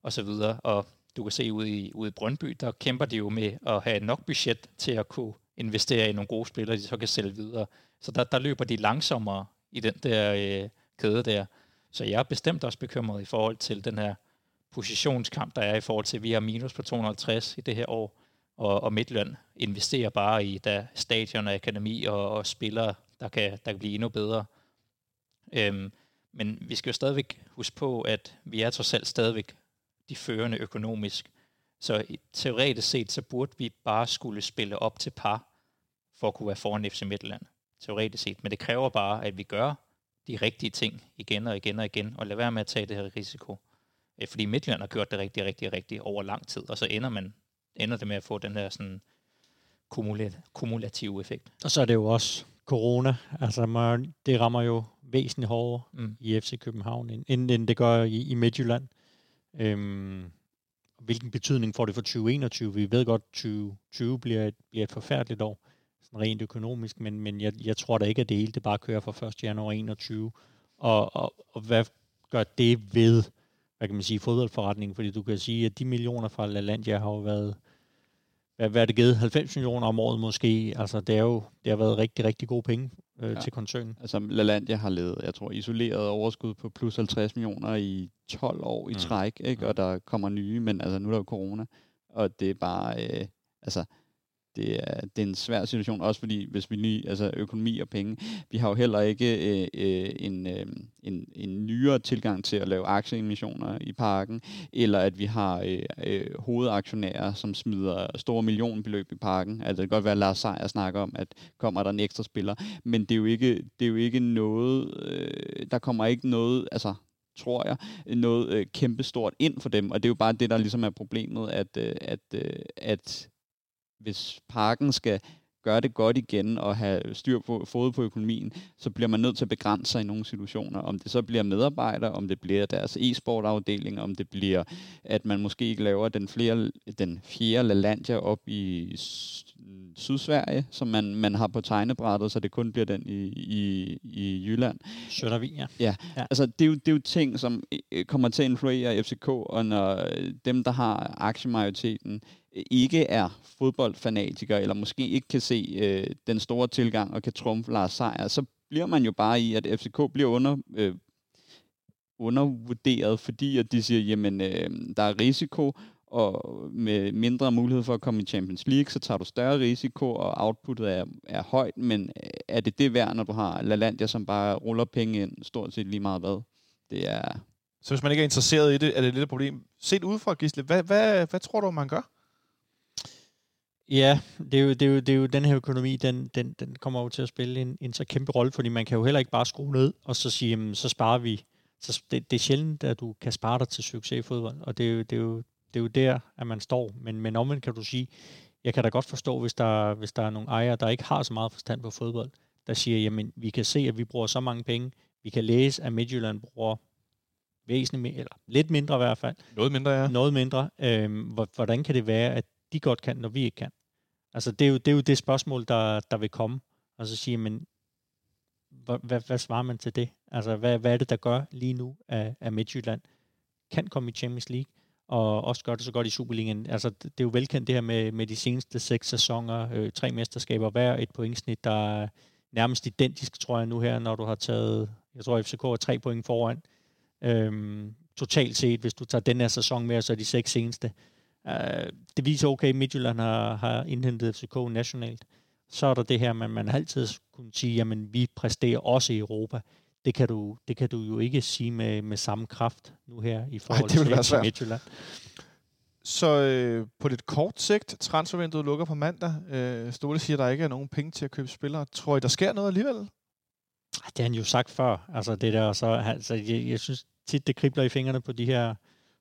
og så videre. Og du kan se ude i, ude i Brøndby, der kæmper de jo med at have nok budget til at kunne investere i nogle gode spillere, de så kan sælge videre. Så der, der løber de langsommere i den der øh, kæde der. Så jeg er bestemt også bekymret i forhold til den her positionskamp, der er i forhold til, at vi har minus på 250 i det her år, og, og Midtland investerer bare i der stadion og akademi og, og spillere, der kan, der kan blive endnu bedre. Øhm, men vi skal jo stadigvæk huske på, at vi er trods alt stadigvæk de førende økonomisk. Så teoretisk set, så burde vi bare skulle spille op til par, for at kunne være foran FC Midtland. Teoretisk set. Men det kræver bare, at vi gør de rigtige ting igen og igen og igen, og lade være med at tage det her risiko. Øh, fordi Midtland har gjort det rigtig, rigtig, rigtig over lang tid, og så ender man ender det med at få den her sådan kumulative effekt. Og så er det jo også corona. Altså, man, det rammer jo væsentligt hårdere mm. i FC København, end, end det gør i, i Midtjylland. Øhm, hvilken betydning får det for 2021? Vi ved godt, at 2020 bliver et, bliver et forfærdeligt år, sådan rent økonomisk, men, men jeg, jeg tror da ikke, at det hele det bare kører fra 1. januar 2021. Og, og, og hvad gør det ved, hvad kan man sige, fodboldforretningen? Fordi du kan sige, at de millioner fra LaLandia har jo været hvad, hvad er det givet? 90 millioner om året måske. Altså, det, er jo, det har været rigtig, rigtig gode penge øh, ja. til koncernen. Altså, LaLandia har levet, jeg tror, isoleret overskud på plus 50 millioner i 12 år i mm. træk, ikke? Mm. og der kommer nye, men altså, nu er der jo corona, og det er bare, øh, altså, det er, det er en svær situation, også fordi hvis vi lige, altså økonomi og penge, vi har jo heller ikke øh, øh, en, øh, en, en nyere tilgang til at lave aktieemissioner i parken, eller at vi har øh, øh, hovedaktionærer, som smider store millionbeløb i parken. Altså det kan godt være, at Lars Seier snakker om, at kommer der en ekstra spiller, men det er jo ikke, det er jo ikke noget, øh, der kommer ikke noget, altså tror jeg, noget øh, kæmpestort ind for dem, og det er jo bare det, der ligesom er problemet, at, øh, at, øh, at hvis parken skal gøre det godt igen og have styr på fod på økonomien, så bliver man nødt til at begrænse sig i nogle situationer. Om det så bliver medarbejdere, om det bliver deres e-sportafdeling, om det bliver, at man måske ikke laver den, flere, den fjerde LaLandia op i Sydsverige, som man, man har på tegnebrættet, så det kun bliver den i, i, i Jylland. Søndervig, ja. ja. Ja, altså det er, jo, det er jo ting, som øh, kommer til at influere FCK, og når dem, der har aktiemajoriteten, Øh, ikke er fodboldfanatikere, eller måske ikke kan se øh, den store tilgang og kan trumfe Lars Seier, så bliver man jo bare i, at FCK bliver under, øh, undervurderet, fordi at de siger, jamen øh, der er risiko, og med mindre mulighed for at komme i Champions League, så tager du større risiko, og outputtet er, er højt, men øh, er det det værd, når du har LaLandia, som bare ruller penge ind, stort set lige meget hvad? Det er... Så hvis man ikke er interesseret i det, er det lidt et problem. Set udefra, Gisle, hvad, hvad, hvad tror du, man gør? Ja, det er, jo, det, er jo, det er jo den her økonomi, den, den, den kommer jo til at spille en, en så kæmpe rolle, fordi man kan jo heller ikke bare skrue ned, og så sige, jamen, så sparer vi. Så det, det er sjældent, at du kan spare dig til succes i fodbold, og det er jo, det er jo, det er jo der, at man står. Men, men omvendt kan du sige, jeg kan da godt forstå, hvis der, hvis der er nogle ejere, der ikke har så meget forstand på fodbold, der siger, jamen, vi kan se, at vi bruger så mange penge, vi kan læse, at Midtjylland bruger væsentligt eller lidt mindre i hvert fald. Noget mindre, ja. Noget mindre. Øhm, hvordan kan det være, at de godt kan, når vi ikke kan? Altså, det er jo det, er jo det spørgsmål, der, der vil komme. Og så sige, men hvad, hvad, hvad svarer man til det? Altså, hvad, hvad er det, der gør lige nu, at, at Midtjylland kan komme i Champions League, og også gør det så godt i Superligaen? Altså, det, det er jo velkendt det her med, med de seneste seks sæsoner, øh, tre mesterskaber, hver et pointsnit, der er nærmest identisk, tror jeg nu her, når du har taget, jeg tror, FCK er tre point foran. Øhm, totalt set, hvis du tager den her sæson med, så er de seks seneste. Uh, det viser, okay, Midtjylland har, har indhentet FCK nationalt. Så er der det her, man, man altid kunne sige, jamen vi præsterer også i Europa. Det kan du, det kan du jo ikke sige med, med samme kraft nu her i forhold Ej, det til, Midtjylland. Så øh, på lidt kort sigt, transfervinduet lukker på mandag. Øh, Ståle siger, at der ikke er nogen penge til at købe spillere. Tror I, der sker noget alligevel? Det har han jo sagt før. Altså det der, så, altså, jeg, jeg synes tit, det kribler i fingrene på de her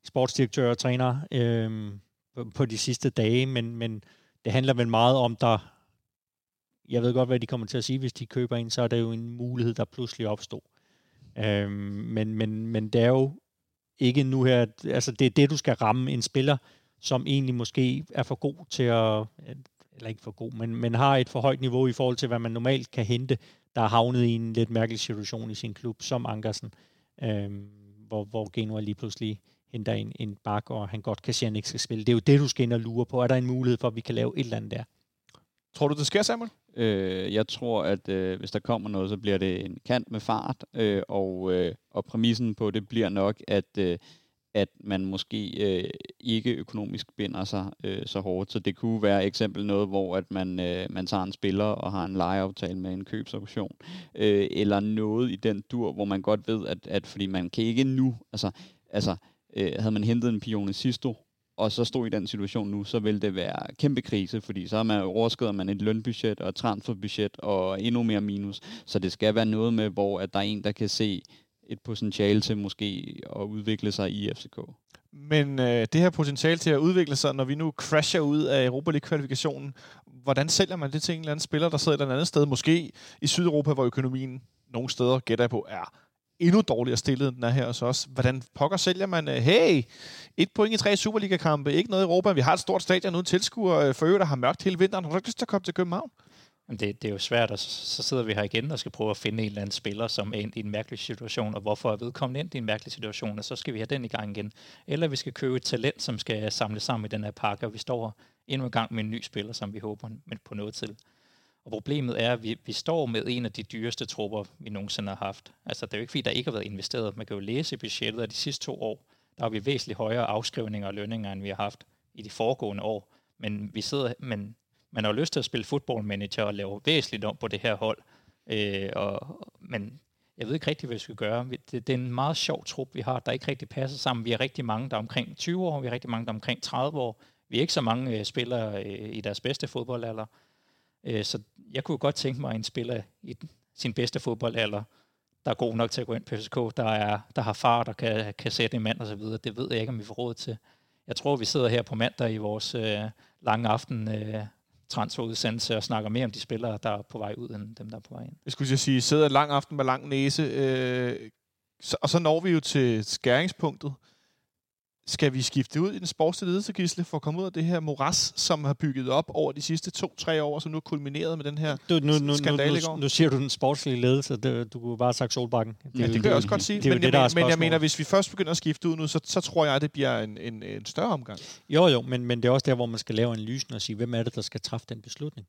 sportsdirektører og trænere øh, på, på de sidste dage, men, men det handler vel meget om, der jeg ved godt, hvad de kommer til at sige, hvis de køber en, så er det jo en mulighed, der pludselig opstår. Øhm, men, men, men det er jo ikke nu her, altså det er det, du skal ramme en spiller, som egentlig måske er for god til at, eller ikke for god, men, men har et for højt niveau i forhold til, hvad man normalt kan hente, der er havnet i en lidt mærkelig situation i sin klub, som Ankersen, øhm, hvor, hvor Genua lige pludselig henter en, en bak, og han godt kan sige, at han ikke skal spille. Det er jo det, du skal ind og lure på. Er der en mulighed for, at vi kan lave et eller andet der? Tror du, det sker, Samuel? Øh, jeg tror, at øh, hvis der kommer noget, så bliver det en kant med fart, øh, og, øh, og præmissen på det bliver nok, at, øh, at man måske øh, ikke økonomisk binder sig øh, så hårdt. Så det kunne være eksempel noget, hvor at man, øh, man tager en spiller og har en lejeaftale med en købsauktion, øh, eller noget i den dur, hvor man godt ved, at, at fordi man kan ikke nu, altså, altså øh, havde man hentet en Pione Sisto, og så stod i den situation nu, så vil det være kæmpe krise, fordi så er man overskrider man et lønbudget og et transferbudget og endnu mere minus. Så det skal være noget med, hvor at der er en, der kan se et potentiale til måske at udvikle sig i FCK. Men øh, det her potentiale til at udvikle sig, når vi nu crasher ud af Europa League-kvalifikationen, hvordan sælger man det til en eller anden spiller, der sidder et eller andet sted, måske i Sydeuropa, hvor økonomien nogle steder, gætter jeg på, er endnu dårligere stillet, end den er her hos os. Hvordan pokker sælger man, øh, hey, et point i tre Superliga-kampe, ikke noget i Europa, vi har et stort stadion uden tilskuer, øh, for øvrigt, der har mørkt hele vinteren, har du ikke lyst til at komme til København? Jamen det, det er jo svært, og så sidder vi her igen og skal prøve at finde en eller anden spiller, som er i en mærkelig situation, og hvorfor er vedkommende ind i en mærkelig situation, og så skal vi have den i gang igen. Eller vi skal købe et talent, som skal samle sammen i den her pakke, og vi står endnu en gang med en ny spiller, som vi håber på noget til. Og problemet er, at vi, vi står med en af de dyreste trupper, vi nogensinde har haft. Altså, det er jo ikke fordi, der ikke har været investeret. Man kan jo læse i budgettet af de sidste to år, der har vi væsentligt højere afskrivninger og lønninger, end vi har haft i de foregående år. Men vi sidder, men man har jo lyst til at spille football manager og lave væsentligt om på det her hold. Øh, og, men jeg ved ikke rigtig, hvad vi skal gøre. Det, det er en meget sjov trup, vi har, der ikke rigtig passer sammen. Vi er rigtig mange, der er omkring 20 år, vi er rigtig mange, der er omkring 30 år. Vi er ikke så mange øh, spillere øh, i deres bedste fodboldalder. Øh, så jeg kunne godt tænke mig en spiller i sin bedste fodboldalder, der er god nok til at gå ind på FCK, der, er, der har far, der kan, kan sætte en mand osv. Det ved jeg ikke, om vi får råd til. Jeg tror, vi sidder her på mandag i vores øh, lange aften øh, transferudsendelse og snakker mere om de spillere, der er på vej ud, end dem, der er på vej ind. Jeg skulle sige, sidder en lang aften med lang næse, øh, så, og så når vi jo til skæringspunktet. Skal vi skifte ud i den sportslige ledelse, Gisle, for at komme ud af det her moras, som har bygget op over de sidste to-tre år, som nu er kulmineret med den her du, nu, nu, skandale nu, nu, nu siger du den sportslige ledelse, det, du kunne bare have sagt Solbakken. Det, ja, det kan jeg også godt sige, det, men, det, jeg, det, men jeg mener, hvis vi først begynder at skifte ud nu, så, så tror jeg, det bliver en, en, en større omgang. Jo, jo, men, men det er også der, hvor man skal lave analysen og sige, hvem er det, der skal træffe den beslutning?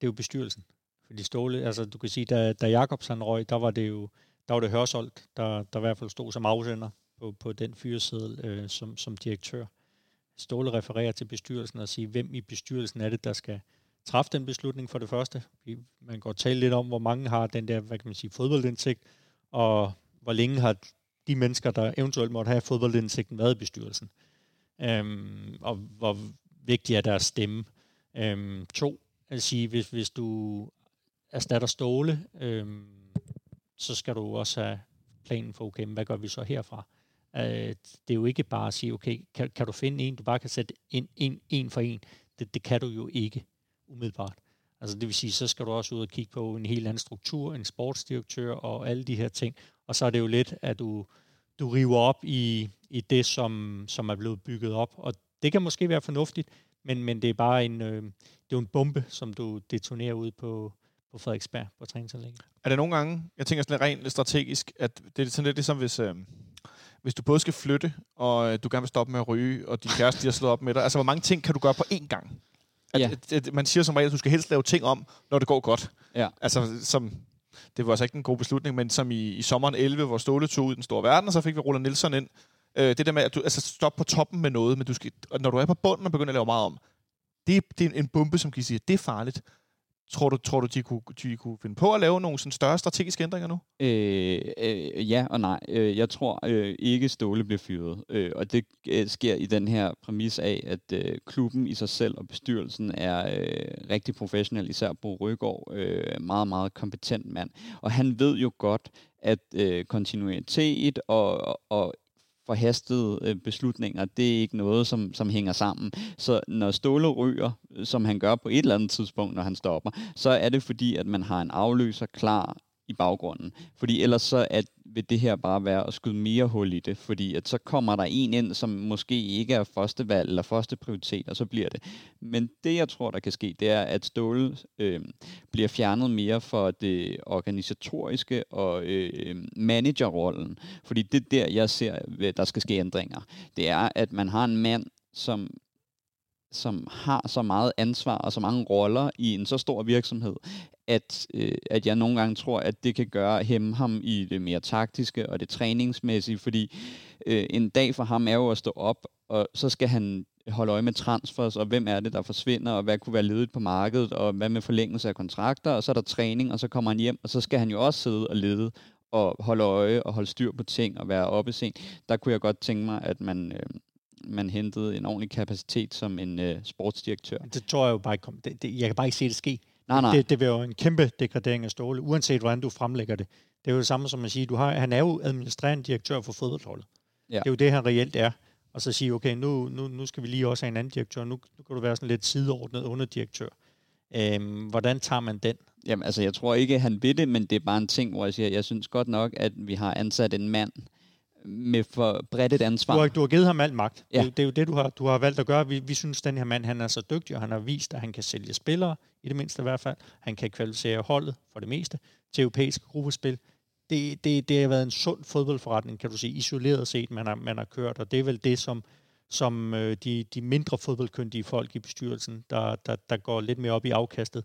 Det er jo bestyrelsen. Fordi Ståle, altså du kan sige, da, da Jakobs han røg, der var det jo der var det Hørsoldt, der, der i hvert fald stod som afsender på, på den fyreseddel øh, som, som direktør. Ståle refererer til bestyrelsen og siger, hvem i bestyrelsen er det, der skal træffe den beslutning for det første. Man kan godt tale lidt om, hvor mange har den der, hvad kan man sige, fodboldindsigt, og hvor længe har de mennesker, der eventuelt måtte have fodboldindsigten, været i bestyrelsen. Øhm, og hvor vigtig er deres stemme. Øhm, to, at sige, hvis, hvis du erstatter Ståle, øhm, så skal du også have planen for, okay, hvad gør vi så herfra? Øh, det er jo ikke bare at sige, okay, kan, kan du finde en, du bare kan sætte en, en, en for en? Det, det kan du jo ikke umiddelbart. Altså det vil sige, så skal du også ud og kigge på en helt anden struktur, en sportsdirektør og alle de her ting. Og så er det jo lidt, at du, du river op i, i det, som, som er blevet bygget op. Og det kan måske være fornuftigt, men, men det er bare en, øh, det er en bombe, som du detonerer ud på, på Frederiksberg på træningsanlægget. Er det nogle gange, jeg tænker sådan rent strategisk, at det er sådan lidt ligesom hvis, øh, hvis du både skal flytte, og øh, du gerne vil stoppe med at ryge, og din kæreste de har slået op med dig. Altså, hvor mange ting kan du gøre på én gang? At, Ja. at, at, man siger som regel, at du skal helst lave ting om, når det går godt. Ja. Altså, som, det var altså ikke en god beslutning, men som i, i sommeren 11, hvor Ståle tog ud i den store verden, og så fik vi Roland Nielsen ind. Øh, det der med, at du altså, stop på toppen med noget, men du skal, når du er på bunden og begynder at lave meget om, det, det er en bombe, som kan sige, det er farligt. Tror du, tror du de, kunne, de kunne finde på at lave nogle sådan større strategiske ændringer nu? Øh, øh, ja og nej. Øh, jeg tror øh, ikke, Ståle bliver fyret. Øh, og det øh, sker i den her præmis af, at øh, klubben i sig selv og bestyrelsen er øh, rigtig professionel, især Bo Røgaard, øh, meget, meget kompetent mand. Og han ved jo godt, at øh, kontinuitet og, og forhastede øh, beslutninger, det er ikke noget, som, som hænger sammen. Så når Ståle ryger, øh, som han gør på et eller andet tidspunkt, når han stopper, så er det fordi, at man har en afløser klar i baggrunden. Fordi ellers så at, vil det her bare være at skyde mere hul i det, fordi at så kommer der en ind, som måske ikke er første valg eller første prioritet, og så bliver det. Men det, jeg tror, der kan ske, det er, at Ståle øh, bliver fjernet mere for det organisatoriske og øh, managerrollen. Fordi det der, jeg ser, der skal ske ændringer. Det er, at man har en mand, som som har så meget ansvar og så mange roller i en så stor virksomhed, at, øh, at jeg nogle gange tror, at det kan gøre hæmme ham i det mere taktiske og det træningsmæssige, fordi øh, en dag for ham er jo at stå op, og så skal han holde øje med transfers, og hvem er det, der forsvinder, og hvad kunne være ledet på markedet, og hvad med forlængelse af kontrakter, og så er der træning, og så kommer han hjem, og så skal han jo også sidde og lede og holde øje og holde styr på ting og være oppe sent. Der kunne jeg godt tænke mig, at man, øh, man hentede en ordentlig kapacitet som en øh, sportsdirektør. Det tror jeg jo bare ikke kom. Det, det, jeg kan bare ikke se det ske. Nej, nej. Det, det vil jo en kæmpe degradering af Ståle, uanset hvordan du fremlægger det. Det er jo det samme som at sige, du har, han er jo administrerende direktør for fodboldholdet. Ja. Det er jo det, han reelt er. Og så sige, okay, nu, nu, nu skal vi lige også have en anden direktør. Nu, nu kan du være sådan lidt sideordnet underdirektør. Øhm, hvordan tager man den? Jamen, altså, jeg tror ikke, han vil det, men det er bare en ting, hvor jeg siger, jeg synes godt nok, at vi har ansat en mand, med for bredt et ansvar. Du har, du har givet ham alt magt. Ja. Det, det er jo det, du har, du har valgt at gøre. Vi, vi synes, den her mand han er så dygtig, og han har vist, at han kan sælge spillere, i det mindste i hvert fald. Han kan kvalificere holdet, for det meste, til europæiske gruppespil. Det, det, det har været en sund fodboldforretning, kan du sige, isoleret set, man har, man har kørt, og det er vel det, som, som øh, de, de mindre fodboldkyndige folk i bestyrelsen, der, der, der går lidt mere op i afkastet,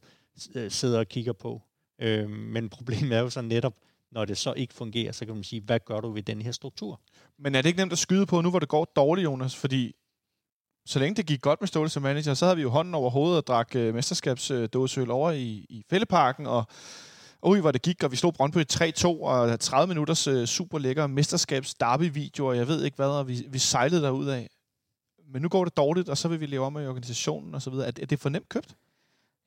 øh, sidder og kigger på. Øh, men problemet er jo så netop, når det så ikke fungerer, så kan man sige, hvad gør du ved den her struktur? Men er det ikke nemt at skyde på nu, hvor det går dårligt, Jonas? Fordi så længe det gik godt med Ståle som manager, så havde vi jo hånden over hovedet og drak øh, mesterskabsdåseøl over i, i fældeparken, og ui, hvor det gik, og vi slog Brøndby 3-2, og 30 minutters øh, super lækker mesterskabs derby og jeg ved ikke hvad, og vi, vi sejlede derud af. Men nu går det dårligt, og så vil vi leve om i organisationen og så videre. Er, er det for nemt købt?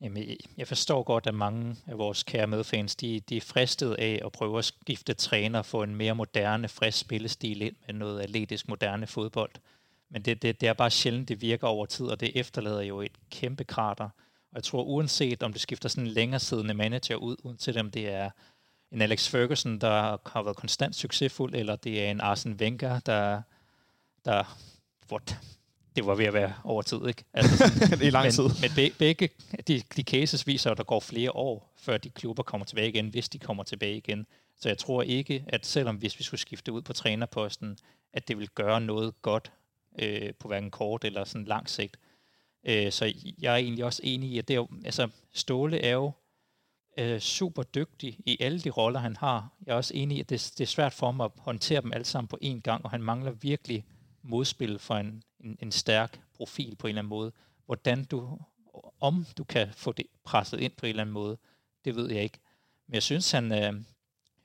Jamen, jeg forstår godt, at mange af vores kære medfans, de, de er fristet af at prøve at skifte træner og få en mere moderne, frisk spillestil ind med noget atletisk moderne fodbold. Men det, det, det er bare sjældent, det virker over tid, og det efterlader jo et kæmpe krater. Og jeg tror, uanset om det skifter sådan en længere siddende manager ud, uanset om det er en Alex Ferguson, der har været konstant succesfuld, eller det er en Arsene Wenger, der, der hvor det var ved at være over tid, ikke? Altså, det er lang men, tid. Men be, begge de, de cases viser, at der går flere år, før de klubber kommer tilbage igen, hvis de kommer tilbage igen. Så jeg tror ikke, at selvom hvis vi skulle skifte ud på trænerposten, at det vil gøre noget godt øh, på hverken kort eller sådan lang sigt. Øh, så jeg er egentlig også enig i, at det er jo, altså, Ståle er jo øh, super dygtig i alle de roller, han har. Jeg er også enig i, at det, det er svært for ham at håndtere dem alle sammen på én gang, og han mangler virkelig modspil for en, en, en stærk profil på en eller anden måde. Hvordan du, om du kan få det presset ind på en eller anden måde, det ved jeg ikke. Men jeg synes, han, øh,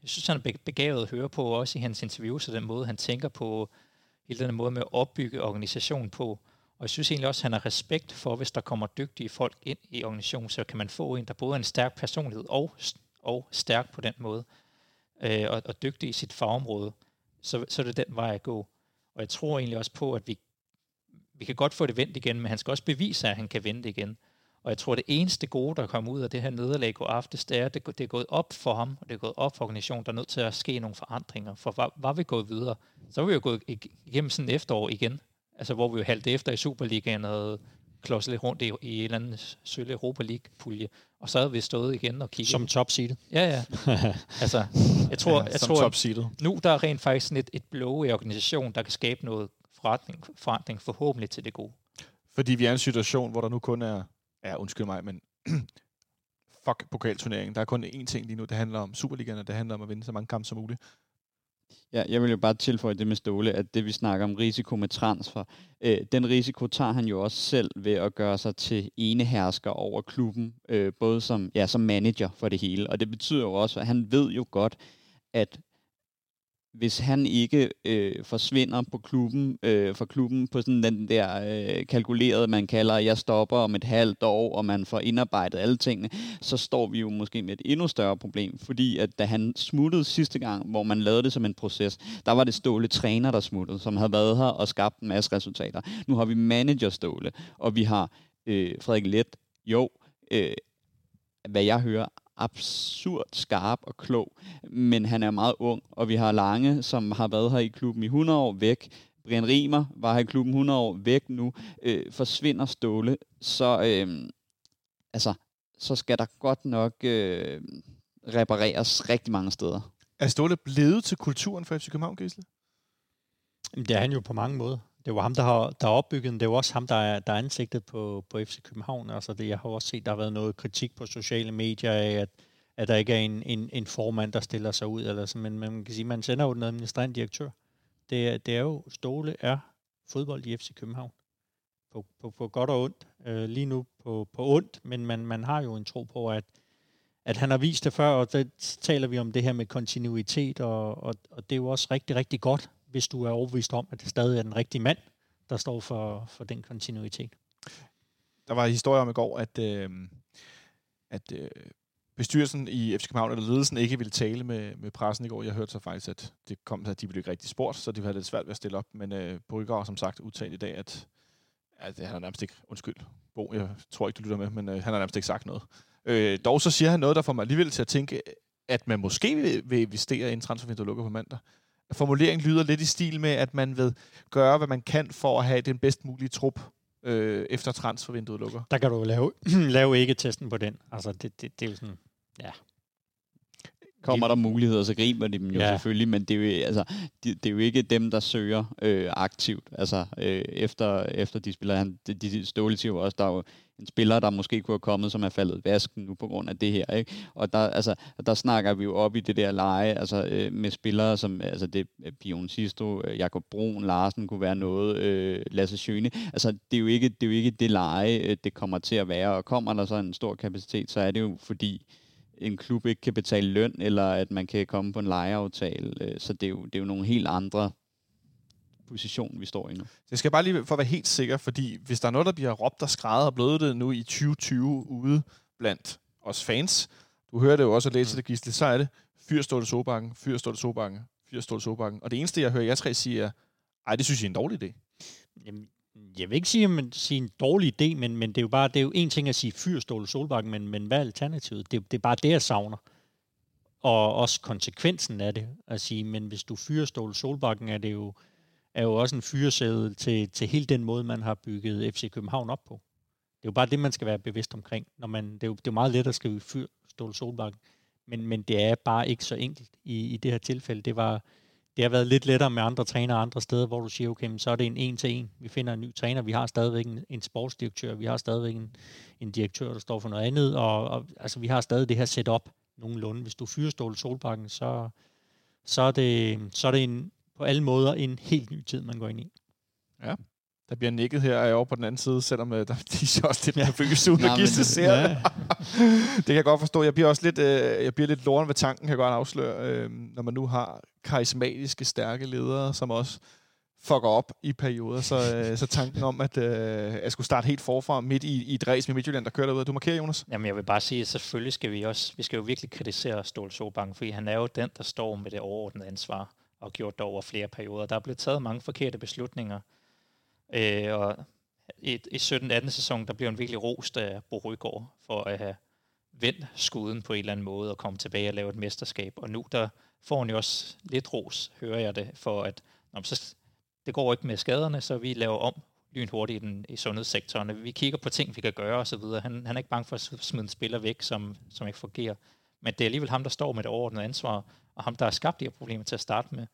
jeg synes, han er begavet at høre på, også i hans interviews, og den måde, han tænker på, hele den måde med at opbygge organisationen på. Og jeg synes egentlig også, at han har respekt for, hvis der kommer dygtige folk ind i organisationen, så kan man få en, der både er en stærk personlighed og, og stærk på den måde, øh, og, og dygtig i sit fagområde, så, så er det den vej at gå. Og jeg tror egentlig også på, at vi, vi kan godt få det vendt igen, men han skal også bevise, at han kan vende det igen. Og jeg tror, det eneste gode, der kommer ud af det her nederlag går aftes, det er, at det, det er gået op for ham, og det er gået op for organisationen, der er nødt til at ske nogle forandringer. For var, var vi gået videre, så var vi jo gået igennem sådan efterår igen, altså hvor vi jo halvt efter i Superligaen havde klodset lidt rundt i, i en eller anden sølle Europa League-pulje, og så havde vi stået igen og kigget. Som top seedet. Ja, ja. altså, jeg tror, ja, jeg som tror nu der er rent faktisk sådan et, et blow i organisationen, der kan skabe noget forretning, forandring forhåbentlig til det gode. Fordi vi er i en situation, hvor der nu kun er, ja undskyld mig, men fuck pokalturneringen. Der er kun én ting lige nu, det handler om Superligaen, og det handler om at vinde så mange kampe som muligt. Ja, jeg vil jo bare tilføje det med Ståle, at det vi snakker om risiko med transfer, øh, den risiko tager han jo også selv ved at gøre sig til enehersker over klubben, øh, både som, ja, som manager for det hele. Og det betyder jo også, at han ved jo godt, at hvis han ikke øh, forsvinder på klubben, øh, for klubben på sådan den der øh, kalkulerede, man kalder, jeg stopper om et halvt år, og man får indarbejdet alle tingene, så står vi jo måske med et endnu større problem, fordi at da han smuttede sidste gang, hvor man lavede det som en proces, der var det Ståle træner, der smuttede, som havde været her og skabt en masse resultater. Nu har vi manager Ståle, og vi har øh, Frederik Let, jo, øh, hvad jeg hører, absurd skarp og klog, men han er meget ung, og vi har Lange, som har været her i klubben i 100 år væk. Brian Rimer var her i klubben 100 år væk nu. Øh, forsvinder Ståle, så, øh, altså, så skal der godt nok øh, repareres rigtig mange steder. Er Ståle blevet til kulturen for FC København, Gisle? Det er han jo på mange måder. Det var ham, der har, der har opbygget den. Det var også ham, der er, der er ansigtet på, på FC København. Altså det, jeg har også set, der har været noget kritik på sociale medier af, at, at der ikke er en, en, en formand, der stiller sig ud. Eller sådan. Men man kan sige, man sender jo den administrerende direktør. Det, det er jo, Ståle er fodbold i FC København. På, på, på godt og ondt. Øh, lige nu på, på ondt, men man, man har jo en tro på, at, at han har vist det før, og der taler vi om det her med kontinuitet, og, og, og det er jo også rigtig, rigtig godt hvis du er overbevist om, at det stadig er den rigtige mand, der står for, for den kontinuitet. Der var en historie om i går, at, øh, at øh, bestyrelsen i FC København, eller ledelsen, ikke ville tale med, med pressen i går. Jeg hørte så faktisk, at det kom at de blev ikke rigtig sport, så de havde lidt svært ved at stille op. Men øh, Brygger har som sagt udtalt i dag, at, at han har nærmest ikke, undskyld, Bo, jeg tror ikke, du lytter med, men øh, han har nærmest ikke sagt noget. Øh, dog så siger han noget, der får mig alligevel til at tænke, at man måske vil, vil investere i en transfervindue, der lukker på mandag formuleringen lyder lidt i stil med, at man vil gøre, hvad man kan for at have den bedst mulige trup øh, efter transfervinduet lukker. Der kan du lave, lave ikke-testen på den. Altså, det, det, det er jo sådan, ja. Kommer der muligheder, så griber de dem jo ja. selvfølgelig, men det er jo, altså, det, det er jo ikke dem, der søger øh, aktivt. Altså, øh, efter, efter de spiller, han, de, de ståle siger også, der er jo en spiller, der måske kunne have kommet, som er faldet vasken nu på grund af det her. Ikke? Og der, altså, der snakker vi jo op i det der leje altså, øh, med spillere, som altså det øh, Pion Sisto, øh, Jakob Brun, Larsen kunne være noget, øh, Lasse Schøne. Altså, det er, jo ikke, det er jo ikke det leje, øh, det kommer til at være. Og kommer der så en stor kapacitet, så er det jo fordi, en klub ikke kan betale løn, eller at man kan komme på en lejeaftale. Øh, så det er, jo, det er jo nogle helt andre position, vi står i nu. Det skal bare lige for at være helt sikker, fordi hvis der er noget, der bliver råbt og skrædet og blevet det nu i 2020 ude blandt os fans, du hører det jo også og læser mm. det, Gisle, så er det fyr Ståle Sobakken, fyr Ståle Sobakken, fyr Ståle Sobakken. Og det eneste, jeg hører jer tre sige er, ej, det synes jeg er en dårlig idé. Jamen, jeg vil ikke sige, at man siger en dårlig idé, men, men det er jo bare, det er jo en ting at sige fyr Ståle Solbakken, men, men hvad er alternativet? Det, det er bare det, jeg savner. Og også konsekvensen af det at sige, men hvis du fyrer Ståle Solbakken, er det jo, er jo også en fyresæde til, til hele den måde, man har bygget FC København op på. Det er jo bare det, man skal være bevidst omkring. Når man, det, er jo, det er jo meget let at skrive fyr Ståle Solbakken, men, men det er bare ikke så enkelt i, i det her tilfælde. Det, var, det har været lidt lettere med andre trænere andre steder, hvor du siger, okay, så er det en en til en. Vi finder en ny træner, vi har stadigvæk en, en sportsdirektør, vi har stadigvæk en, en direktør, der står for noget andet, og, og altså, vi har stadig det her setup nogenlunde. Hvis du fyrer Ståle Solbakken, så, så, er det, så er det en, på alle måder en helt ny tid, man går ind i. Ja. Der bliver nikket her over på den anden side, selvom uh, der de også lidt nervøs ud, når Gisle ser ja. det. det kan jeg godt forstå. Jeg bliver også lidt, uh, jeg bliver lidt loren ved tanken, kan jeg godt afsløre, uh, når man nu har karismatiske, stærke ledere, som også fucker op i perioder. Så, uh, så tanken om, at uh, jeg skulle starte helt forfra midt i, i et race med Midtjylland, der kører derude. Du markerer, Jonas? Jamen, jeg vil bare sige, at selvfølgelig skal vi også, vi skal jo virkelig kritisere Ståle Sobang, fordi han er jo den, der står med det overordnede ansvar og gjort det over flere perioder. Der er blevet taget mange forkerte beslutninger, øh, og i, i 17-18 sæson, der blev han virkelig rost af Bo Rygaard for at have vendt skuden på en eller anden måde og komme tilbage og lave et mesterskab. Og nu der får han jo også lidt ros, hører jeg det, for at nå, så, det går ikke med skaderne, så vi laver om lynhurtigt i, den, i sundhedssektoren. Vi kigger på ting, vi kan gøre osv. Han, han er ikke bange for at smide en spiller væk, som, som ikke fungerer. Men det er alligevel ham, der står med det overordnede ansvar, og ham, der har skabt de her problemer til at starte med.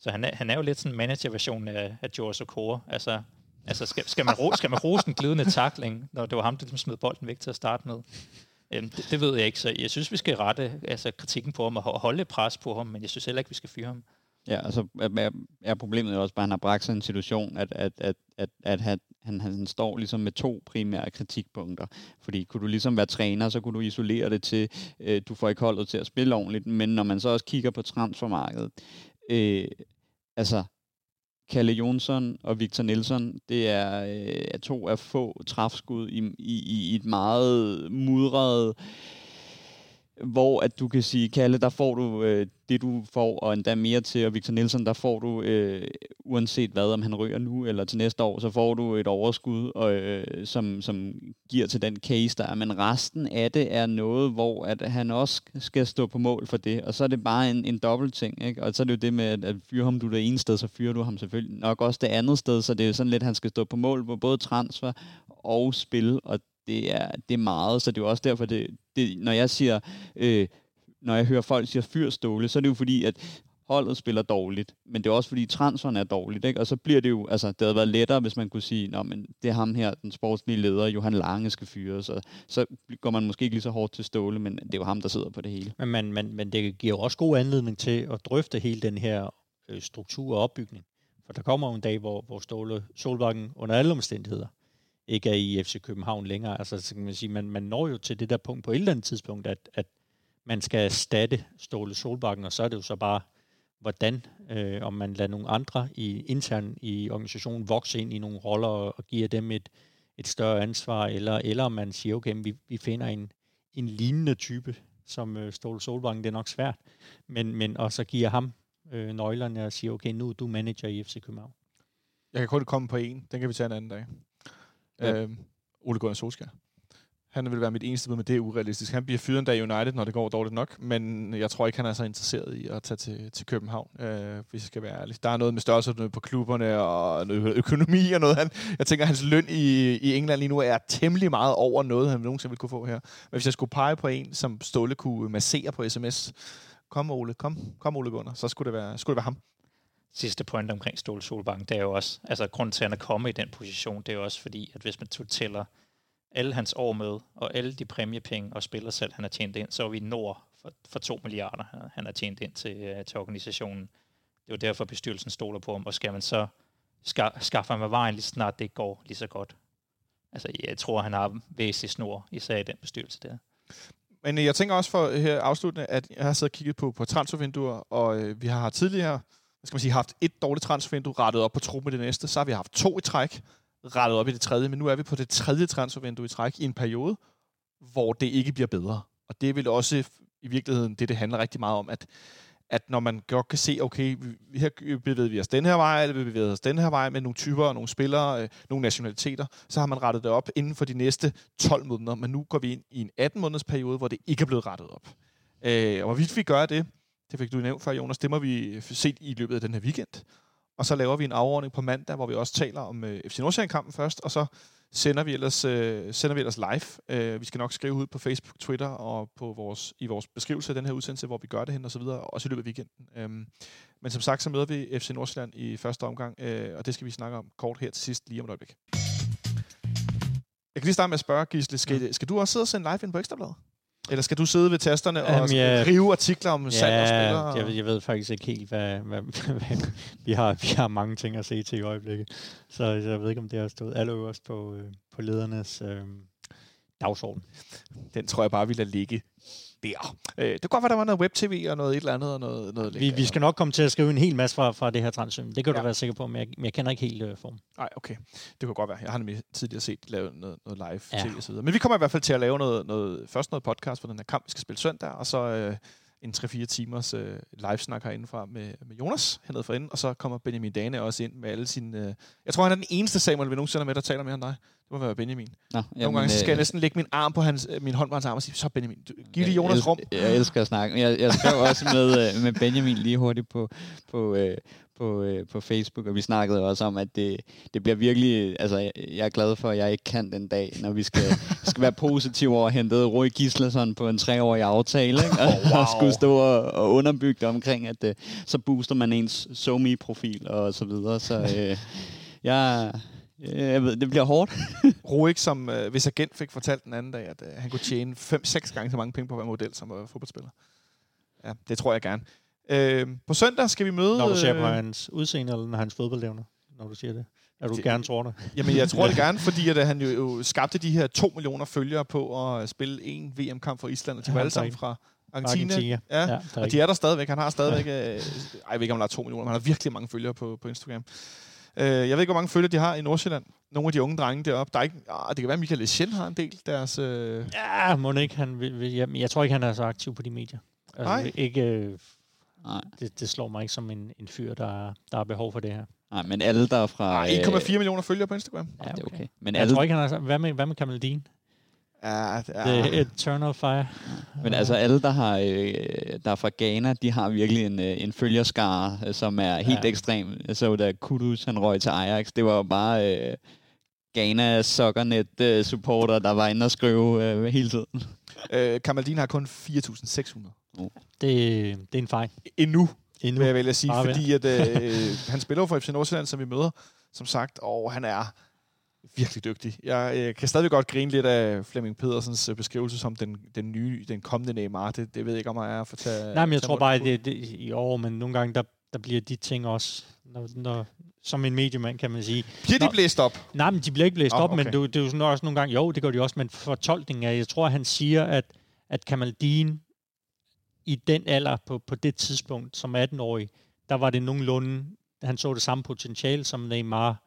Så han er, han er jo lidt sådan en managerversion af, af George Okora. Altså, altså skal, skal, man ro, skal man rose en glidende takling, når det var ham, der ligesom smed bolden væk til at starte med? Øhm, det, det, ved jeg ikke, så jeg synes, vi skal rette altså, kritikken på ham og holde pres på ham, men jeg synes heller ikke, vi skal fyre ham. Ja, altså er, er problemet jo også bare, at han har bragt sig en situation, at, at, at, at, at han, han, han står ligesom med to primære kritikpunkter. Fordi kunne du ligesom være træner, så kunne du isolere det til, øh, du får ikke holdet til at spille ordentligt, men når man så også kigger på transfermarkedet, øh, altså Kalle Jonsson og Victor Nielsen, det er øh, to af få træfskud i, i, i et meget mudret hvor at du kan sige, Kalle, der får du øh, det, du får, og endda mere til, og Victor Nielsen, der får du, øh, uanset hvad, om han ryger nu eller til næste år, så får du et overskud, og, øh, som, som giver til den case, der er. Men resten af det er noget, hvor at han også skal stå på mål for det, og så er det bare en, en dobbelt ting, ikke? Og så er det jo det med, at, at fyre ham du det ene sted, så fyrer du ham selvfølgelig nok også det andet sted, så det er jo sådan lidt, at han skal stå på mål på både transfer og spil, og det er, det er meget, så det er jo også derfor, det, det, når jeg siger, øh, når jeg hører folk sige fyrståle, så er det jo fordi, at holdet spiller dårligt, men det er også fordi transferen er dårligt, ikke? og så bliver det jo, altså det havde været lettere, hvis man kunne sige, Nå, men det er ham her, den sportslige leder, Johan Lange skal fyre, så, så går man måske ikke lige så hårdt til Ståle, men det er jo ham, der sidder på det hele. Men, men, men, men det giver jo også god anledning til at drøfte hele den her øh, struktur og opbygning, for der kommer jo en dag, hvor, hvor Ståle Solbakken under alle omstændigheder ikke er i FC København længere. Altså, så kan man sige, man, man når jo til det der punkt på et eller andet tidspunkt, at, at man skal erstatte Ståle Solbakken, og så er det jo så bare, hvordan, øh, om man lader nogle andre i intern i organisationen vokse ind i nogle roller og, og giver dem et, et større ansvar, eller, eller om man siger, okay, vi, vi finder en, en lignende type som øh, Ståle Solbakken, det er nok svært, men, men og så giver ham øh, nøglerne og siger, okay, nu er du manager i FC København. Jeg kan kun komme på en, den kan vi tage en anden dag. Ja. Øh, Ole Gunnar Solskjaer. Han vil være mit eneste bud, men det er urealistisk. Han bliver fyret en dag i United, når det går dårligt nok, men jeg tror ikke, han er så interesseret i at tage til, til København, øh, hvis jeg skal være ærlig. Der er noget med størrelse på klubberne og noget økonomi og noget. Han, jeg tænker, at hans løn i, i England lige nu er temmelig meget over noget, han nogensinde vil kunne få her. Men hvis jeg skulle pege på en, som Ståle kunne massere på sms, kom Ole, kom, kom Ole Gunnar, så skulle det være, skulle det være ham sidste point omkring Ståle Solbank, det er jo også, altså grund til, at han er kommet i den position, det er jo også fordi, at hvis man tæller alle hans år med, og alle de præmiepenge og spiller selv, han har tjent ind, så er vi nord for, for 2 milliarder, han har tjent ind til, øh, til organisationen. Det er jo derfor, bestyrelsen stoler på ham, og skal man så ska, skaffe ham af vejen lige snart det går lige så godt. Altså, jeg tror, han har væsentlig snor, især i den bestyrelse der. Men øh, jeg tænker også for øh, her afsluttende, at jeg har siddet og kigget på, på transfervinduer, og øh, vi har tidligere skal man sige, haft et dårligt transfervindue, rettet op på truppen i det næste. Så har vi haft to i træk, rettet op i det tredje. Men nu er vi på det tredje transfervindue i træk i en periode, hvor det ikke bliver bedre. Og det vil også i virkeligheden det, det handler rigtig meget om, at, at når man godt kan se, okay, vi, her bevæger vi os den her vej, eller vi bevæger os den her vej med nogle typer, nogle spillere, øh, nogle nationaliteter, så har man rettet det op inden for de næste 12 måneder. Men nu går vi ind i en 18 måneders periode, hvor det ikke er blevet rettet op. Øh, og hvorvidt vi gør det, det fik du nævnt før, Jonas, det må vi se i løbet af den her weekend. Og så laver vi en afordning på mandag, hvor vi også taler om øh, FC Nordsjælland-kampen først, og så sender vi ellers, øh, sender vi ellers live. Øh, vi skal nok skrive ud på Facebook, Twitter og på vores, i vores beskrivelse af den her udsendelse, hvor vi gør det hen og så videre, også i løbet af weekenden. Øh, men som sagt, så møder vi FC Nordsjælland i første omgang, øh, og det skal vi snakke om kort her til sidst, lige om et øjeblik. Jeg kan lige starte med at spørge, Gisle, skal, skal du også sidde og sende live ind på Ekstrabladet? Eller skal du sidde ved tasterne og um, ja, skrive artikler om ja, salg og spillere? Jeg, jeg ved faktisk ikke helt, hvad, hvad, hvad vi, har, vi har mange ting at se til i øjeblikket. Så jeg ved ikke, om det har stået allerøverst på, øh, på ledernes øh, dagsorden. Den tror jeg bare, vi lader ligge der. Øh, det kan godt være, der var noget web-tv og noget et eller andet. Og noget, noget vi, vi skal nok komme til at skrive en hel masse fra, fra det her transfer. Det kan ja. du være sikker på, men jeg, men jeg kender ikke helt uh, form. Nej, okay. Det kan godt være. Jeg har nemlig tidligere set lave noget, noget live ja. tv og så videre. Men vi kommer i hvert fald til at lave noget, noget, først noget podcast for den her kamp, vi skal spille søndag, og så øh, en 3-4 timers øh, live-snak herindefra med, med Jonas hernede for og så kommer Benjamin Dane også ind med alle sine... Øh, jeg tror, han er den eneste Samuel, vi nogensinde er med, der taler mere end dig. Det må være Benjamin. Nå, jamen, Nogle gange så skal jeg øh, næsten lægge min arm på hans, øh, min hånd på hans arm og sige, så Benjamin, du, giv det Jonas rum. Jeg elsker at snakke. Jeg, jeg skrev også med, øh, med Benjamin lige hurtigt på, på, øh, på, øh, på Facebook, og vi snakkede også om, at det, det bliver virkelig, altså jeg er glad for, at jeg ikke kan den dag, når vi skal, skal være positive over at hente Roy Gislason på en treårig aftale, ikke? Og, oh, wow. og skulle stå og, og underbygge det omkring, at øh, så booster man ens SoMe-profil og så videre, så øh, jeg, jeg ved, det bliver hårdt. Roik, som øh, hvis agent fik fortalt den anden dag, at øh, han kunne tjene 5-6 gange så mange penge på hver model som øh, fodboldspiller. Ja, det tror jeg gerne. Øh, på søndag skal vi møde... Når du ser på øh, hans udseende, eller hans fodboldevner, når du siger det. Er du Det- gerne tror det? Jamen, jeg tror det gerne, fordi at, øh, han jo, jo skabte de her 2 millioner følgere på at spille en VM-kamp for Island, og de Ja, var alle sammen fra Argentina. Argentina. Ja, Ja, og de er der stadigvæk. Han har stadigvæk... Øh, ej, jeg ved ikke, om han har 2 millioner, men han har virkelig mange følgere på, på Instagram. Øh, jeg ved ikke, hvor mange følgere de har i Nordsjælland. Nogle af de unge drenge deroppe. Der er ikke, ah, det kan være, at Michael Eschen har en del. Deres, øh, Ja, må ikke. Han vil, vil, jeg, jeg tror ikke, han er så aktiv på de medier. Altså, Nej. Ikke, øh, Nej, det, det slår mig ikke som en, en fyr, der, er- der har behov for det her. nej, men alle der er fra... ah, 1,4 millioner følgere på Instagram. Ja, det er okay. Men Jeg alle, tror ikke, han er så... Hvad med, hvad med Kamaldin? Ja, det er, The Eternal Fire. Men altså alle, der, har, øh, der er fra Ghana, de har virkelig en, øh, en følgerskare, øh, som er helt Ja. ekstrem. Jeg så da Kudus, han røg til Ajax. Det var jo bare øh, Ghana Soccernet øh, supporter, der var inde og skrive øh, hele tiden. øh, Kamaldin har kun 4.600. Det, det er en fejl. Endnu, Endnu. vil jeg vælge at sige. Bare fordi at, øh, han spiller for FC Nordsjælland, som vi møder, som sagt. Og han er virkelig dygtig. Jeg øh, kan stadig godt grine lidt af Flemming Pedersens øh, beskrivelse som den, den nye, den kommende Neymar. Det, det ved jeg ikke, om jeg er at få tage, Nej, men jeg tror bare, at det, det i år, men nogle gange, der, der bliver de ting også, når, når, som en mediemand, kan man sige. Bliver de Nå. blæst op? Nej, men de bliver ikke blæst Nå, op, okay. men det, det er jo sådan også nogle gange, jo, det gør de også, men fortolkningen er, jeg tror, han siger, at, at Kamaldin i den alder, på, på det tidspunkt, som 18-årig, der var det nogenlunde, han så det samme potentiale, som Neymar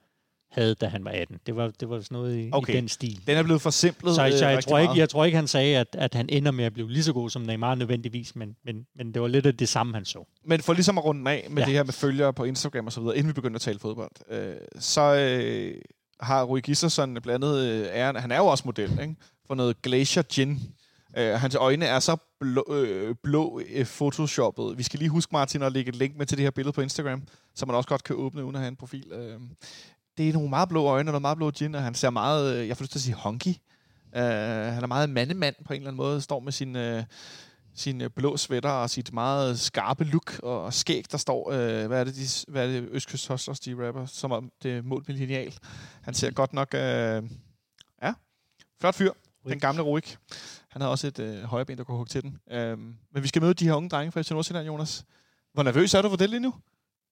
havde, da han var 18. Det var, det var sådan noget i, Okay. i den stil. Den er blevet forsimplet Så, øh, så jeg, rigtig tror ikke, meget. jeg tror ikke, han sagde, at, at han ender med at blive lige så god som Neymar nødvendigvis, men, men, men det var lidt af det samme, han så. Men for ligesom at runde af med ja. Det her med følgere på Instagram og så videre, inden vi begynder at tale fodbold, øh, så øh, har Rui Gislason blandt andet øh, æren, han er jo også model, ikke? for noget Glacier Gin. Øh, hans øjne er så blå, øh, blå øh, photoshoppet. Vi skal lige huske, Martin, at lægge et link med til det her billede på Instagram, så man også godt kan åbne uden at have en profil. Øh, det er nogle meget blå øjne og noget meget blå gin, og han ser meget, øh, jeg får lyst til at sige honky. Øh, han er meget mandemand på en eller anden måde, står med sin... Øh, sin øh, blå sweater og sit meget skarpe look og, og skæg, der står, øh, hvad er det, de, hvad er det Østkyst Hustlers, de rapper, som om det er målt med lineal. Han ser godt nok, øh, ja, flot fyr, den gamle Ruik. Han havde også et øh, højre ben, der kunne hugge til den. Øh, men vi skal møde de her unge drenge fra FC Nordsjælland, Jonas. Hvor nervøs er du for det lige nu?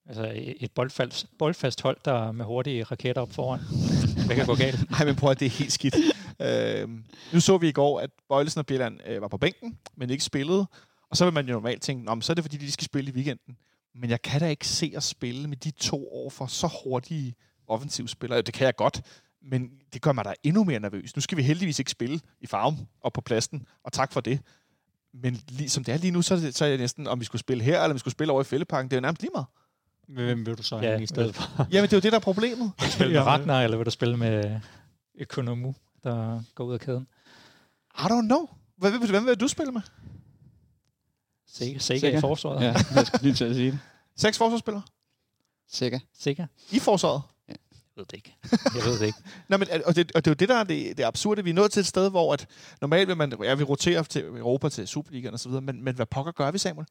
Altså et boldfast, boldfast hold, der er med hurtige raketter op foran. Hvad kan gå galt? Nej, men prøv at det er helt skidt. øh, nu så vi i går, at Bøjlesen og Bjelland øh, var på bænken, men ikke spillede. Og så vil man jo normalt tænke, Nå, men så er det fordi, de skal spille i weekenden. Men jeg kan da ikke se at spille med de to år for så hurtige offensivspillere. Det kan jeg godt, men det gør mig da endnu mere nervøs. Nu skal vi heldigvis ikke spille i farven og på pladsen, og tak for det. Men lige, som det er lige nu, så er, det, så er jeg næsten, om vi skulle spille her, eller om vi skulle spille over i Fælleparken, det er jo nærmest lige meget. Hvem vil du så Ja, i stedet for? Jamen, det er jo det, der er problemet. Spille med Ragnar, eller vil du spille med Økonomu, der går ud af kæden? I don't know. Hvem, hvem, hvem vil du spille med? Sikker, sikker Sikker. i forsvaret. Ja, jeg skulle lige til at sige det. Seks forsvarsspillere? Sikker. Sikker? I forsvaret? Jeg ved det ikke. Jeg ved det ikke. Nej, men, og, det, og det er jo det, der er det, det absurde. Vi er nået til et sted, hvor at normalt vil man, ja, vi roterer til Europa, til Superligaen og så videre, men, men hvad pokker gør vi, Samuel?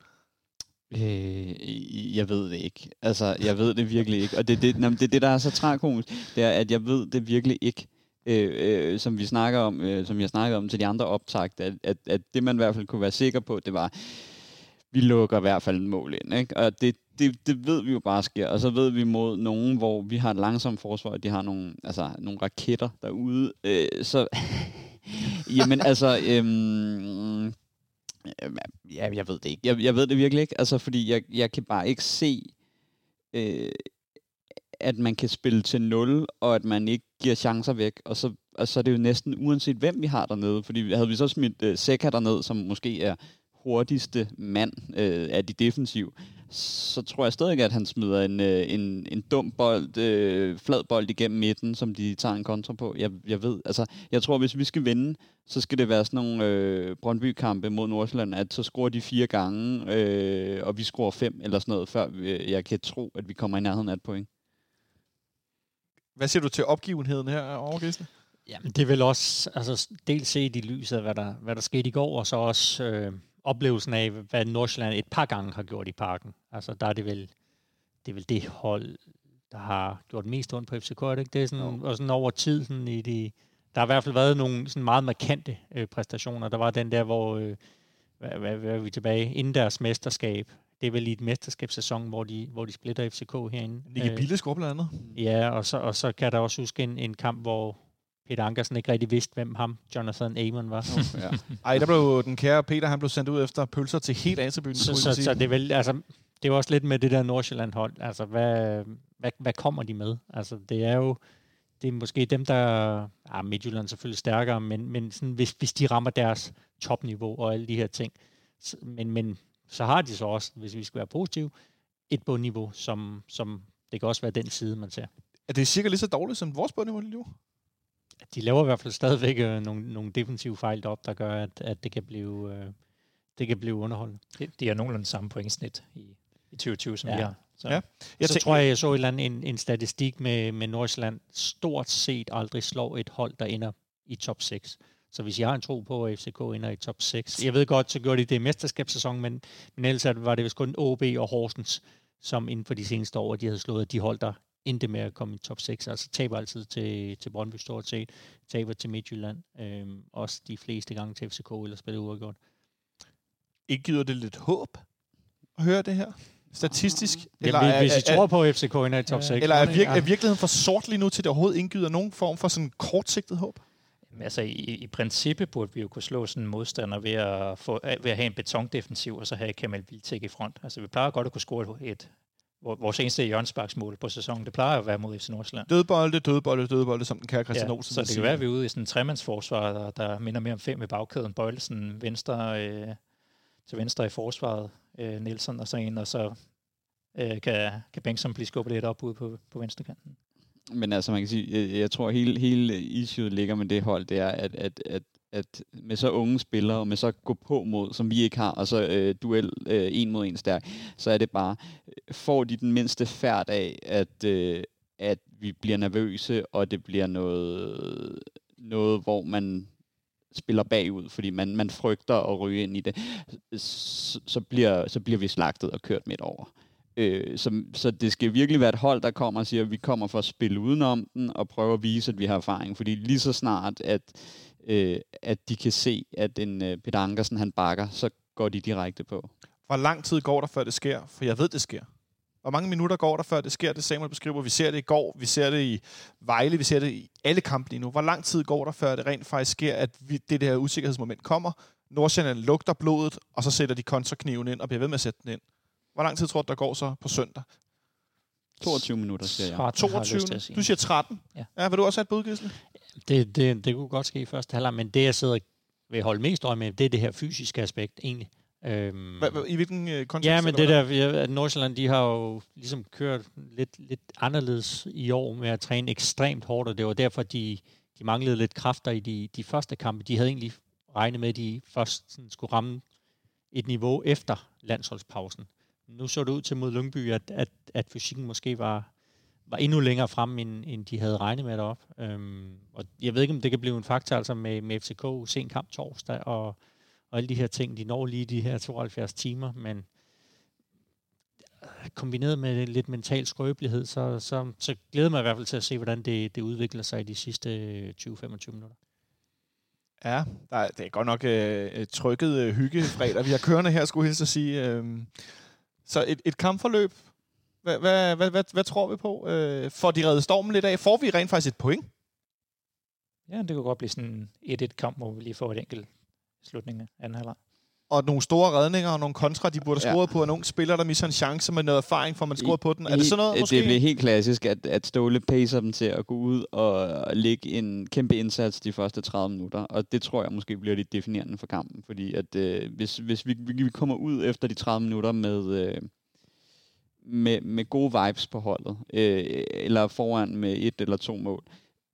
Øh, jeg ved det ikke. Altså, jeg ved det virkelig ikke. Og det er det, nå, men det, er det, der er så tragisk, det er, at jeg ved det virkelig ikke. Øh, øh, som vi snakker om, øh, som jeg snakkede om til de andre optagt, at, at, at det man i hvert fald kunne være sikker på, det var, vi lukker i hvert fald en mål ind. Ikke? Og det, det, det ved vi jo bare sker. Og så ved vi mod nogen, hvor vi har et langsomt forsvar, og de har nogle, altså, nogle raketter derude. Øh, så, jamen altså, øhm, Ja, jeg ved det ikke. Jeg, jeg ved det virkelig ikke, altså, fordi jeg, jeg kan bare ikke se, øh, at man kan spille til 0, og at man ikke giver chancer væk. Og så, og så er det jo næsten uanset, hvem vi har dernede. Fordi havde vi så smidt øh, Seca derned, som måske er hurtigste mand øh, af de defensiv, så tror jeg stadig, at han smider en, øh, en, en dum bold, øh, flad bold igennem midten, som de tager en kontra på. Jeg, jeg ved, altså, jeg tror, hvis vi skal vinde, så skal det være sådan nogle øh, Brøndby-kampe mod Nordsjælland, at så scorer de fire gange, øh, og vi scorer fem eller sådan noget, før vi, jeg kan tro, at vi kommer i nærheden af et point. Hvad siger du til opgivenheden her over Gisle? Jamen, det er vel også altså, dels set i lyset af, hvad der, hvad der skete i går, og så også øh, oplevelsen af, hvad Nordsjælland et par gange har gjort i parken. Altså, der er det vel det, er vel det hold, der har gjort mest ondt på FCK, er det ikke? Det er sådan, og sådan over tid, sådan i de, der har i hvert fald været nogle sådan meget markante øh, præstationer. Der var den der, hvor, øh, hvad, hvad, hvad er vi tilbage, inden deres mesterskab, det er vel i et mesterskabssæson, hvor de, hvor de splitter FCK herinde. Nicky Øh, Bille scorer blandt andet. Ja, og så, og så kan der også huske en, en kamp, hvor Peter Ankersen ikke rigtig vidste, hvem ham, Jonathan Amon, var. Ja. Ej, der blev den kære Peter, han blev sendt ud efter pølser til helt A-tribunen. så, så, så, det er vel, altså, det jo også lidt med det der Nordsjælland-hold. Altså, hvad, hvad, hvad kommer de med? Altså, det er jo, det er måske dem, der... Ja, Midtjylland er selvfølgelig stærkere, men, men sådan, hvis, hvis de rammer deres topniveau og alle de her ting. Så, men, men så har de så også, hvis vi skal være positive, et bundniveau, som, som det kan også være den side, man ser. Er det cirka lige så dårligt som vores bundniveau lige nu? De laver i hvert fald stadigvæk øh, nogle, nogle defensive fejl derop, der gør, at, at det kan blive... Øh, det kan blive underholdende. De, de har nogenlunde samme pointsnit i, i 2020, som Ja. vi har. Så, Ja. Jeg så tror jeg, jeg så et eller andet, en, en statistik med, med Nordsjælland stort set aldrig slår et hold, der ender i top 6. Så hvis jeg har en tro på, at FCK ender i top 6. Jeg ved godt, så gjorde de det i mesterskabssæsonen, men, men ellers er det- var det vist kun OB og Horsens, som inden for de seneste år, de havde slået de hold, der endte med at komme i top 6. Altså taber altid til, til Brøndby stort set, taber til Midtjylland, øhm, også de fleste gange til FCK, eller spiller uafgjort. Ikke giver det lidt håb at høre det her? Statistisk? Eller, hvis I er, tror på, at FCK ender i top 6. eller er, virke, er virkeligheden for sort lige nu, til det overhovedet indgyder nogen form for sådan kortsigtet håb? Men Altså, i, i princippet burde vi jo kunne slå sådan en modstander ved at, få, ved at have en betondefensiv, og så have Kamal Vilcek i front. Altså, vi plejer godt at kunne score et, vores eneste hjørnsparksmål på sæsonen. Det plejer at være mod FC Nordsjælland. Dødbolde, dødbolde, dødbolde, som den kære Christian Ja, Olsen så det sige. kan være, at vi er ude i sådan en tremandsforsvar, der, der minder mere om fem i bagkæden. Bøjlesen venstre øh, til venstre i forsvaret, øh, Nielsen og så en, og så øh, kan, kan Bengtsson blive skubbet lidt op ude på, på venstre kanten. Men altså, man kan sige, jeg, jeg tror, hele, hele issue ligger med det hold, det er, at, at, at, at med så unge spillere, og med så gå på mod, som vi ikke har, og så øh, duel øh, en mod en stærk, så er det bare, øh, får de den mindste færd af, at, øh, at vi bliver nervøse, og det bliver noget, noget hvor man spiller bagud, fordi man, man frygter at ryge ind i det, så, så, bliver, så bliver vi slagtet og kørt midt over. Øh, så, så det skal virkelig være et hold, der kommer og siger, at vi kommer for at spille udenom den og prøve at vise, at vi har erfaring. Fordi lige så snart, at, øh, at de kan se, at en øh, Peter Ankersen han bakker, så går de direkte på. Hvor lang tid går der, før det sker? For jeg ved, det sker. Hvor mange minutter går der, før det sker? Det Samuel beskriver. Vi ser det i går, vi ser det i Vejle, vi ser det i alle kampe lige nu. Hvor lang tid går der, før det rent faktisk sker, at vi, det der usikkerhedsmoment kommer? Nordsjælland lugter blodet, og så sætter de kontrakniven ind og bliver ved med at sætte den ind. Hvor lang tid tror du, der går så på søndag? 22 minutter, siger jeg. 13 har jeg 22. lyst til at sige. Du siger 13. Ja. ja vil du også have et bud, Gisle? Det, det, det kunne godt ske i første halvleg, men det, jeg sidder vil holde mest øje med, det er det her fysiske aspekt, egentlig. Øhm, Hva- hva- I hvilken øh, kontekst? ja, men det der, at Nordsjælland, de har jo ligesom kørt lidt, lidt anderledes i år med at træne ekstremt hårdt, og det var derfor, de, de manglede lidt kræfter i de, de første kampe. De havde egentlig regnet med, at de først sådan skulle ramme et niveau efter landsholdspausen. Nu så det ud til mod Lyngby, at, at, at fysikken måske var, var endnu længere frem, end, end de havde regnet med derop. Øhm, og jeg ved ikke, om det kan blive en faktor altså med, med FCK, sen kamp torsdag, og, og alle de her ting. De når lige de her 72 timer, men kombineret med lidt mental skrøbelighed, så, så, så glæder jeg mig i hvert fald til at se, hvordan det, det udvikler sig i de sidste øh, 20-25 minutter. Ja, der er, det er godt nok øh, trykket øh, hyggefredag, vi har kørende her, skulle jeg hilse at sige. Øh, så et, et kampforløb, hvad, hvad, hvad, hvad, hvad tror vi på? Øh, får de reddet stormen lidt af? Får vi rent faktisk et point? Ja, det kunne godt blive sådan en 1-1-kamp, hvor vi lige får et enkelt slutning af anden halvleg. Og nogle store redninger og nogle kontra, de burde have Ja. scoret på, og nogle spillere, der misser en chance med noget erfaring, får man scoret på den. Er det sådan noget, måske? Det bliver helt klassisk, at, at Ståle pacer dem til at gå ud og lægge en kæmpe indsats de første 30 minutter. Og det tror jeg måske bliver det definerende for kampen. Fordi at øh, hvis, hvis vi, vi kommer ud efter de 30 minutter med, øh, med, med gode vibes på holdet, øh, eller foran med et eller to mål,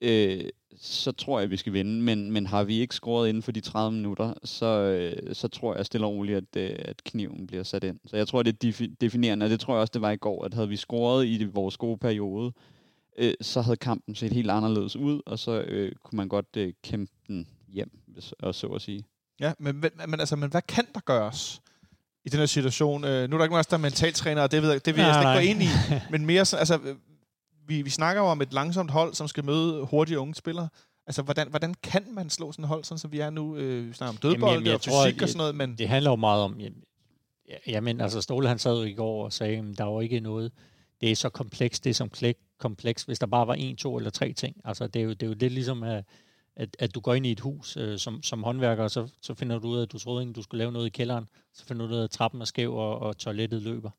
øh, så tror jeg, at vi skal vinde. Men, men har vi ikke scoret inden for de 30 minutter, så, øh, så tror jeg stille og roligt, at, øh, at kniven bliver sat ind. Så jeg tror, det er definerende, og det tror jeg også, det var i går, at havde vi scoret i vores gode periode, øh, så havde kampen set helt anderledes ud, og så øh, kunne man godt øh, kæmpe den hjem, og så at sige. Ja, men, men, men, altså, men hvad kan der gøres i den her situation? Øh, nu er der ikke nogen der er mentaltræner, og det, ved, jeg- det vil jeg Nej, slet ikke gå ind i. Men mere sådan, altså, øh, vi, vi snakker jo om et langsomt hold, som skal møde hurtige unge spillere. Altså, hvordan, hvordan kan man slå sådan et hold, sådan som vi er nu? Øh, vi snakker om dødbold Jamen, jeg og tror, fysik og jeg- sådan noget, men Det handler jo meget om, jamen, Ja, jamen, altså Ståle han sad jo i går og sagde, at der var ikke noget, det er så komplekst, det er som kompleks, hvis der bare var en, to eller tre ting. Altså det er jo det, er jo det ligesom, at, at, at du går ind i et hus øh, som, som håndværker, og så, så finder du ud af, at du troede ikke, du skulle lave noget i kælderen. Så finder du ud af, at trappen er skæv, og, og toilettet løber.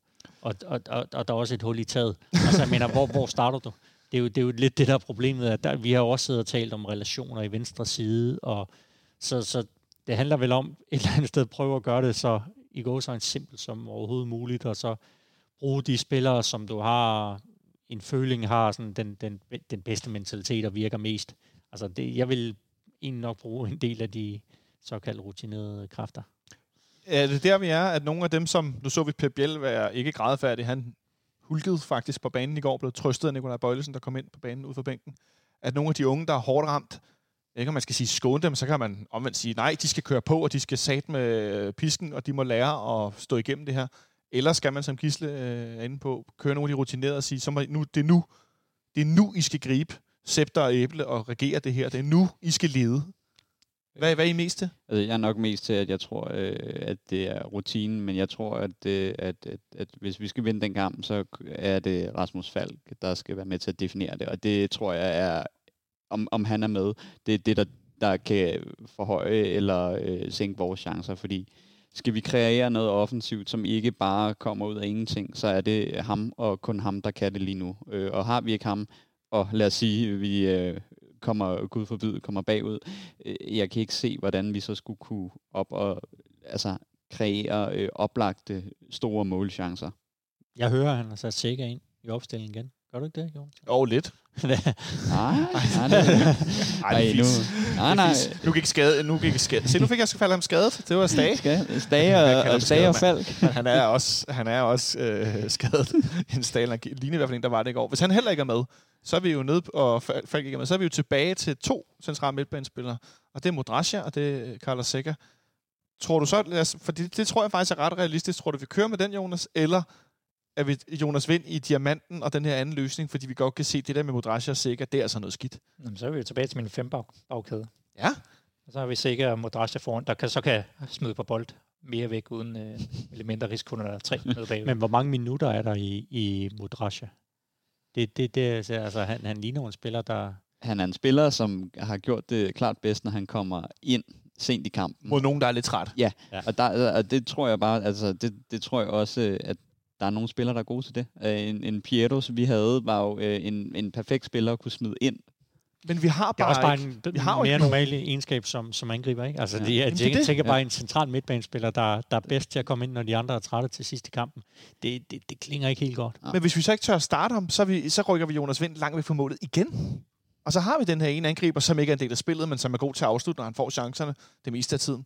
Og, og, og, og der er også et hul i taget. Altså jeg mener, hvor, hvor starter du? Det er, jo, det er jo lidt det, der er problemet. At der, vi har også siddet og talt om relationer i venstre side, og så, så det handler vel om et eller andet sted at prøve at gøre det så i går så en simpelt som overhovedet muligt, og så bruge de spillere, som du har en føling har sådan den, den, den bedste mentalitet og virker mest. Altså det, jeg vil egentlig nok bruge en del af de såkaldte rutinerede kræfter. Ja, det der, vi er, at nogle af dem, som... Nu så vi Pep Biel være ikke grædfærdig, Han hulkede faktisk på banen i går, blev trøstet af Nikolaj Bøjlesen, der kom ind på banen ud for bænken. At nogle af de unge, der er hårdt ramt, ikke om man skal sige skåne dem, så kan man omvendt sige, nej, de skal køre på, og de skal sat med pisken, og de må lære at stå igennem det her. Eller skal man, som Gisle øh, inde på, køre nogle af de rutinerede og sige, så må, nu, det, er nu, det er nu, I skal gribe scepter og æble og regere det her. Det er nu, I skal lede. Hvad, hvad er I mest til? Altså, jeg er nok mest til, at jeg tror, øh, at det er rutinen, men jeg tror, at, øh, at, at, at hvis vi skal vinde den kamp, så er det Rasmus Falk, der skal være med til at definere det, og det tror jeg er, om, om han er med, det er det, der, der kan forhøje eller øh, sænke vores chancer, fordi skal vi kreere noget offensivt, som ikke bare kommer ud af ingenting, så er det ham og kun ham, der kan det lige nu. Øh, og har vi ikke ham, og lad os sige, at vi øh, kommer, Gud forbyde, kommer bagud, øh, jeg kan ikke se, hvordan vi så skulle kunne op og altså, kreere øh, oplagte store målchancer. Jeg hører, at han har sat sikker ind i opstillingen igen. Gør du ikke det, Jon? Jo, oh, lidt. nej, nej, nej. Ej, nu, nej, nej. Nu gik skade, nu gik skade. Se, nu fik jeg falde ham skadet. Det var Stage. Stage og, og, Stage og Falk. Men han er også, han er også øh, skadet. En Stage ligner i hvert fald en, der var det i går. Hvis han heller ikke er med, så er vi jo nede, og Falk ikke med, så er vi jo tilbage til to centrale midtbanespillere. Og det er Modrasja, og det er Carlos Seca. Tror du så, for det, det tror jeg faktisk er ret realistisk, tror du, vi kører med den, Jonas, eller er vi Jonas Vind i diamanten og den her anden løsning, fordi vi godt kan se, det der med Modrasja og Sikker, det er altså noget skidt. Jamen, så er vi jo tilbage til min fem bag bagkæde. Ja. Og så har vi Sikker og Modrasja foran, der kan, så kan smide på bold mere væk uden øh, elementer risiko, når der er tre med bagved. Men hvor mange minutter er der i, i Modrasja? Det, det, det, altså, han, han ligner en spiller, der... Han er en spiller, som har gjort det klart bedst, når han kommer ind sent i kampen. Mod nogen, der er lidt træt. Ja, ja. Og, der, og det tror jeg bare, altså det, det tror jeg også, at der er nogle spillere, der er gode til det. Øh, en, en Pietro, som vi havde, var jo øh, en, en perfekt spiller at kunne smide ind. Men vi har bare, det er bare en, vi har mere normal egenskab som, som angriber. Ikke? Altså, ja. det, jeg, jeg, jeg tænker bare ja. en central midtbanespiller, der, der er bedst til at komme ind, når de andre er trætte til sidst i kampen. Det, det, det klinger ikke helt godt. Ja. Men hvis vi så ikke tør at starte ham, så, vi, så rykker vi Jonas Vind langt ved for målet igen. Og så har vi den her ene angriber, som ikke er en del af spillet, men som er god til at afslutte, når han får chancerne det meste af tiden.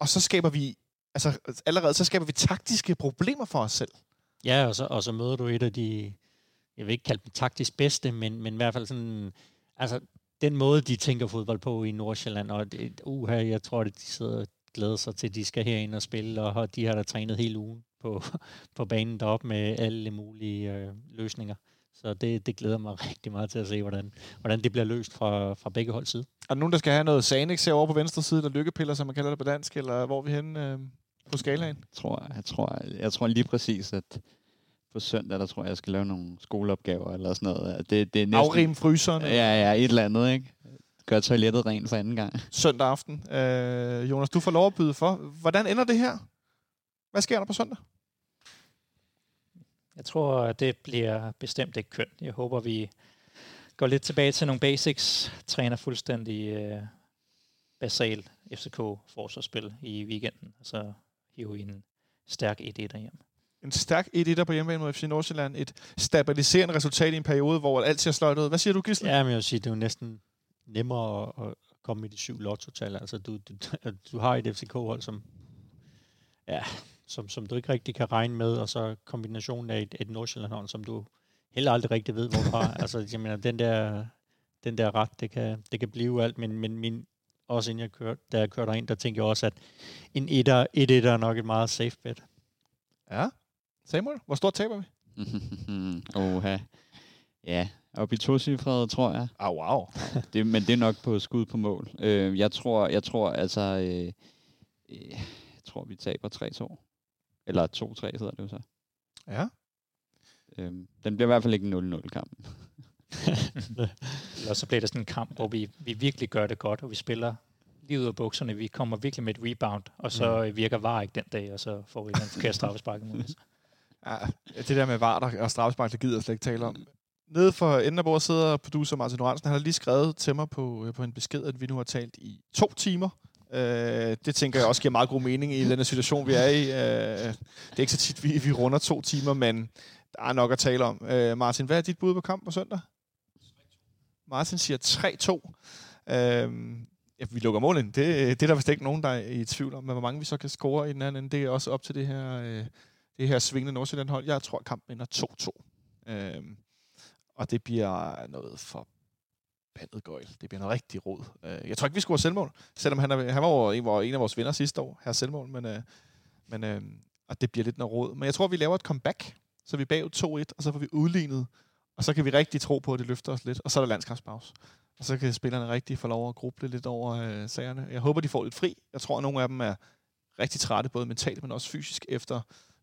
Og så skaber vi, altså allerede så skaber vi taktiske problemer for os selv. Ja, og så, og så møder du et af de, jeg vil ikke kalde dem taktisk bedste, men, men i hvert fald sådan, altså den måde, de tænker fodbold på i Nordsjælland, og det, uha, jeg tror, at de sidder og glæder sig til, at de skal herind og spille, og de har da trænet hele ugen på, på banen deroppe med alle mulige øh, løsninger. Så det, det glæder mig rigtig meget til at se, hvordan, hvordan det bliver løst fra, fra begge hold side. Er der nogen, der skal have noget Sanix over på venstre side, eller lykkepiller, som man kalder det på dansk, eller hvor er vi henne øh, på skalaen? Jeg tror, jeg, tror, jeg tror lige præcis, at på søndag, der tror jeg, jeg skal lave nogle skoleopgaver eller sådan noget. Det, det er næsten, Afrim fryseren. Ja, ja, et eller andet, ikke? Gør toilettet rent for anden gang. Søndag aften. Øh, Jonas, du får lov at byde for. Hvordan ender det her? Hvad sker der på søndag? Jeg tror, det bliver bestemt ikke kønt. Jeg håber, vi går lidt tilbage til nogle basics, træner fuldstændig øh, basal FCK-forsvarsspil i weekenden, og så hiver vi en stærk 1-1 hjem en stærk 1-1 på hjemmebane mod FC Nordsjælland. Et stabiliserende resultat i en periode, hvor alt ser sløjt ud. Hvad siger du, Gisle? Ja, men jeg vil sige, det er jo næsten nemmere at, at komme med de syv lottotal. Altså, du, du, du har et FCK-hold, som, ja, som, som du ikke rigtig kan regne med, og så kombinationen af et, et Nordsjælland-hold, som du heller aldrig rigtig ved, hvor du har. altså, jeg mener, den der, den der ret, det kan, det kan blive alt, men, men min, også inden jeg kørte, da jeg kørte ind, der tænkte jeg også, at en 1-1 er nok et meget safe bet. Ja, Samuel, hvor stort taber vi? Oha. Ja, op i to cifre, tror jeg. Ah, wow. det, men det er nok på skud på mål. Øh, jeg tror, jeg tror altså, øh, øh, jeg tror, vi taber 3-2. Eller 2-3 hedder det jo så. Ja. Øhm, den bliver i hvert fald ikke en 0-0-kamp. Eller så bliver det sådan en kamp, hvor vi, vi virkelig gør det godt, og vi spiller lige ud af bukserne. Vi kommer virkelig med et rebound, og så mm. virker VAR ikke den dag, og så får vi en forkert straffespark imod os. Ja, det der med VAR og strafspark, det gider jeg slet ikke tale om. Nede for enden af bordet sidder producer Martin Lorentzen. Han har lige skrevet til mig på, øh, på en besked, at vi nu har talt i to timer. Øh, det tænker jeg også giver meget god mening i den situation, vi er i. Øh, det er ikke så tit, vi, vi runder to timer, men der er nok at tale om. Øh, Martin, hvad er dit bud på kamp på søndag? Martin siger 3-2. Øh, ja, vi lukker målen. Det, det er der vist ikke nogen, der er i tvivl om. Men hvor mange vi så kan score i den anden, det er også op til det her, øh, det her svingende Nordsjælland hold. Jeg tror, kampen ender 2-2. Øhm, og det bliver noget for pandet gøjl. Det bliver noget rigtig rod. Øh, jeg tror ikke, vi scorer selvmål, selvom han, er, han var, en, var en af vores venner sidste år, her selvmål, men, øh, men øh, og det bliver lidt noget rod. Men jeg tror, vi laver et comeback, så vi er bagud 2-1, og så får vi udlignet, og så kan vi rigtig tro på, at det løfter os lidt, og så er der landskampspause. Og så kan spillerne rigtig få lov at gruble lidt over øh, sagerne. Jeg håber, de får lidt fri. Jeg tror, at nogle af dem er rigtig trætte, både mentalt, men også fysisk, efter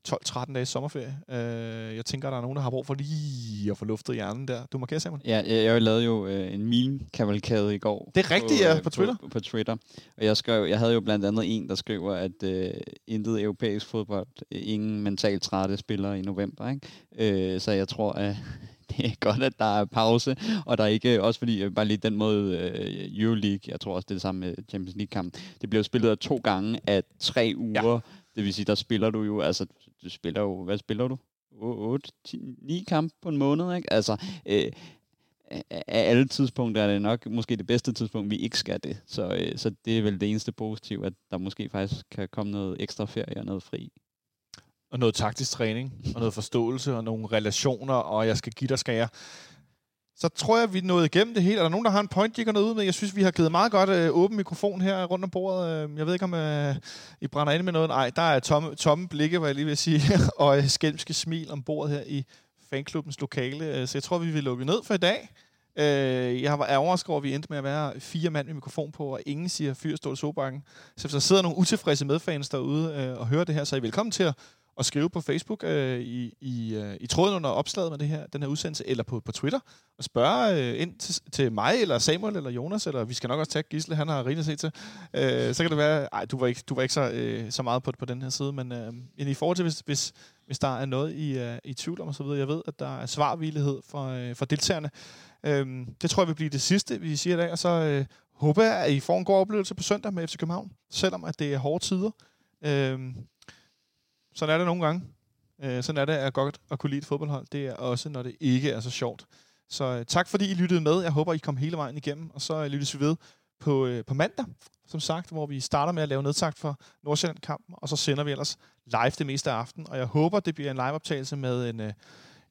12-13 dages sommerferie. Øh, jeg tænker, at der er nogen, der har brug for lige at få luftet hjernen der. Du markerer, Samuel? Ja, jeg, jeg lavede jo øh, en meme-kavalkade i går. Det er rigtigt, ja, på Twitter. På, på Twitter. Og jeg, skrev, jeg havde jo blandt andet en, der skriver, at øh, intet europæisk fodbold, ingen mentalt trætte spillere i november. Ikke? Øh, så jeg tror, at det er godt, at der er pause, og der er ikke, også fordi, øh, bare lige den måde, øh, Euroleague, jeg tror også, det er det samme med Champions League-kampen, det blev spillet to gange af tre uger, ja det vil sige, der spiller du jo, altså, du spiller jo, hvad spiller du? 8, 10, 9 kampe på en måned, ikke? Altså, øh, af alle tidspunkter er det nok måske det bedste tidspunkt, vi ikke skal det. Så, øh, så det er vel det eneste positive, at der måske faktisk kan komme noget ekstra ferie og noget fri og noget taktisk træning, og noget forståelse, og nogle relationer, og jeg skal give dig, skal jeg. Så tror jeg, vi nåede igennem det hele. Er der nogen, der har en point, de kan noget ud med? Jeg synes, vi har givet meget godt øh, åben mikrofon her rundt om bordet. Øh, jeg ved ikke, om øh, I brænder ind med noget. Nej, der er tomme, tomme blikke, hvad jeg lige vil sige, og øh, skælmske smil om bordet her i fanklubbens lokale. Øh, så jeg tror, vi vil lukke ned for i dag. Øh, jeg var overrasket over, at vi endte med at være fire mand med mikrofon på, og ingen siger Fyrstål Sobakken. Så hvis der sidder nogle utilfredse medfans derude øh, og hører det her, så er I velkommen til at og skrive på Facebook øh, i, i, øh, i tråden under opslaget med det her, den her udsendelse, eller på, på Twitter, og spørge øh, ind til, til mig, eller Samuel, eller Jonas, eller vi skal nok også tage Gisle, han har rigeligt set til. Øh, så kan det være, ej, du var ikke, du var ikke så, øh, så meget på, på den her side, men øh, i forhold til, hvis, hvis, hvis der er noget i, øh, i tvivl om og så videre, jeg ved, at der er svarvillighed for, øh, for deltagerne. Øh, det tror jeg vil blive det sidste, vi siger i dag, og så øh, håber jeg, at I får en god oplevelse på søndag med FC København, selvom at det er hårde tider. Øh, sådan er det nogle gange. Øh, sådan er det at godt at kunne lide et fodboldhold. Det er også, når det ikke er så sjovt. Så øh, tak fordi I lyttede med. Jeg håber, I kom hele vejen igennem. Og så øh, lyttes vi ved på, øh, på mandag, som sagt, hvor vi starter med at lave nedsagt for Nordsjælland-kampen. Og så sender vi ellers live det meste af aften. Og jeg håber, det bliver en liveoptagelse med en... Øh,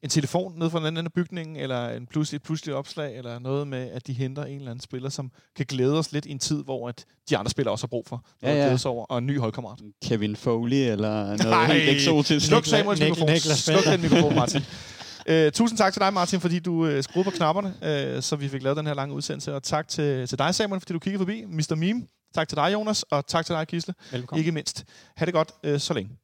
en telefon ned fra den anden bygning, eller en pludselig, et pludseligt opslag, eller noget med, at de henter en eller anden spiller, som kan glæde os lidt i en tid, hvor at de andre spillere også har brug for noget ja, ja. at over, og en ny holdkammerat. Kevin Foley, eller noget Nej, helt eksotisk. Sluk Samuels mikrofon. Sluk den mikrofon, Martin. Uh, tusind tak til dig, Martin, fordi du uh, skruede på knapperne, uh, så vi fik lavet den her lange udsendelse. Og tak til, til dig, Samuel, fordi du kiggede forbi. Mr. Meme. Tak til dig, Jonas. Og tak til dig, Gisle. Velkommen. Ikke mindst. Ha' det godt uh, så længe.